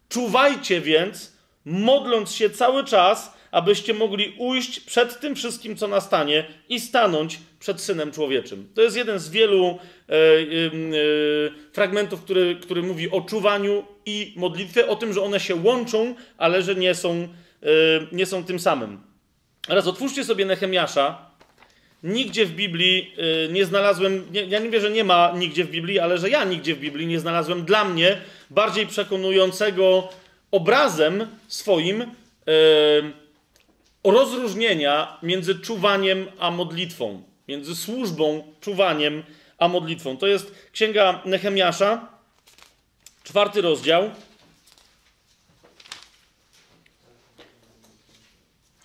Czuwajcie więc, modląc się cały czas, abyście mogli ujść przed tym wszystkim, co nastanie i stanąć przed Synem Człowieczym. To jest jeden z wielu e, e, fragmentów, który, który mówi o czuwaniu i modlitwie, o tym, że one się łączą, ale że nie są, e, nie są tym samym. Teraz otwórzcie sobie Nehemiasza. Nigdzie w Biblii y, nie znalazłem, nie, ja nie wiem, że nie ma nigdzie w Biblii, ale że ja nigdzie w Biblii nie znalazłem dla mnie bardziej przekonującego obrazem swoim yy, rozróżnienia między czuwaniem a modlitwą, między służbą, czuwaniem a modlitwą. To jest księga Nehemiasza, czwarty rozdział.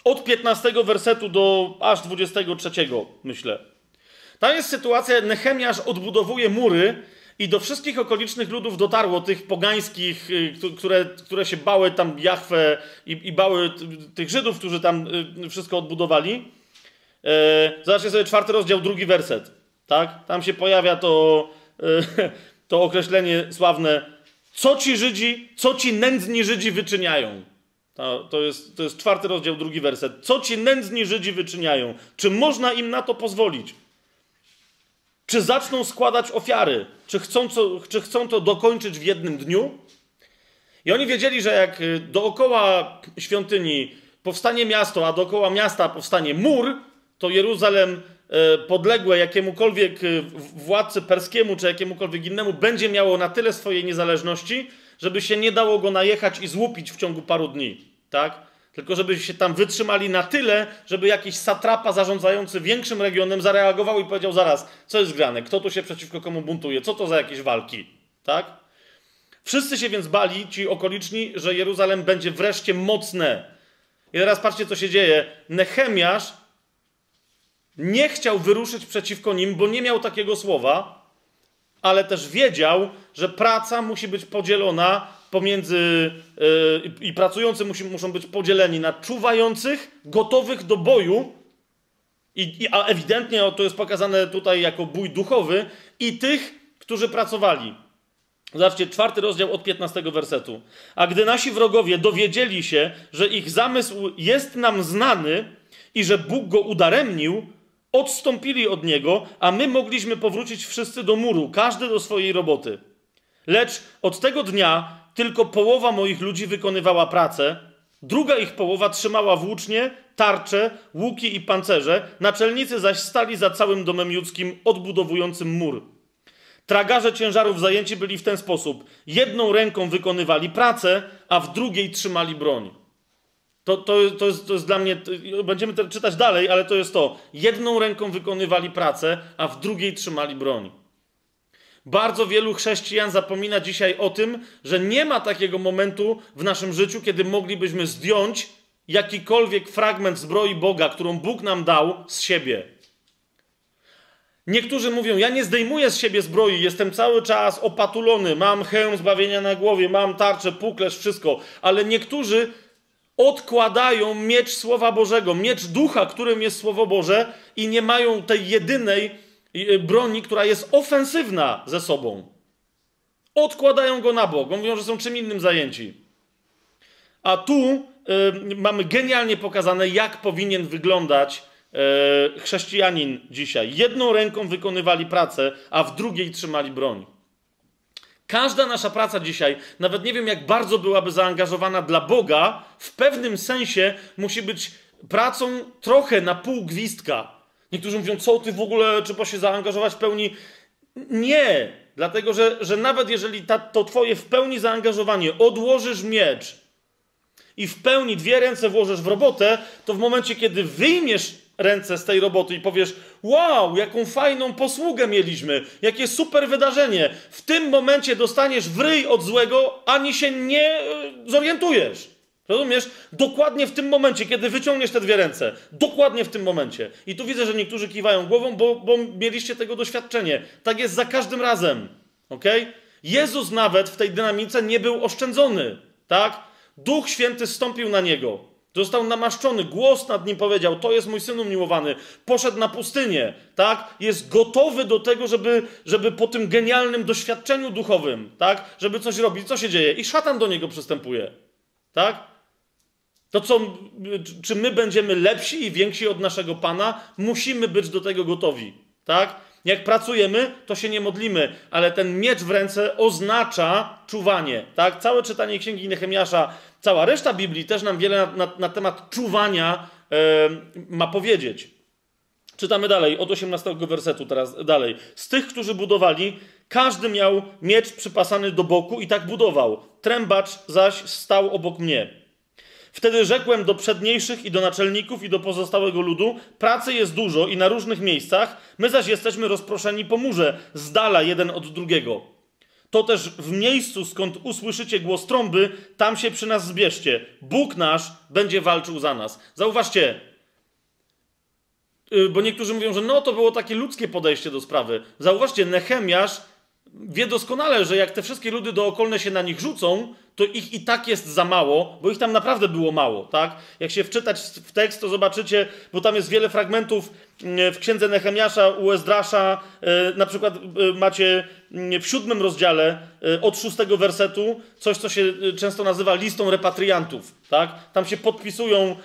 Od 15 wersetu do aż 23, myślę. Tam jest sytuacja, Nehemiasz odbudowuje mury i do wszystkich okolicznych ludów dotarło, tych pogańskich, y, które, które się bały tam Jachwę i, i bały tych Żydów, którzy tam y, wszystko odbudowali. E, zobaczcie sobie czwarty rozdział, drugi werset. Tak? Tam się pojawia to, e, to określenie sławne, co ci Żydzi, co ci nędzni Żydzi wyczyniają. To, jest, to jest czwarty rozdział, drugi werset. Co ci nędzni Żydzi wyczyniają? Czy można im na to pozwolić? Czy zaczną składać ofiary? Czy chcą, co, czy chcą to dokończyć w jednym dniu? I oni wiedzieli, że jak y, dookoła świątyni powstanie miasto, a dookoła miasta powstanie mur, to Jeruzalem y, podległe jakiemukolwiek y, władcy perskiemu czy jakiemukolwiek innemu będzie miało na tyle swojej niezależności, żeby się nie dało go najechać i złupić w ciągu paru dni. Tak? Tylko żeby się tam wytrzymali na tyle, żeby jakiś satrapa zarządzający większym regionem zareagował i powiedział zaraz, co jest grane, kto tu się przeciwko komu buntuje, co to za jakieś walki. Tak? Wszyscy się więc bali, ci okoliczni, że Jeruzalem będzie wreszcie mocne. I teraz patrzcie, co się dzieje. Nehemiasz nie chciał wyruszyć przeciwko nim, bo nie miał takiego słowa, ale też wiedział, że praca musi być podzielona pomiędzy yy, i pracujący musi, muszą być podzieleni na czuwających, gotowych do boju, i, i, a ewidentnie to jest pokazane tutaj jako bój duchowy, i tych, którzy pracowali. Zobaczcie, czwarty rozdział od 15 wersetu. A gdy nasi wrogowie dowiedzieli się, że ich zamysł jest nam znany i że Bóg go udaremnił, odstąpili od niego, a my mogliśmy powrócić wszyscy do muru, każdy do swojej roboty. Lecz od tego dnia tylko połowa moich ludzi wykonywała pracę, druga ich połowa trzymała włócznie, tarcze, łuki i pancerze, naczelnicy zaś stali za całym domem judzkim odbudowującym mur. Tragarze ciężarów zajęci byli w ten sposób. Jedną ręką wykonywali pracę, a w drugiej trzymali broń. To, to, to, jest, to jest dla mnie, będziemy czytać dalej, ale to jest to. Jedną ręką wykonywali pracę, a w drugiej trzymali broń. Bardzo wielu chrześcijan zapomina dzisiaj o tym, że nie ma takiego momentu w naszym życiu, kiedy moglibyśmy zdjąć jakikolwiek fragment zbroi Boga, którą Bóg nam dał z siebie. Niektórzy mówią: Ja nie zdejmuję z siebie zbroi, jestem cały czas opatulony, mam hełm zbawienia na głowie, mam tarczę, puklerz, wszystko. Ale niektórzy odkładają miecz Słowa Bożego, miecz ducha, którym jest Słowo Boże, i nie mają tej jedynej Y, broni, która jest ofensywna ze sobą. Odkładają go na bok. Mówią, że są czym innym zajęci. A tu y, mamy genialnie pokazane, jak powinien wyglądać y, chrześcijanin dzisiaj. Jedną ręką wykonywali pracę, a w drugiej trzymali broń. Każda nasza praca dzisiaj, nawet nie wiem jak bardzo byłaby zaangażowana dla Boga, w pewnym sensie musi być pracą trochę na pół gwizdka. Niektórzy mówią, co ty w ogóle, trzeba się zaangażować w pełni. Nie, dlatego że, że nawet jeżeli ta, to twoje w pełni zaangażowanie odłożysz miecz i w pełni dwie ręce włożysz w robotę, to w momencie, kiedy wyjmiesz ręce z tej roboty i powiesz: Wow, jaką fajną posługę mieliśmy, jakie super wydarzenie. W tym momencie dostaniesz w ryj od złego, ani się nie e, zorientujesz. Rozumiesz? Dokładnie w tym momencie, kiedy wyciągniesz te dwie ręce. Dokładnie w tym momencie. I tu widzę, że niektórzy kiwają głową, bo, bo mieliście tego doświadczenie. Tak jest za każdym razem. Ok? Jezus nawet w tej dynamice nie był oszczędzony. Tak? Duch Święty stąpił na niego. Został namaszczony, głos nad nim powiedział: To jest mój syn umiłowany. Poszedł na pustynię, tak? Jest gotowy do tego, żeby, żeby po tym genialnym doświadczeniu duchowym, tak? Żeby coś robić. Co się dzieje? I szatan do niego przystępuje, tak? To co, czy my będziemy lepsi i więksi od naszego Pana? Musimy być do tego gotowi, tak? Jak pracujemy, to się nie modlimy, ale ten miecz w ręce oznacza czuwanie, tak? Całe czytanie Księgi Nehemiasza, cała reszta Biblii też nam wiele na, na, na temat czuwania ma powiedzieć. Czytamy dalej, od 18 wersetu teraz dalej. Z tych, którzy budowali, każdy miał miecz przypasany do boku i tak budował. Trębacz zaś stał obok mnie. Wtedy rzekłem do przedniejszych i do naczelników i do pozostałego ludu: Pracy jest dużo i na różnych miejscach, my zaś jesteśmy rozproszeni po murze, z dala jeden od drugiego. To też w miejscu, skąd usłyszycie głos trąby, tam się przy nas zbierzcie. Bóg nasz będzie walczył za nas. Zauważcie, y, bo niektórzy mówią, że no to było takie ludzkie podejście do sprawy. Zauważcie, Nehemiasz wie doskonale, że jak te wszystkie ludy dookolne się na nich rzucą, to ich i tak jest za mało, bo ich tam naprawdę było mało, tak? Jak się wczytać w tekst, to zobaczycie, bo tam jest wiele fragmentów mm, w księdze Nehemiasza, u Ezdrasza, e, na przykład e, macie mm, w siódmym rozdziale e, od szóstego wersetu coś, co się często nazywa listą repatriantów, tak? Tam się podpisują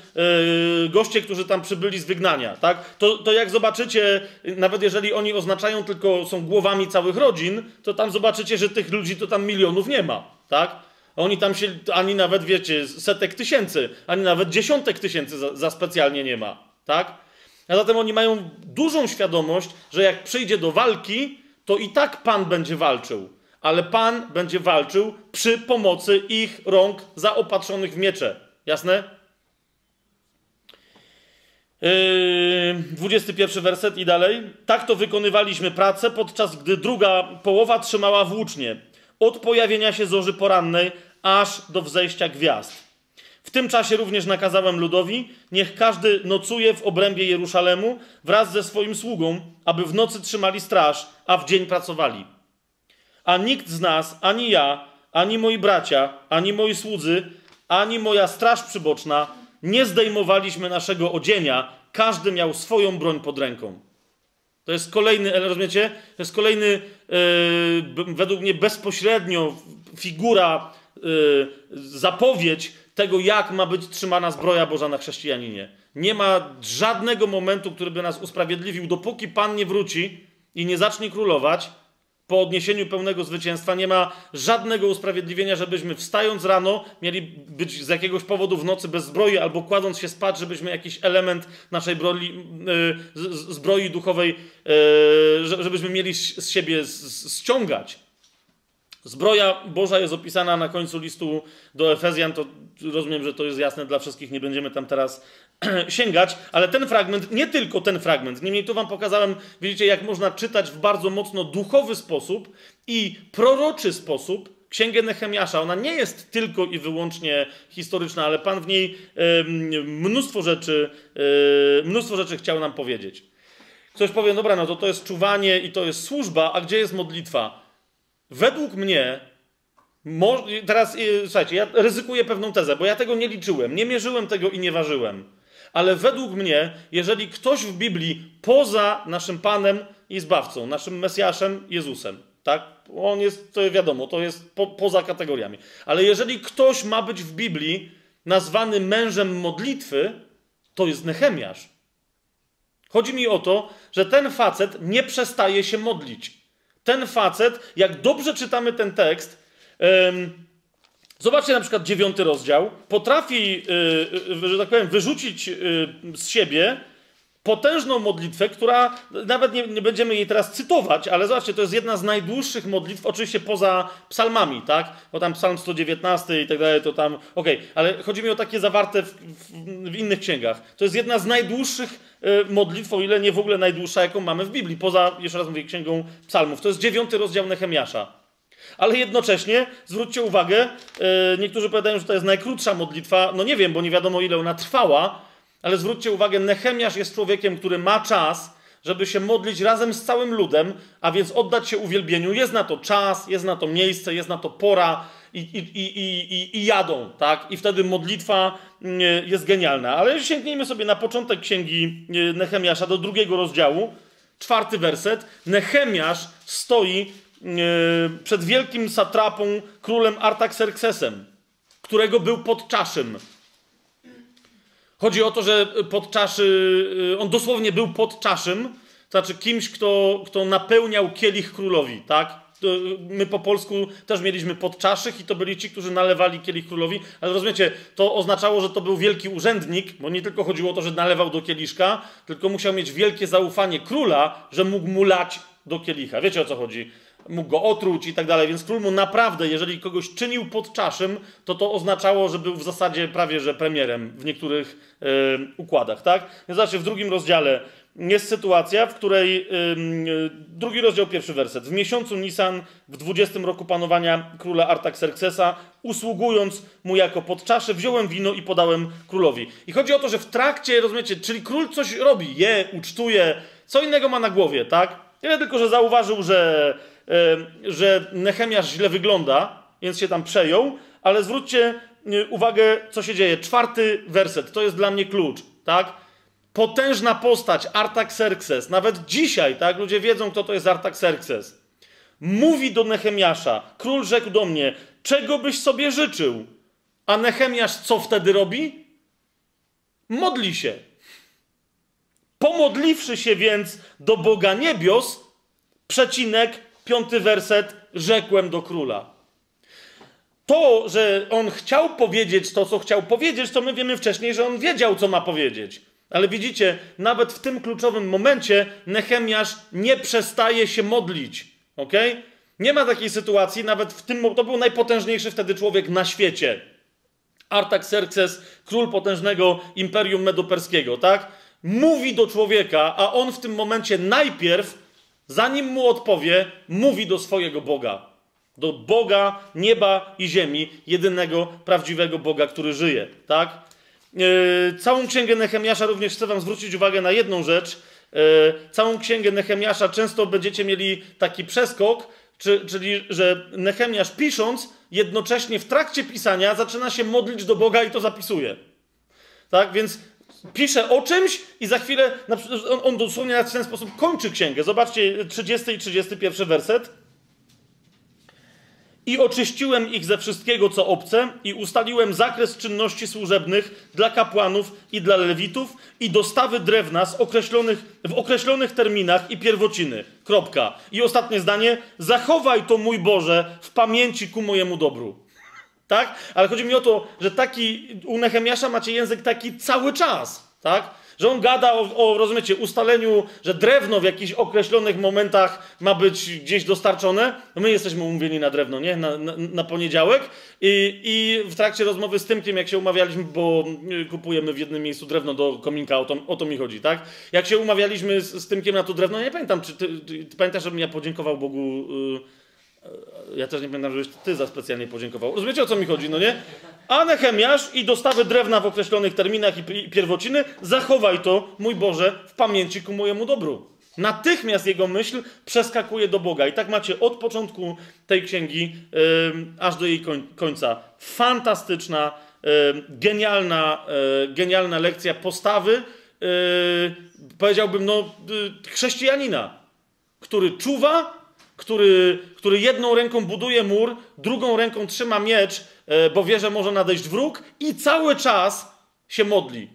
goście, którzy tam przybyli z wygnania, tak? To, to jak zobaczycie, nawet jeżeli oni oznaczają tylko, są głowami całych rodzin, to tam zobaczycie, że tych ludzi to tam milionów nie ma, tak? Oni tam się, ani nawet, wiecie, setek tysięcy, ani nawet dziesiątek tysięcy za, za, specjalnie nie ma, tak? A zatem oni mają dużą świadomość, że jak przyjdzie do walki, to i tak Pan będzie walczył, ale Pan będzie walczył przy pomocy ich rąk zaopatrzonych w miecze. Jasne? Yy, 21 werset i dalej. Tak to wykonywaliśmy pracę, podczas gdy druga połowa trzymała włócznie od pojawienia się zorzy porannej aż do wzejścia gwiazd. W tym czasie również nakazałem ludowi, niech każdy nocuje w obrębie Jerusalemu wraz ze swoim sługą, aby w nocy trzymali straż, a w dzień pracowali. A nikt z nas, ani ja, ani moi bracia, ani moi słudzy, ani moja straż przyboczna nie zdejmowaliśmy naszego odzienia, każdy miał swoją broń pod ręką. To jest kolejny, rozumiecie? To jest kolejny, yy, według mnie bezpośrednio figura, yy, zapowiedź tego, jak ma być trzymana zbroja Boża na chrześcijaninie. Nie ma żadnego momentu, który by nas usprawiedliwił, dopóki Pan nie wróci i nie zacznie królować, po odniesieniu pełnego zwycięstwa nie ma żadnego usprawiedliwienia, żebyśmy wstając rano mieli być z jakiegoś powodu w nocy bez zbroi, albo kładąc się spać, żebyśmy jakiś element naszej broni, yy, zbroi duchowej, yy, żebyśmy mieli z siebie ściągać. Zbroja Boża jest opisana na końcu listu do Efezjan, to rozumiem, że to jest jasne dla wszystkich, nie będziemy tam teraz sięgać, ale ten fragment, nie tylko ten fragment, niemniej tu wam pokazałem, widzicie, jak można czytać w bardzo mocno duchowy sposób i proroczy sposób Księgę Nehemiasza. Ona nie jest tylko i wyłącznie historyczna, ale Pan w niej y, mnóstwo rzeczy, y, mnóstwo rzeczy chciał nam powiedzieć. Ktoś powie, dobra, no to to jest czuwanie i to jest służba, a gdzie jest modlitwa? Według mnie, teraz y, słuchajcie, ja ryzykuję pewną tezę, bo ja tego nie liczyłem, nie mierzyłem tego i nie ważyłem. Ale według mnie, jeżeli ktoś w Biblii poza naszym Panem i Zbawcą, naszym Mesjaszem Jezusem, tak? On jest, to wiadomo, to jest po, poza kategoriami. Ale jeżeli ktoś ma być w Biblii nazwany mężem modlitwy, to jest Nehemiasz. Chodzi mi o to, że ten facet nie przestaje się modlić. Ten facet, jak dobrze czytamy ten tekst, Zobaczcie na przykład dziewiąty rozdział. Potrafi, yy, że tak powiem, wyrzucić z siebie potężną modlitwę, która nawet nie, nie, będziemy jej teraz cytować, ale zobaczcie, to jest jedna z najdłuższych modlitw, oczywiście poza psalmami, tak? Bo tam psalm 119 i tak dalej, to tam, okej, okay. ale chodzi mi o takie zawarte w, w, w, innych księgach. To jest jedna z najdłuższych y, modlitw, o ile nie w ogóle najdłuższa, jaką mamy w Biblii, poza, jeszcze raz mówię, księgą psalmów. To jest dziewiąty rozdział Nehemiasza. Ale jednocześnie zwróćcie uwagę, yy, niektórzy powiadają, że to jest najkrótsza modlitwa. No nie wiem, bo nie wiadomo ile ona trwała, ale zwróćcie uwagę, Nehemiasz jest człowiekiem, który ma czas, żeby się modlić razem z całym ludem, a więc oddać się uwielbieniu. Jest na to czas, jest na to miejsce, jest na to pora i, i, i, i, jadą, tak? I wtedy modlitwa mm, jest genialna. Ale sięgnijmy sobie na początek księgi y, Nehemiasza do drugiego rozdziału, czwarty werset. Nehemiasz stoi E, przed wielkim satrapą, królem Artaxerxesem, którego był podczaszym. Chodzi o to, że pod czaszy, y, on dosłownie był pod czaszym, to znaczy kimś, kto, kto napełniał kielich królowi, tak? My po polsku też mieliśmy podczaszych i to byli ci, którzy nalewali kielich królowi, ale rozumiecie, to oznaczało, że to był wielki urzędnik, bo nie tylko chodziło o to, że nalewał do kieliszka, tylko musiał mieć wielkie zaufanie króla, że mógł mu lać do kielicha. Wiecie o co chodzi? Mógł go otruć i tak dalej, więc król mu naprawdę, jeżeli kogoś czynił pod czaszym, to to oznaczało, że był w zasadzie prawie że premierem w niektórych yy, układach, tak? Więc w drugim rozdziale jest sytuacja, w której yy, drugi rozdział, pierwszy werset. W miesiącu Nisan, w dwudziestym roku panowania króla Artaxerxesa, usługując mu jako podczaszy, wziąłem wino i podałem królowi. I chodzi o to, że w trakcie, rozumiecie, czyli król coś robi, je, ucztuje, co innego ma na głowie, tak? Tyle tylko, że zauważył, że, że Nechemiasz źle wygląda, więc się tam przejął, ale zwróćcie y, uwagę, co się dzieje. Czwarty werset, to jest dla mnie klucz, tak? potężna postać, Artaxerxes, nawet dzisiaj, tak, ludzie wiedzą, kto to jest Artaxerxes, mówi do Nehemiasza, król rzekł do mnie, czego byś sobie życzył? A Nehemiasz co wtedy robi? Modli się. Pomodliwszy się więc do Boga niebios, przecinek, piąty werset, rzekłem do króla. To, że on chciał powiedzieć to, co chciał powiedzieć, to my wiemy wcześniej, że on wiedział, co ma powiedzieć. Ale widzicie, nawet w tym kluczowym momencie Nehemiasz nie przestaje się modlić. Ok? Nie ma takiej sytuacji, nawet w tym, to był najpotężniejszy wtedy człowiek na świecie. Artaxerxes, król potężnego imperium medoperskiego, tak? Mówi do człowieka, a on w tym momencie najpierw, zanim mu odpowie, mówi do swojego Boga. Do Boga nieba i ziemi, jedynego prawdziwego Boga, który żyje, tak? E, całą księgę Nehemiasza również chcę Wam zwrócić uwagę na jedną rzecz. E, całą księgę Nehemiasza często będziecie mieli taki przeskok, czyli że Nehemiasz pisząc, jednocześnie w trakcie pisania zaczyna się modlić do Boga i to zapisuje. Tak, więc pisze o czymś i za chwilę, on, on dosłownie w ten sposób kończy księgę. Zobaczcie 30 i 31 werset. I oczyściłem ich ze wszystkiego, co obce, i ustaliłem zakres czynności służebnych dla kapłanów i dla lewitów, i dostawy drewna z określonych, w określonych terminach i pierwociny. Kropka. I ostatnie zdanie. Zachowaj to, mój Boże, w pamięci ku mojemu dobru. Tak? Ale chodzi mi o to, że taki u Nehemiasza macie język taki cały czas. Tak? Że on gada o, o, rozumiecie, ustaleniu, że drewno w jakichś określonych momentach ma być gdzieś dostarczone. No my jesteśmy umówieni na drewno, nie? Na, na, na poniedziałek. I, I, w trakcie rozmowy z Tymkiem, jak się umawialiśmy, bo y, kupujemy w jednym miejscu drewno do kominka, o to, o to mi chodzi, tak? Jak się umawialiśmy z, z Tymkiem na to drewno, nie pamiętam, czy ty, ty, ty pamiętasz, żebym ja podziękował Bogu... Yy, ja też nie pamiętam, żebyś ty za specjalnie podziękował. Rozumiecie o co mi chodzi, no nie? A Nehemiasz i dostawy drewna w określonych terminach i pierwociny, zachowaj to, mój Boże, w pamięci ku mojemu dobru. Natychmiast jego myśl przeskakuje do Boga. I tak macie od początku tej księgi yy, aż do jej koń końca. Fantastyczna, yy, genialna, yy, genialna lekcja postawy, powiedziałbym, no, chrześcijanina, który czuwa, który, który jedną ręką buduje mur, drugą ręką trzyma miecz, e, bo wie, że może nadejść wróg i cały czas się modli.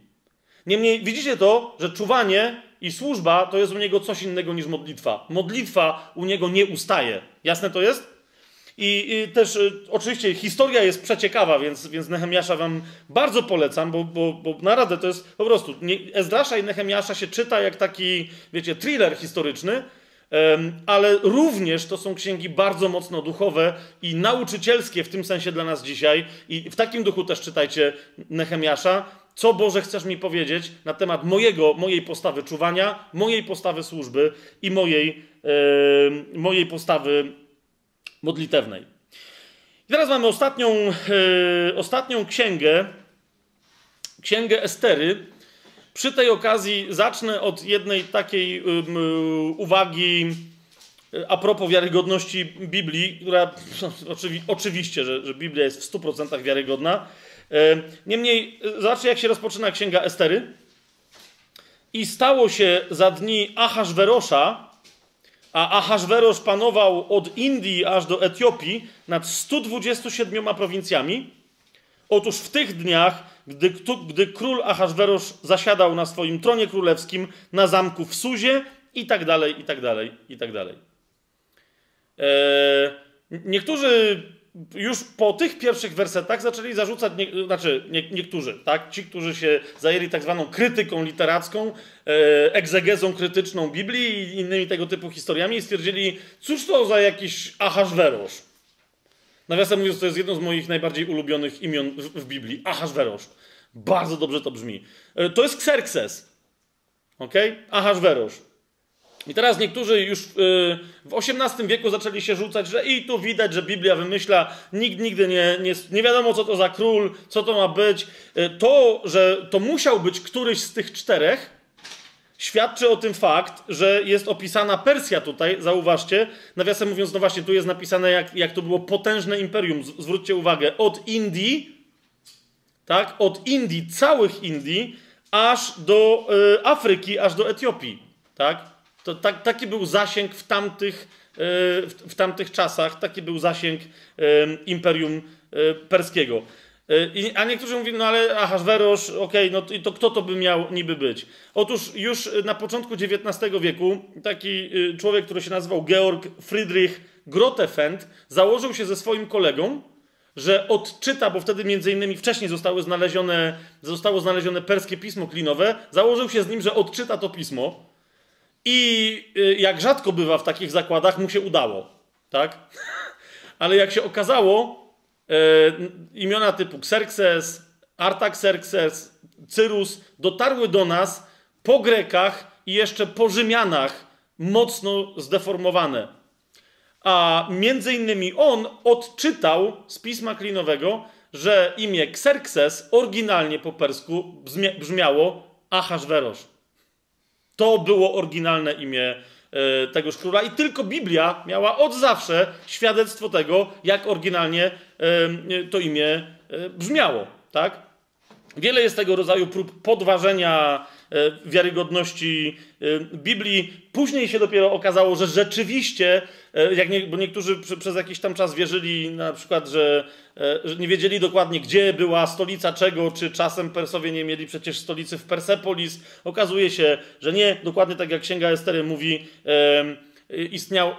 Niemniej widzicie to, że czuwanie i służba to jest u niego coś innego niż modlitwa. Modlitwa u niego nie ustaje. Jasne to jest? I, i też y, oczywiście historia jest przeciekawa, więc, więc Nehemiasza wam bardzo polecam, bo, bo, bo naprawdę to jest po prostu. Nie, Ezdrasza i Nehemiasza się czyta jak taki, wiecie, thriller historyczny, ale również to są księgi bardzo mocno duchowe i nauczycielskie w tym sensie dla nas dzisiaj. I w takim duchu też czytajcie Nehemiasza. Co Boże chcesz mi powiedzieć na temat mojego, mojej postawy czuwania, mojej postawy służby i mojej, mojej postawy modlitewnej. I teraz mamy ostatnią, e, ostatnią księgę, księgę Estery. Przy tej okazji zacznę od jednej takiej um, uwagi a propos wiarygodności Biblii, która oczywi, oczywiście, że, że, Biblia jest w 100% wiarygodna. Niemniej, zobaczcie, jak się rozpoczyna księga Estery. I stało się za dni Ahasverosza, a Ahasverosz panował od Indii aż do Etiopii nad 127 prowincjami Otóż w tych dniach, gdy, gdy król Ahaswerosz zasiadał na swoim tronie królewskim na zamku w Suzie i tak dalej, i tak dalej, i tak dalej. Eee, niektórzy już po tych pierwszych wersetach zaczęli zarzucać, nie, znaczy nie, niektórzy, tak? Ci, którzy się zajęli tak zwaną krytyką literacką, e, egzegezą krytyczną Biblii i innymi tego typu historiami stwierdzili, cóż to za jakiś Ahaswerosz. Nawiasem mówiąc, to jest jedno z moich najbardziej ulubionych imion w, w Biblii. Ahaswerosz. Bardzo dobrze to brzmi. E, to jest Xerxes. Ok? Ahaswerosz. I teraz niektórzy już y, w XVIII wieku zaczęli się rzucać, że i tu widać, że Biblia wymyśla, nikt nigdy nie, nie, nie wiadomo, co to za król, co to ma być. Y, to, że to musiał być któryś z tych czterech, świadczy o tym fakt, że jest opisana Persja tutaj, zauważcie. Nawiasem mówiąc, no właśnie, tu jest napisane, jak, jak to było potężne imperium. Zwróćcie uwagę, od Indii, tak, od Indii, całych Indii, aż do y, Afryki, aż do Etiopii, tak. To tak, taki był zasięg w tamtych, e, w, w tamtych czasach, taki był zasięg Imperium e, Perskiego. E, a niektórzy mówią, no ale Ahasverosz, okej, okay, no to, to kto to by miał niby być? Otóż już na początku XIX wieku taki człowiek, który się nazywał Georg Friedrich Grotefend, założył się ze swoim kolegą, że odczyta, bo wtedy między innymi wcześniej zostały znalezione, zostało znalezione perskie pismo klinowe, założył się z nim, że odczyta to pismo i y, jak rzadko bywa w takich zakładach, mu się udało. Tak? Ale jak się okazało, imiona typu Xerxes, Artaxerxes, Cyrus dotarły do nas po Grekach i jeszcze po Rzymianach mocno zdeformowane. A między innymi on odczytał z pisma klinowego, że imię Xerxes oryginalnie po persku brzmiało Ahasverosz. To było oryginalne imię e, tegoż króla i tylko Biblia miała od zawsze świadectwo tego, jak oryginalnie e, to imię e, brzmiało, tak? Wiele jest tego rodzaju prób podważenia E, wiarygodności e, Biblii. Później się dopiero okazało, że rzeczywiście, jak nie, bo niektórzy przez jakiś tam czas wierzyli na przykład, że, że nie wiedzieli dokładnie, gdzie była stolica czego, czy czasem Persowie nie mieli przecież stolicy w Persepolis. Okazuje się, że nie, dokładnie tak jak Księga Estery mówi, istniał,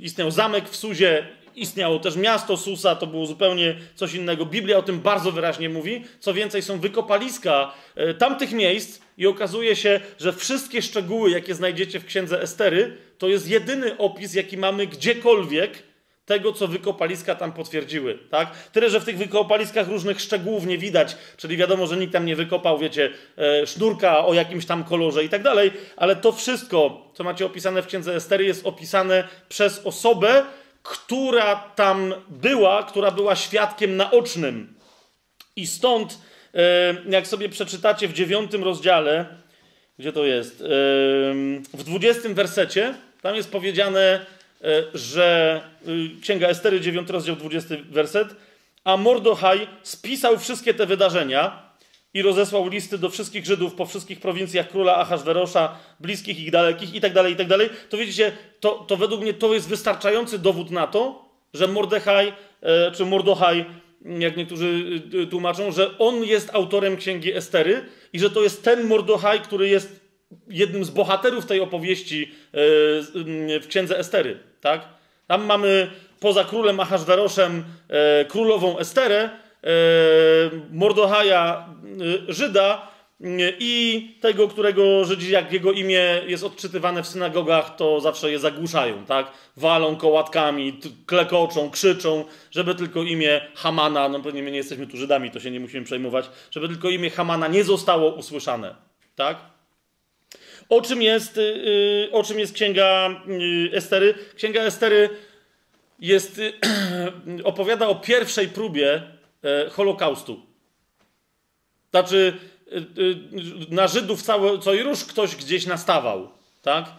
istniał zamek w Suzie, istniało też miasto Susa, to było zupełnie coś innego. Biblia o tym bardzo wyraźnie mówi. Co więcej, są wykopaliska e, tamtych miejsc i okazuje się, że wszystkie szczegóły, jakie znajdziecie w księdze Estery, to jest jedyny opis, jaki mamy gdziekolwiek tego, co wykopaliska tam potwierdziły. Tak? Tyle, że w tych wykopaliskach różnych szczegółów nie widać, czyli wiadomo, że nikt tam nie wykopał, wiecie, e, sznurka o jakimś tam kolorze i tak dalej, ale to wszystko, co macie opisane w księdze Estery, jest opisane przez osobę, która tam była, która była świadkiem naocznym. I stąd, e, jak sobie przeczytacie w dziewiątym rozdziale, gdzie to jest? E, w dwudziestym wersecie, tam jest powiedziane, e, że Księga Estery, dziewiąty rozdział, dwudziesty werset, a Mordochaj spisał wszystkie te wydarzenia, i rozesłał listy do wszystkich Żydów po wszystkich prowincjach króla Ahaswerosza, bliskich i dalekich i tak dalej, i tak dalej, to widzicie, to, to według mnie to jest wystarczający dowód na to, że Mordechaj, e, czy Mordochaj, jak niektórzy e, tłumaczą, że on jest autorem księgi Estery i że to jest ten Mordochaj, który jest jednym z bohaterów tej opowieści e, w księdze Estery, tak? Tam mamy poza królem Ahasweroszem królową Esterę, Mordochaja e, Żyda e, i tego, którego Żydzi, jak jego imię jest odczytywane w synagogach, to zawsze je zagłuszają, tak? Walą kołatkami, klekoczą, krzyczą, żeby tylko imię Hamana, no pewnie my nie jesteśmy tu Żydami, to się nie musimy przejmować, żeby tylko imię Hamana nie zostało usłyszane, tak? O czym jest, o czym jest księga Estery? Księga Estery jest, opowiada o pierwszej próbie E, Holokaustu. Znaczy, e, e, na Żydów cały, co i róż ktoś gdzieś nastawał, tak?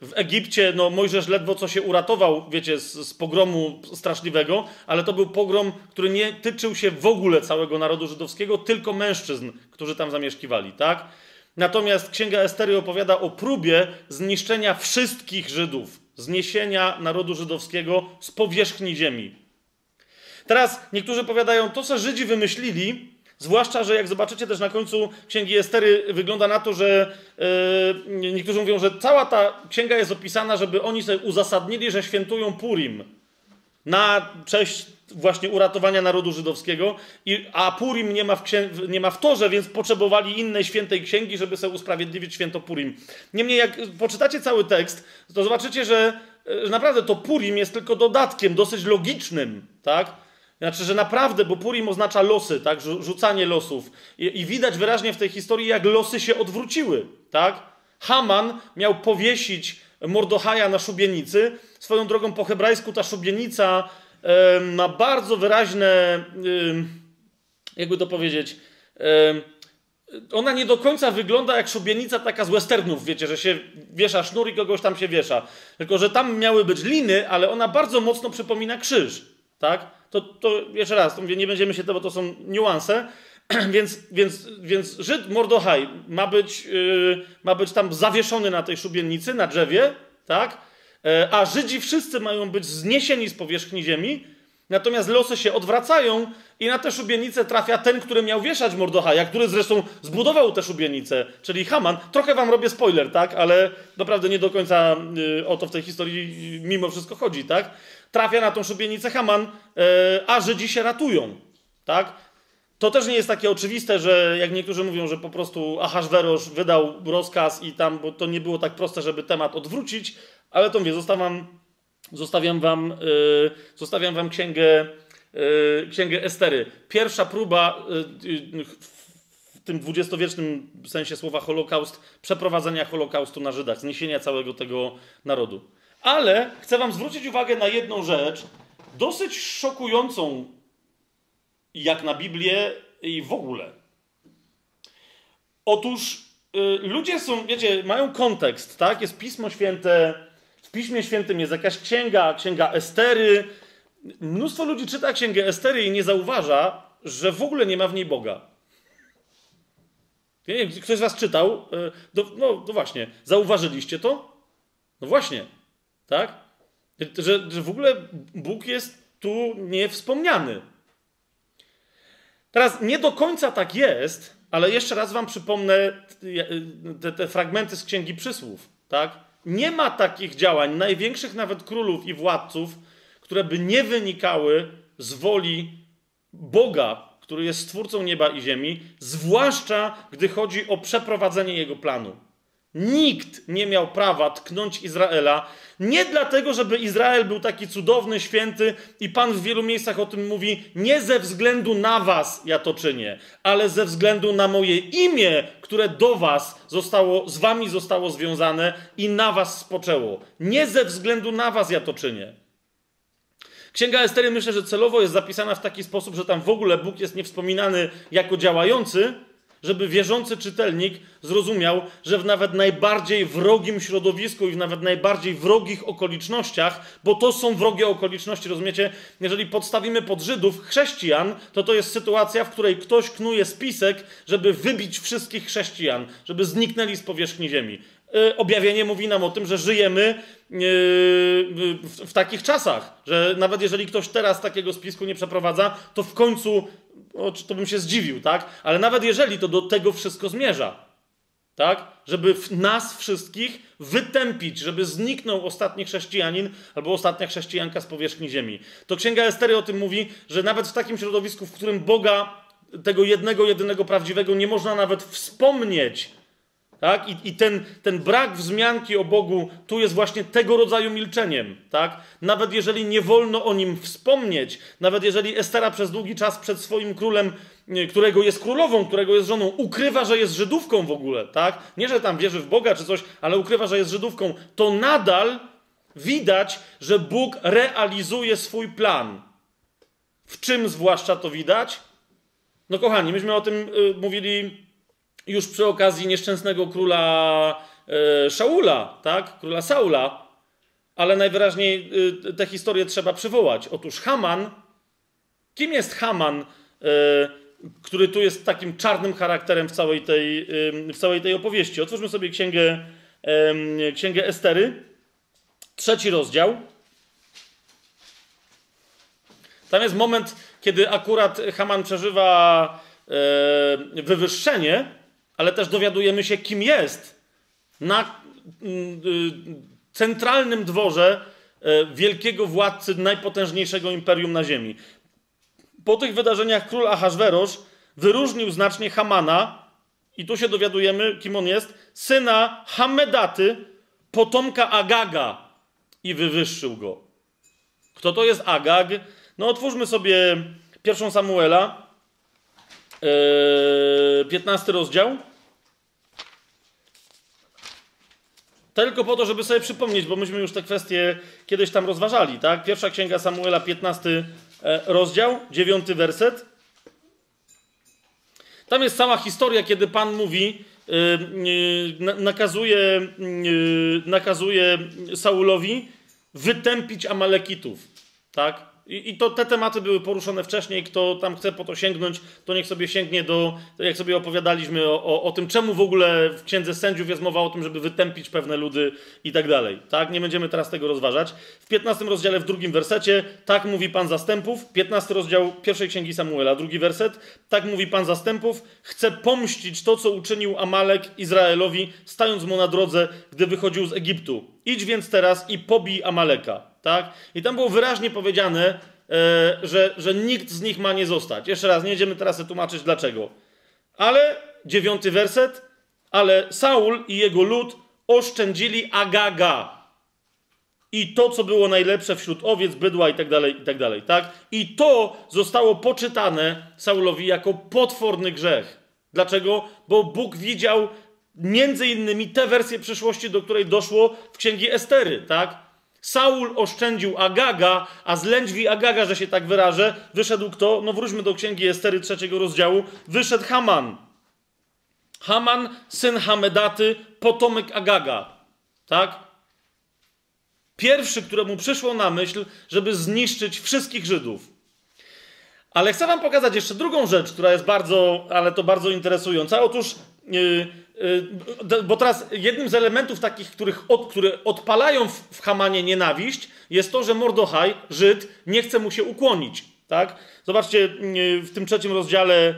W Egipcie, no Mojżesz ledwo co się uratował, wiecie, z, z, pogromu straszliwego, ale to był pogrom, który nie tyczył się w ogóle całego narodu żydowskiego, tylko mężczyzn, którzy tam zamieszkiwali, tak? Natomiast Księga Estery opowiada o próbie zniszczenia wszystkich Żydów, zniesienia narodu żydowskiego z powierzchni ziemi. Teraz niektórzy powiadają, to co Żydzi wymyślili, zwłaszcza, że jak zobaczycie też na końcu Księgi Estery, wygląda na to, że yy, niektórzy mówią, że cała ta księga jest opisana, żeby oni sobie uzasadnili, że świętują Purim na cześć właśnie uratowania narodu żydowskiego, i, a Purim nie ma, w księ- nie ma w torze, więc potrzebowali innej świętej księgi, żeby sobie usprawiedliwić święto Purim. Niemniej jak poczytacie cały tekst, to zobaczycie, że, że naprawdę to Purim jest tylko dodatkiem dosyć logicznym, tak? Znaczy, że naprawdę, bo Purim oznacza losy, tak? Rzucanie losów. I, I, widać wyraźnie w tej historii, jak losy się odwróciły, tak? Haman miał powiesić Mordochaja na szubienicy. Swoją drogą po hebrajsku ta szubienica e, ma bardzo wyraźne, e, jakby to powiedzieć, ona nie do końca wygląda jak szubienica taka z westernów, wiecie, że się wiesza sznur i kogoś tam się wiesza. Tylko, że tam miały być liny, ale ona bardzo mocno przypomina krzyż, tak? To, to jeszcze raz, to mówię, nie będziemy się to, bo to są niuanse, więc, więc, więc Żyd Mordochaj ma być, yy, ma być tam zawieszony na tej szubienicy, na drzewie, tak? Yy, a Żydzi wszyscy mają być zniesieni z powierzchni ziemi, natomiast losy się odwracają i na tę szubienicę trafia ten, który miał wieszać Mordochaja, który zresztą zbudował tę szubienicę, czyli Haman. Trochę wam robię spoiler, tak? Ale naprawdę nie do końca yy, o to w tej historii mimo wszystko chodzi, tak? Trafia na tą szubienicę Haman, yy, a Żydzi się ratują, tak? To też nie jest takie oczywiste, że jak niektórzy mówią, że po prostu Ahasverosz wydał rozkaz i tam, bo to nie było tak proste, żeby temat odwrócić, ale to mówię, zostawiam, zostawiam wam, yy, zostawiam wam księgę, yy, księgę Estery. Pierwsza próba yy, w tym dwudziestowiecznym sensie słowa Holokaust, przeprowadzenia Holokaustu na Żydach, zniesienia całego tego narodu. Ale chcę wam zwrócić uwagę na jedną rzecz, dosyć szokującą jak na Biblię i w ogóle. Otóż y, ludzie są, wiecie, mają kontekst, tak? Jest Pismo Święte, w Piśmie Świętym jest jakaś księga, księga Estery. Mnóstwo ludzi czyta księgę Estery i nie zauważa, że w ogóle nie ma w niej Boga. Ktoś z was czytał? Y, no, no właśnie, zauważyliście to? No właśnie, tak? Że, że w ogóle Bóg jest tu niewspomniany. Teraz nie do końca tak jest, ale jeszcze raz wam przypomnę te, te, fragmenty z Księgi Przysłów. Tak? Nie ma takich działań, największych nawet królów i władców, które by nie wynikały z woli Boga, który jest stwórcą nieba i ziemi, zwłaszcza gdy chodzi o przeprowadzenie jego planu. Nikt nie miał prawa tknąć Izraela, nie dlatego, żeby Izrael był taki cudowny, święty, i Pan w wielu miejscach o tym mówi, nie ze względu na Was ja to czynię, ale ze względu na moje imię, które do Was zostało, z Wami zostało związane i na Was spoczęło. Nie ze względu na Was ja to czynię. Księga Estery myślę, że celowo jest zapisana w taki sposób, że tam w ogóle Bóg jest niewspominany jako działający, żeby wierzący czytelnik zrozumiał, że w nawet najbardziej wrogim środowisku i w nawet najbardziej wrogich okolicznościach, bo to są wrogie okoliczności, rozumiecie? Jeżeli podstawimy pod Żydów chrześcijan, to to jest sytuacja, w której ktoś knuje spisek, żeby wybić wszystkich chrześcijan, żeby zniknęli z powierzchni ziemi. E, objawienie mówi nam o tym, że żyjemy e, w takich czasach, że nawet jeżeli ktoś teraz takiego spisku nie przeprowadza, to w końcu o, to bym się zdziwił, tak? Ale nawet jeżeli to do tego wszystko zmierza, tak? Żeby nas wszystkich wytępić, żeby zniknął ostatni chrześcijanin albo ostatnia chrześcijanka z powierzchni ziemi. To Księga Estery o tym mówi, że nawet w takim środowisku, w którym Boga, tego jednego, jedynego prawdziwego, nie można nawet wspomnieć, tak? I, i ten, ten brak wzmianki o Bogu tu jest właśnie tego rodzaju milczeniem. Tak? Nawet jeżeli nie wolno o nim wspomnieć, nawet jeżeli Estera przez długi czas przed swoim królem, którego jest królową, którego jest żoną, ukrywa, że jest Żydówką w ogóle, tak? nie że tam wierzy w Boga czy coś, ale ukrywa, że jest Żydówką, to nadal widać, że Bóg realizuje swój plan. W czym zwłaszcza to widać? No kochani, myśmy o tym y, mówili już przy okazji nieszczęsnego króla e, Szaula, tak? Króla Saula, ale najwyraźniej e, tę historię trzeba przywołać. Otóż Haman, kim jest Haman, e, który tu jest takim czarnym charakterem w całej tej, w całej tej opowieści? Otwórzmy sobie księgę, księgę Estery, trzeci rozdział. Tam jest moment, kiedy akurat Haman przeżywa wywyższenie, ale też dowiadujemy się, kim jest na mm, y, centralnym dworze e, wielkiego władcy najpotężniejszego imperium na ziemi. Po tych wydarzeniach król Ahaswerosz wyróżnił znacznie Hamana, i tu się dowiadujemy, kim on jest, syna Hamedaty, potomka Agaga, i wywyższył go. Kto to jest Agag? No, otwórzmy sobie pierwszą Samuela, yy, e, 15 rozdział. Tylko po to, żeby sobie przypomnieć, bo myśmy już te kwestie kiedyś tam rozważali, tak? Pierwsza księga Samuela, 15 e, rozdział, 9 werset. Tam jest cała historia, kiedy Pan mówi, yy, nakazuje, yy, nakazuje Saulowi wytępić Amalekitów, tak? I, I, to te tematy były poruszone wcześniej. Kto tam chce po to sięgnąć, to niech sobie sięgnie do, jak sobie opowiadaliśmy o, o, o, tym, czemu w ogóle w Księdze Sędziów jest mowa o tym, żeby wytępić pewne ludy i tak dalej. Tak? Nie będziemy teraz tego rozważać. W 15 rozdziale, w drugim wersecie, tak mówi Pan Zastępów. 15 rozdział pierwszej Księgi Samuela, drugi werset. Tak mówi Pan Zastępów. Chce pomścić to, co uczynił Amalek Izraelowi, stając mu na drodze, gdy wychodził z Egiptu. Idź więc teraz i pobij Amaleka tak? I tam było wyraźnie powiedziane, e, że, że nikt z nich ma nie zostać. Jeszcze raz, nie będziemy teraz tłumaczyć dlaczego. Ale dziewiąty werset, ale Saul i jego lud oszczędzili Agaga. I to, co było najlepsze wśród owiec, bydła i tak dalej, i tak dalej, tak? I to zostało poczytane Saulowi jako potworny grzech. Dlaczego? Bo Bóg widział między innymi tę wersję przyszłości, do której doszło w księgi Estery, tak? Saul oszczędził Agaga, a z lędźwi Agaga, że się tak wyrażę, wyszedł kto? No wróćmy do księgi Estery trzeciego rozdziału. Wyszedł Haman. Haman, syn Hamedaty, potomek Agaga. Tak? Pierwszy, któremu przyszło na myśl, żeby zniszczyć wszystkich Żydów. Ale chcę wam pokazać jeszcze drugą rzecz, która jest bardzo, ale to bardzo interesująca. Otóż bo teraz jednym z elementów takich, których od, które odpalają w, w Hamanie nienawiść, jest to, że Mordochaj, Żyd, nie chce mu się ukłonić. Tak? Zobaczcie y, w tym trzecim rozdziale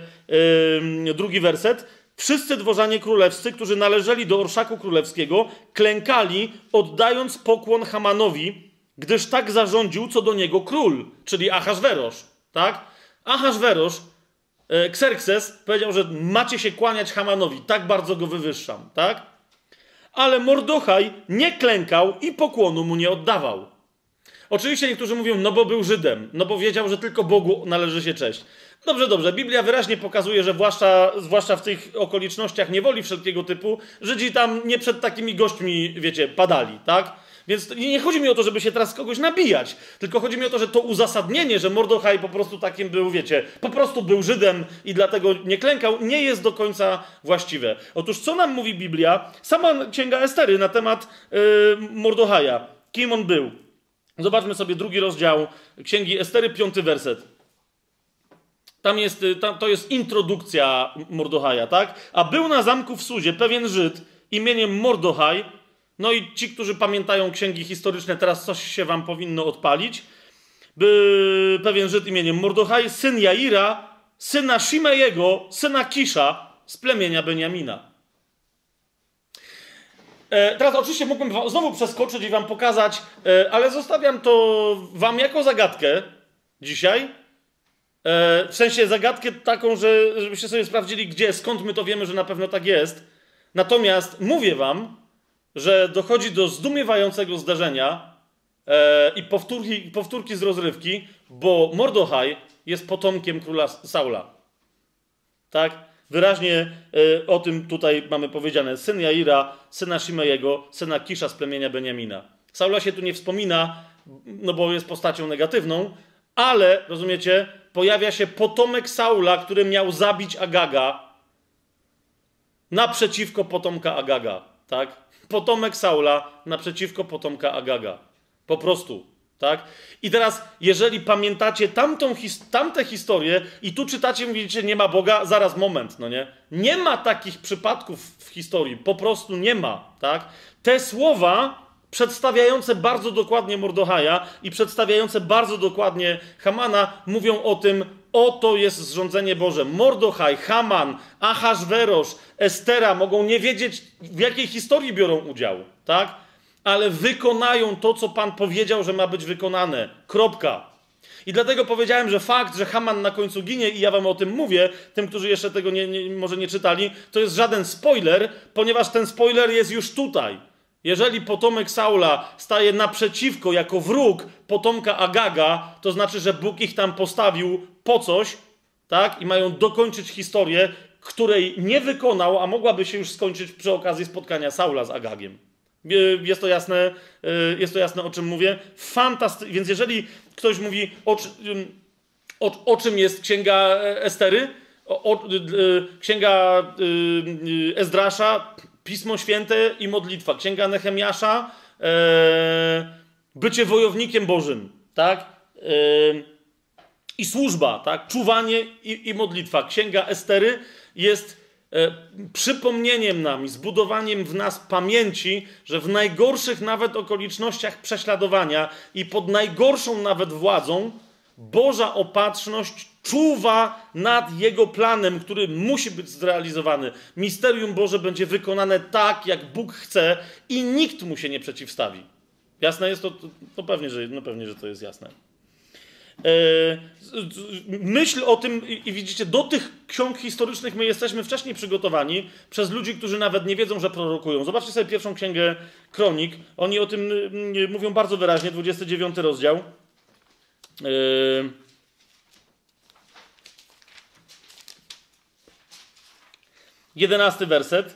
drugi werset. Wszyscy dworzanie królewscy, którzy należeli do orszaku królewskiego, klękali, oddając pokłon Hamanowi, gdyż tak zarządził co do niego król, czyli Ahaswerosz. Tak? Ahaswerosz Xerxes powiedział, że macie się kłaniać Hamanowi, tak bardzo go wywyższam, tak? Ale Mordochaj nie klękał i pokłonu mu nie oddawał. Oczywiście niektórzy mówią, no bo był Żydem, no bo wiedział, że tylko Bogu należy się cześć. Dobrze, dobrze. Biblia wyraźnie pokazuje, że zwłaszcza, zwłaszcza w tych okolicznościach niewoli wszelkiego typu, Żydzi tam nie przed takimi gośćmi, wiecie, padali, tak? Więc nie chodzi mi o to, żeby się teraz kogoś nabijać, tylko chodzi mi o to, że to uzasadnienie, że Mordochaj po prostu takim był, wiecie, po prostu był Żydem i dlatego nie klękał, nie jest do końca właściwe. Otóż co nam mówi Biblia? Sama księga Estery na temat yy, Mordochaja. Kim on był? Zobaczmy sobie drugi rozdział księgi Estery, piąty werset. Tam jest, y, tam, to jest introdukcja Mordochaja, tak? A był na zamku w Suzie pewien Żyd imieniem Mordochaj, no i ci, którzy pamiętają księgi historyczne, teraz coś się wam powinno odpalić. By pewien Żyd imieniem Mordochaj, syn Jaira, syna Shimejego, syna Kisza z plemienia Beniamina. E, teraz oczywiście mógłbym znowu przeskoczyć i wam pokazać, e, ale zostawiam to wam jako zagadkę dzisiaj. E, w sensie zagadkę taką, że, żebyście sobie sprawdzili, gdzie, skąd my to wiemy, że na pewno tak jest. Natomiast mówię wam, że dochodzi do zdumiewającego zdarzenia e, i powtórki, powtórki z rozrywki, bo Mordochaj jest potomkiem króla Saula. Tak? Wyraźnie e, o tym tutaj mamy powiedziane. Syn Jaira, syna Shimejego, syna Kisza z plemienia Beniamina. Saula się tu nie wspomina, no bo jest postacią negatywną, ale, rozumiecie, pojawia się potomek Saula, który miał zabić Agaga naprzeciwko potomka Agaga. Tak? Potomek Saula naprzeciwko potomka Agaga. Po prostu. Tak? I teraz, jeżeli pamiętacie tamtą, his tamte historie i tu czytacie, mówicie, nie ma Boga, zaraz moment, no nie? Nie ma takich przypadków w historii, po prostu nie ma, tak? Te słowa przedstawiające bardzo dokładnie Mordochaja i przedstawiające bardzo dokładnie Hamana, mówią o tym, oto jest zrządzenie Boże. Mordochaj, Haman, Ahasverosz, Estera mogą nie wiedzieć, w jakiej historii biorą udział, tak? Ale wykonają to, co Pan powiedział, że ma być wykonane. Kropka. I dlatego powiedziałem, że fakt, że Haman na końcu ginie, i ja wam o tym mówię, tym, którzy jeszcze tego nie, nie, może nie czytali, to jest żaden spoiler, ponieważ ten spoiler jest już tutaj. Jeżeli potomek Saula staje naprzeciwko jako wróg potomka Agaga, to znaczy, że Bóg ich tam postawił po coś, tak? I mają dokończyć historię, której nie wykonał, a mogłaby się już skończyć przy okazji spotkania Saula z Agagiem. Jest to jasne, y, jest to jasne o czym mówię. Fantasty... Więc jeżeli ktoś mówi, o, o, o czym jest księga Estery, o, y, księga y, Ezdrasza, Pismo Święte i modlitwa, księga Nehemiasza, e, bycie wojownikiem Bożym, tak? I służba, tak? Czuwanie i, i modlitwa. Księga Estery jest E, przypomnieniem nam i zbudowaniem w nas pamięci, że w najgorszych nawet okolicznościach prześladowania i pod najgorszą nawet władzą, Boża opatrzność czuwa nad Jego planem, który musi być zrealizowany. Misterium Boże będzie wykonane tak, jak Bóg chce i nikt mu się nie przeciwstawi. Jasne jest to? to, to pewnie, że, no pewnie, że to jest jasne. E, myśl o tym, i widzicie, do tych ksiąg historycznych my jesteśmy wcześniej przygotowani przez ludzi, którzy nawet nie wiedzą, że prorokują. Zobaczcie sobie pierwszą księgę kronik. Oni o tym mm, mówią bardzo wyraźnie, 29 rozdział. E, jedenasty werset.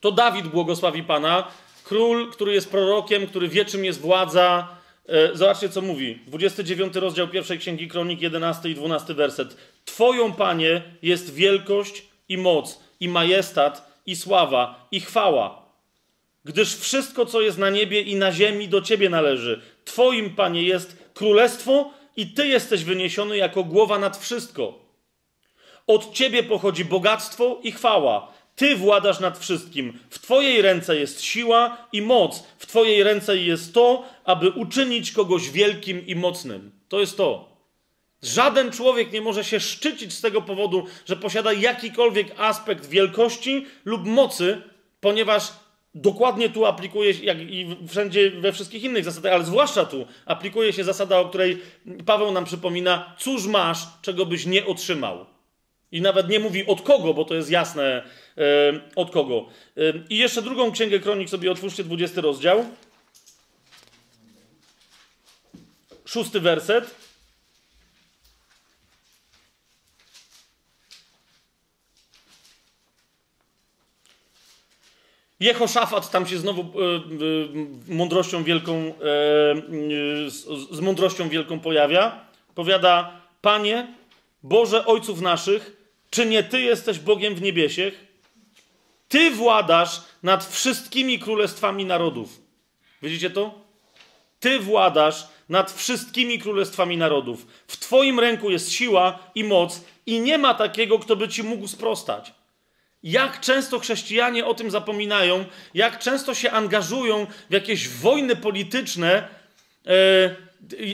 To Dawid błogosławi Pana, król, który jest prorokiem, który wie, czym jest władza, zobaczcie, co mówi. 29 rozdział pierwszej księgi Kronik, 11 i 12 werset. Twoją, Panie, jest wielkość i moc, i majestat, i sława, i chwała. Gdyż wszystko, co jest na niebie i na ziemi, do Ciebie należy. Twoim, Panie, jest królestwo i Ty jesteś wyniesiony jako głowa nad wszystko. Od Ciebie pochodzi bogactwo i chwała. Ty władasz nad wszystkim. W Twojej ręce jest siła i moc. W Twojej ręce jest to, aby uczynić kogoś wielkim i mocnym. To jest to. Żaden człowiek nie może się szczycić z tego powodu, że posiada jakikolwiek aspekt wielkości lub mocy, ponieważ dokładnie tu aplikuje się, jak i wszędzie we wszystkich innych zasadach, ale zwłaszcza tu aplikuje się zasada, o której Paweł nam przypomina: cóż masz, czego byś nie otrzymał. I nawet nie mówi od kogo, bo to jest jasne od kogo. E, I jeszcze drugą księgę kronik sobie otwórzcie, 20 rozdział. Szósty werset. Jehoszafat tam się znowu e, e, mądrością wielką, e, z, z mądrością wielką pojawia. Powiada, Panie, Boże Ojców naszych, czy nie Ty jesteś Bogiem w niebiesiech? Ty władasz nad wszystkimi królestwami narodów. Widzicie to? Ty władasz nad wszystkimi królestwami narodów. W Twoim ręku jest siła i moc, i nie ma takiego, kto by Ci mógł sprostać. Jak często chrześcijanie o tym zapominają, jak często się angażują w jakieś wojny polityczne, e,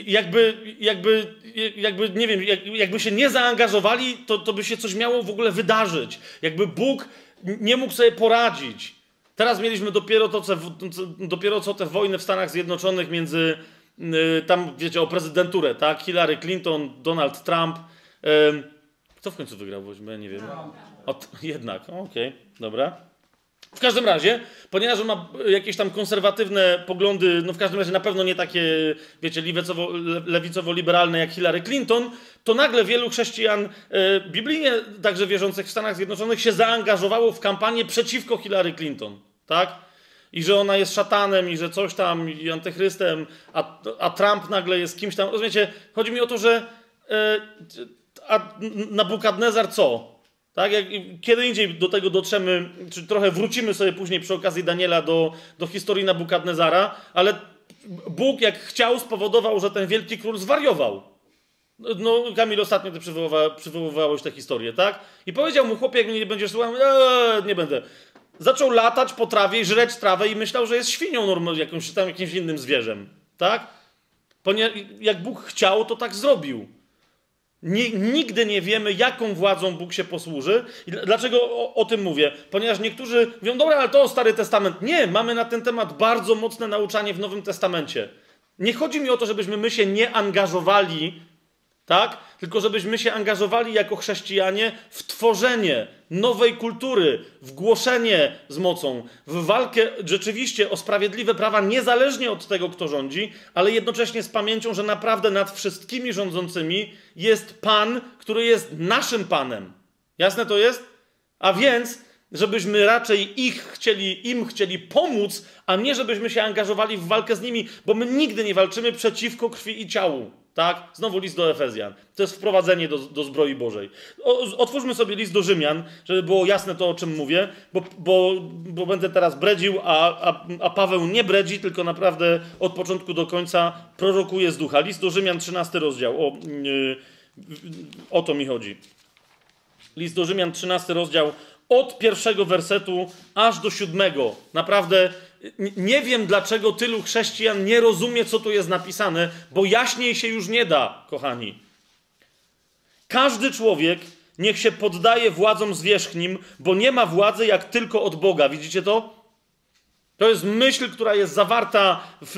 jakby, jakby, jakby, nie wiem, jakby się nie zaangażowali, to, to by się coś miało w ogóle wydarzyć. Jakby Bóg nie mógł sobie poradzić. Teraz mieliśmy dopiero, to, co, dopiero co te wojny w Stanach Zjednoczonych między, y, tam wiecie, o prezydenturę, tak? Hillary Clinton, Donald Trump. Kto w końcu wygrał? Bo ja nie wiem. O, jednak, okej, okay, dobra. W każdym razie, ponieważ on ma jakieś tam konserwatywne poglądy, no w każdym razie na pewno nie takie, wiecie, lewicowo-liberalne jak Hillary Clinton, to nagle wielu chrześcijan e, biblijnie, także wierzących w Stanach Zjednoczonych, się zaangażowało w kampanię przeciwko Hillary Clinton, tak? I że ona jest szatanem, i że coś tam, i antychrystem, a, a Trump nagle jest kimś tam. Rozumiecie? Chodzi mi o to, że e, a Nabukadnezar co? Tak, jak, kiedy indziej do tego dotrzemy, czy trochę wrócimy sobie później przy okazji Daniela do, do historii Nabukadnezara, ale Bóg, jak chciał, spowodował, że ten wielki król zwariował. No, Kamil, ostatnio ty przywoływa, przywoływałeś tę historię, tak? I powiedział mu, chłopie, jak mnie nie będziesz słuchał, eee, nie będę. Zaczął latać po trawie i żreć trawę i myślał, że jest świnią normalną, jakąś tam jakimś innym zwierzem. Tak? Ponieważ jak Bóg chciał, to tak zrobił. Nigdy nie wiemy, jaką władzą Bóg się posłuży. Dlaczego o, o, tym mówię? Ponieważ niektórzy mówią, dobra, ale to Stary Testament. Nie, mamy na ten temat bardzo mocne nauczanie w Nowym Testamencie. Nie chodzi mi o to, żebyśmy my się nie angażowali tak? Tylko żebyśmy się angażowali jako chrześcijanie w tworzenie nowej kultury, w głoszenie z mocą, w walkę rzeczywiście o sprawiedliwe prawa, niezależnie od tego, kto rządzi, ale jednocześnie z pamięcią, że naprawdę nad wszystkimi rządzącymi jest Pan, który jest naszym Panem. Jasne to jest? A więc, żebyśmy raczej ich chcieli, im chcieli pomóc, a nie żebyśmy się angażowali w walkę z nimi, bo my nigdy nie walczymy przeciwko krwi i ciału. Tak? Znowu list do Efezjan. To jest wprowadzenie do, do zbroi Bożej. O, otwórzmy sobie list do Rzymian, żeby było jasne to, o czym mówię, bo, bo, bo będę teraz bredził, a, a, a Paweł nie bredzi, tylko naprawdę od początku do końca prorokuje z ducha. List do Rzymian, 13 rozdział. O, yy, o to mi chodzi. List do Rzymian, 13 rozdział, od pierwszego wersetu aż do siódmego. Naprawdę nie wiem, dlaczego tylu chrześcijan nie rozumie, co tu jest napisane, bo jaśniej się już nie da, kochani. Każdy człowiek niech się poddaje władzom zwierzchnim, bo nie ma władzy jak tylko od Boga. Widzicie to? To jest myśl, która jest zawarta w,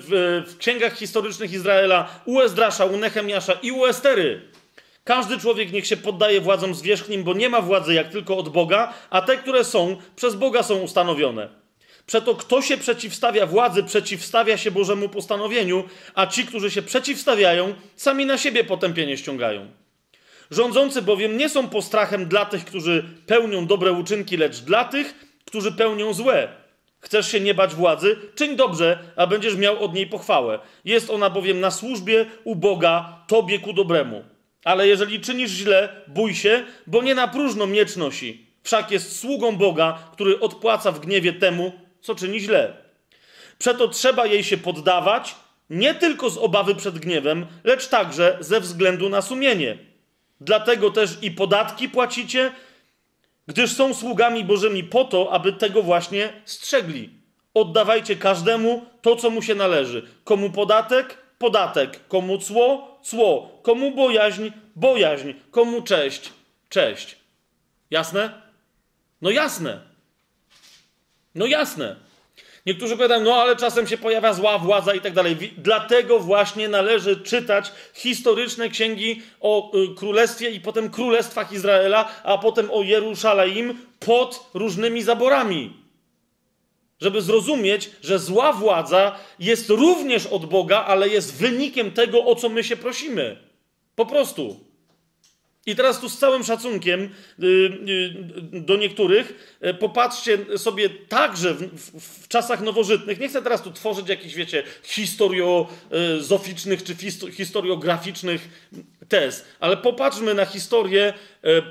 w, w księgach historycznych Izraela, u Ezdrasza, u Nehemiasza i u Estery. Każdy człowiek niech się poddaje władzom zwierzchnim, bo nie ma władzy jak tylko od Boga, a te, które są, przez Boga są ustanowione. Przeto kto się przeciwstawia władzy, przeciwstawia się Bożemu postanowieniu, a ci, którzy się przeciwstawiają, sami na siebie potępienie ściągają. Rządzący bowiem nie są postrachem dla tych, którzy pełnią dobre uczynki, lecz dla tych, którzy pełnią złe. Chcesz się nie bać władzy? Czyń dobrze, a będziesz miał od niej pochwałę. Jest ona bowiem na służbie u Boga, tobie ku dobremu. Ale jeżeli czynisz źle, bój się, bo nie na próżno miecz nosi. Wszak jest sługą Boga, który odpłaca w gniewie temu, co czyni źle. Przeto trzeba jej się poddawać, nie tylko z obawy przed gniewem, lecz także ze względu na sumienie. Dlatego też i podatki płacicie, gdyż są sługami Bożymi po to, aby tego właśnie strzegli. Oddawajcie każdemu to, co mu się należy. Komu podatek? Podatek. Komu cło? Cło. Komu bojaźń? Bojaźń. Komu cześć? Cześć. Jasne? No jasne. No jasne. Niektórzy powiadają, no ale czasem się pojawia zła władza i tak dalej. Dlatego właśnie należy czytać historyczne księgi o y, królestwie i potem królestwach Izraela, a potem o Jerusalem pod różnymi zaborami. Żeby zrozumieć, że zła władza jest również od Boga, ale jest wynikiem tego, o co my się prosimy. Po prostu. I teraz tu z całym szacunkiem y, y, do niektórych, y, popatrzcie sobie także w, w, w, czasach nowożytnych. Nie chcę teraz tu tworzyć jakichś, wiecie, historiozoficznych czy historiograficznych tez, ale popatrzmy na historię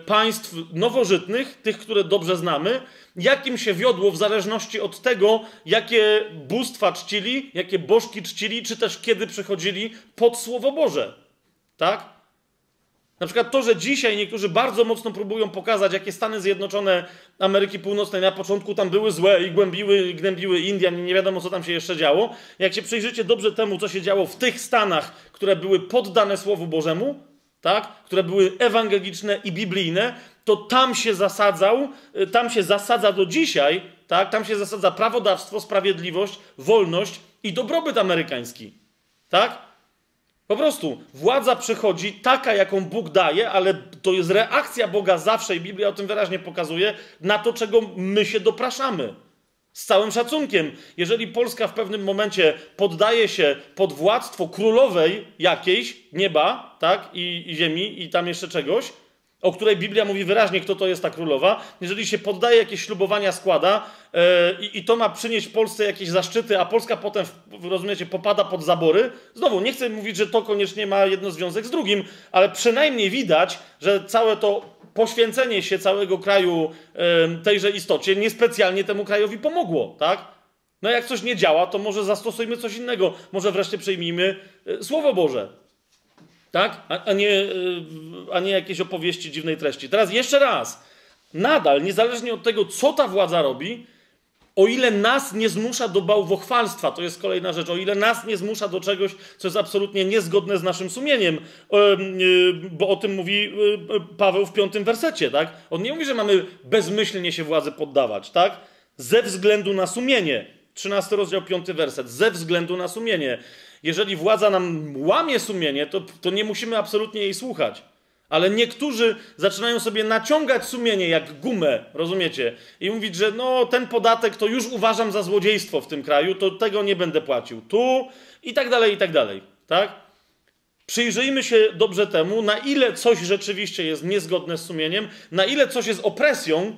państw nowożytnych, tych, które dobrze znamy, jakim się wiodło w zależności od tego, jakie bóstwa czcili, jakie bożki czcili, czy też kiedy przychodzili pod Słowo Boże. Tak? Na przykład to, że dzisiaj niektórzy bardzo mocno próbują pokazać, jakie Stany Zjednoczone Ameryki Północnej na początku tam były złe i głębiły, gnębiły Indian i nie wiadomo, co tam się jeszcze działo. Jak się przyjrzycie dobrze temu, co się działo w tych Stanach, które były poddane Słowu Bożemu, tak? które były ewangeliczne i biblijne, to tam się zasadzał, y, tam się zasadza do dzisiaj, tak? tam się zasadza prawodawstwo, sprawiedliwość, wolność i dobrobyt amerykański. Tak? Po prostu władza przychodzi taka, jaką Bóg daje, ale to jest reakcja Boga zawsze, i Biblia o tym wyraźnie pokazuje, na to, czego my się dopraszamy. Z całym szacunkiem, jeżeli Polska w pewnym momencie poddaje się pod władztwo królowej jakiejś, nieba, tak, i, i ziemi, i tam jeszcze czegoś, o której Biblia mówi wyraźnie, kto to jest ta królowa, jeżeli się poddaje jakieś ślubowania składa yy, i to ma przynieść Polsce jakieś zaszczyty, a Polska potem, rozumiecie, popada pod zabory, znowu nie chcę mówić, że to koniecznie ma jedno związek z drugim, ale przynajmniej widać, że całe to poświęcenie się całego kraju yy, tejże istocie niespecjalnie temu krajowi pomogło, tak? No jak coś nie działa, to może zastosujmy coś innego, może wreszcie przyjmijmy yy, Słowo Boże. Tak? A, a, nie, y, a nie jakieś opowieści dziwnej treści. Teraz jeszcze raz. nadal, niezależnie od tego, co ta władza robi, o ile nas nie zmusza do bałwochwalstwa, to jest kolejna rzecz, o ile nas nie zmusza do czegoś, co jest absolutnie niezgodne z naszym sumieniem, bo o tym mówi Paweł w piątym wersecie, tak? On nie mówi, że mamy bezmyślnie się władzy poddawać, tak? Ze względu na sumienie. 13 rozdział, 5 werset. Ze względu na sumienie. Jeżeli władza nam łamie sumienie, to, to nie musimy absolutnie jej słuchać. Ale niektórzy zaczynają sobie naciągać sumienie jak gumę, rozumiecie? I mówić, że no ten podatek to już uważam za złodziejstwo w tym kraju, to tego nie będę płacił. Tu i tak dalej, i tak dalej. Tak? Przyjrzyjmy się dobrze temu, na ile coś rzeczywiście jest niezgodne z sumieniem, na ile coś jest opresją,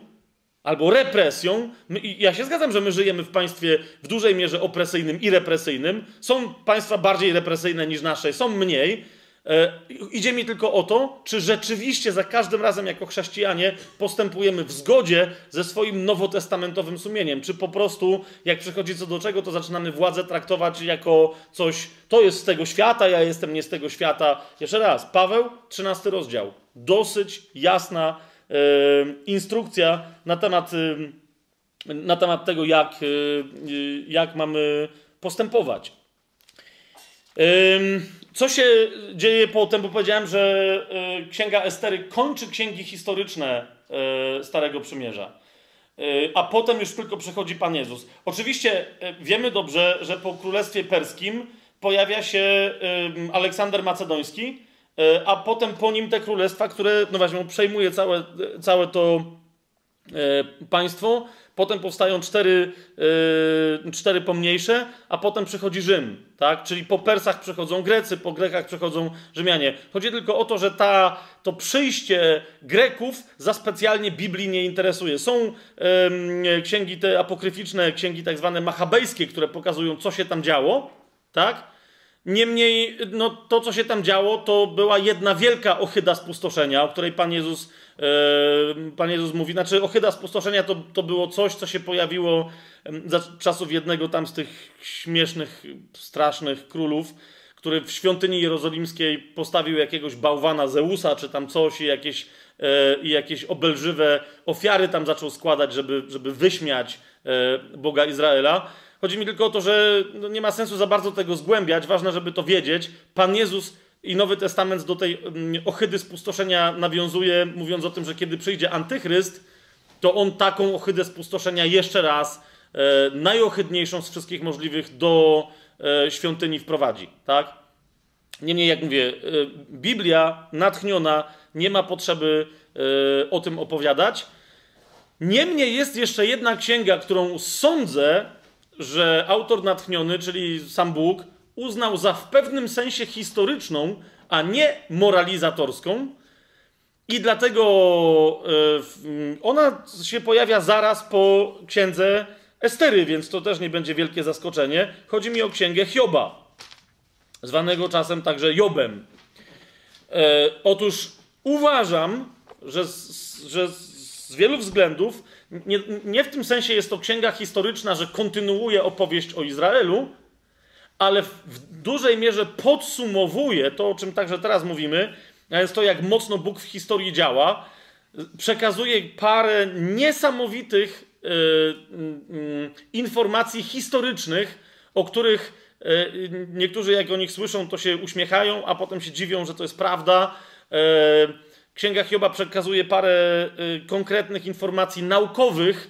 albo represją. My, ja się zgadzam, że my żyjemy w państwie w dużej mierze opresyjnym i represyjnym. Są państwa bardziej represyjne niż nasze, są mniej. E, idzie mi tylko o to, czy rzeczywiście za każdym razem jako chrześcijanie postępujemy w zgodzie ze swoim nowotestamentowym sumieniem. Czy po prostu, jak przychodzi co do czego, to zaczynamy władzę traktować jako coś, to jest z tego świata, ja jestem nie z tego świata. Jeszcze raz, Paweł, 13 rozdział. Dosyć jasna instrukcja na temat, na temat tego, jak, jak mamy postępować. Co się dzieje potem, bo powiedziałem, że Księga Estery kończy księgi historyczne Starego Przymierza. A potem już tylko przychodzi Pan Jezus. Oczywiście wiemy dobrze, że po Królestwie Perskim pojawia się Aleksander Macedoński, a potem po nim te królestwa, które, no właśnie, przejmuje całe, całe to e, państwo. Potem powstają cztery, e, cztery pomniejsze, a potem przychodzi Rzym, tak? Czyli po Persach przychodzą Grecy, po Grekach przychodzą Rzymianie. Chodzi tylko o to, że ta, to przyjście Greków za specjalnie Biblii nie interesuje. Są księgi te apokryficzne, księgi tak zwane machabejskie, które pokazują, co się tam działo, tak? Niemniej, no, to, co się tam działo, to była jedna wielka ochyda spustoszenia, o której Pan Jezus, e, Pan Jezus mówi. Znaczy, ochyda spustoszenia to, to było coś, co się pojawiło za czasów jednego tam z tych śmiesznych, strasznych królów, który w świątyni jerozolimskiej postawił jakiegoś bałwana Zeusa, czy tam coś i jakieś, e, i jakieś obelżywe ofiary tam zaczął składać, żeby, żeby wyśmiać e, Boga Izraela. Chodzi mi tylko o to, że no nie ma sensu za bardzo tego zgłębiać. Ważne, żeby to wiedzieć. Pan Jezus i Nowy Testament do tej mm, ohydy spustoszenia nawiązuje, mówiąc o tym, że kiedy przyjdzie antychryst, to on taką ohydę spustoszenia jeszcze raz, e, najohydniejszą z wszystkich możliwych, do e, świątyni wprowadzi. Tak? Niemniej, jak mówię, e, Biblia natchniona nie ma potrzeby e, o tym opowiadać. Niemniej jest jeszcze jedna księga, którą sądzę, że autor natchniony, czyli sam Bóg, uznał za w pewnym sensie historyczną, a nie moralizatorską. I dlatego e, ona się pojawia zaraz po księdze Estery, więc to też nie będzie wielkie zaskoczenie. Chodzi mi o księgę Hioba, zwanego czasem także Jobem. E, otóż uważam, że, że z wielu względów nie, nie w tym sensie jest to księga historyczna, że kontynuuje opowieść o Izraelu, ale w, dużej mierze podsumowuje to, o czym także teraz mówimy, a jest to, jak mocno Bóg w historii działa. Przekazuje parę niesamowitych y, y, informacji historycznych, o których y, niektórzy, jak o nich słyszą, to się uśmiechają, a potem się dziwią, że to jest prawda. Księga Hioba przekazuje parę y, konkretnych informacji naukowych,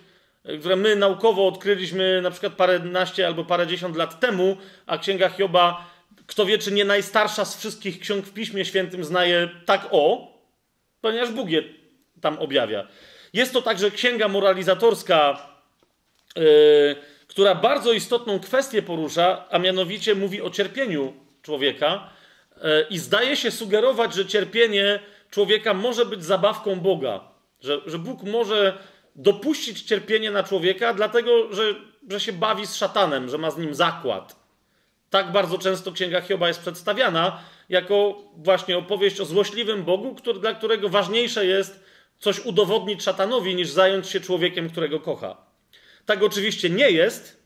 y, które my naukowo odkryliśmy na przykład paręnaście albo parędziesiąt lat temu, a Księga Hioba, kto wie, czy nie najstarsza z wszystkich ksiąg w Piśmie Świętym, znaje tak o, ponieważ Bóg je tam objawia. Jest to także księga moralizatorska, yy, która bardzo istotną kwestię porusza, a mianowicie mówi o cierpieniu człowieka i zdaje się sugerować, że cierpienie człowieka może być zabawką Boga. Że, że Bóg może dopuścić cierpienie na człowieka, dlatego że, że się bawi z szatanem, że ma z nim zakład. Tak bardzo często Księga Hioba jest przedstawiana jako właśnie opowieść o złośliwym Bogu, który, dla którego ważniejsze jest coś udowodnić szatanowi, niż zająć się człowiekiem, którego kocha. Tak oczywiście nie jest,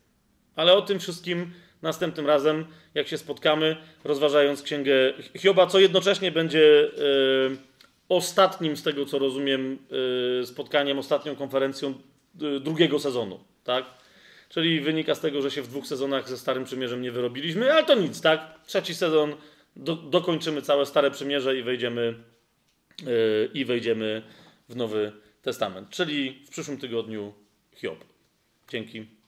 ale o tym wszystkim następnym razem, jak się spotkamy, rozważając Księgę Hioba, co jednocześnie będzie. Yy, ostatnim, z tego co rozumiem, y, spotkaniem, ostatnią konferencją y, drugiego sezonu, tak? Czyli wynika z tego, że się w dwóch sezonach ze Starym Przymierzem nie wyrobiliśmy, ale to nic, tak? Trzeci sezon, do, dokończymy całe Stare Przymierze i wejdziemy, yy, i wejdziemy w Nowy Testament. Czyli w przyszłym tygodniu Hiob. Dzięki.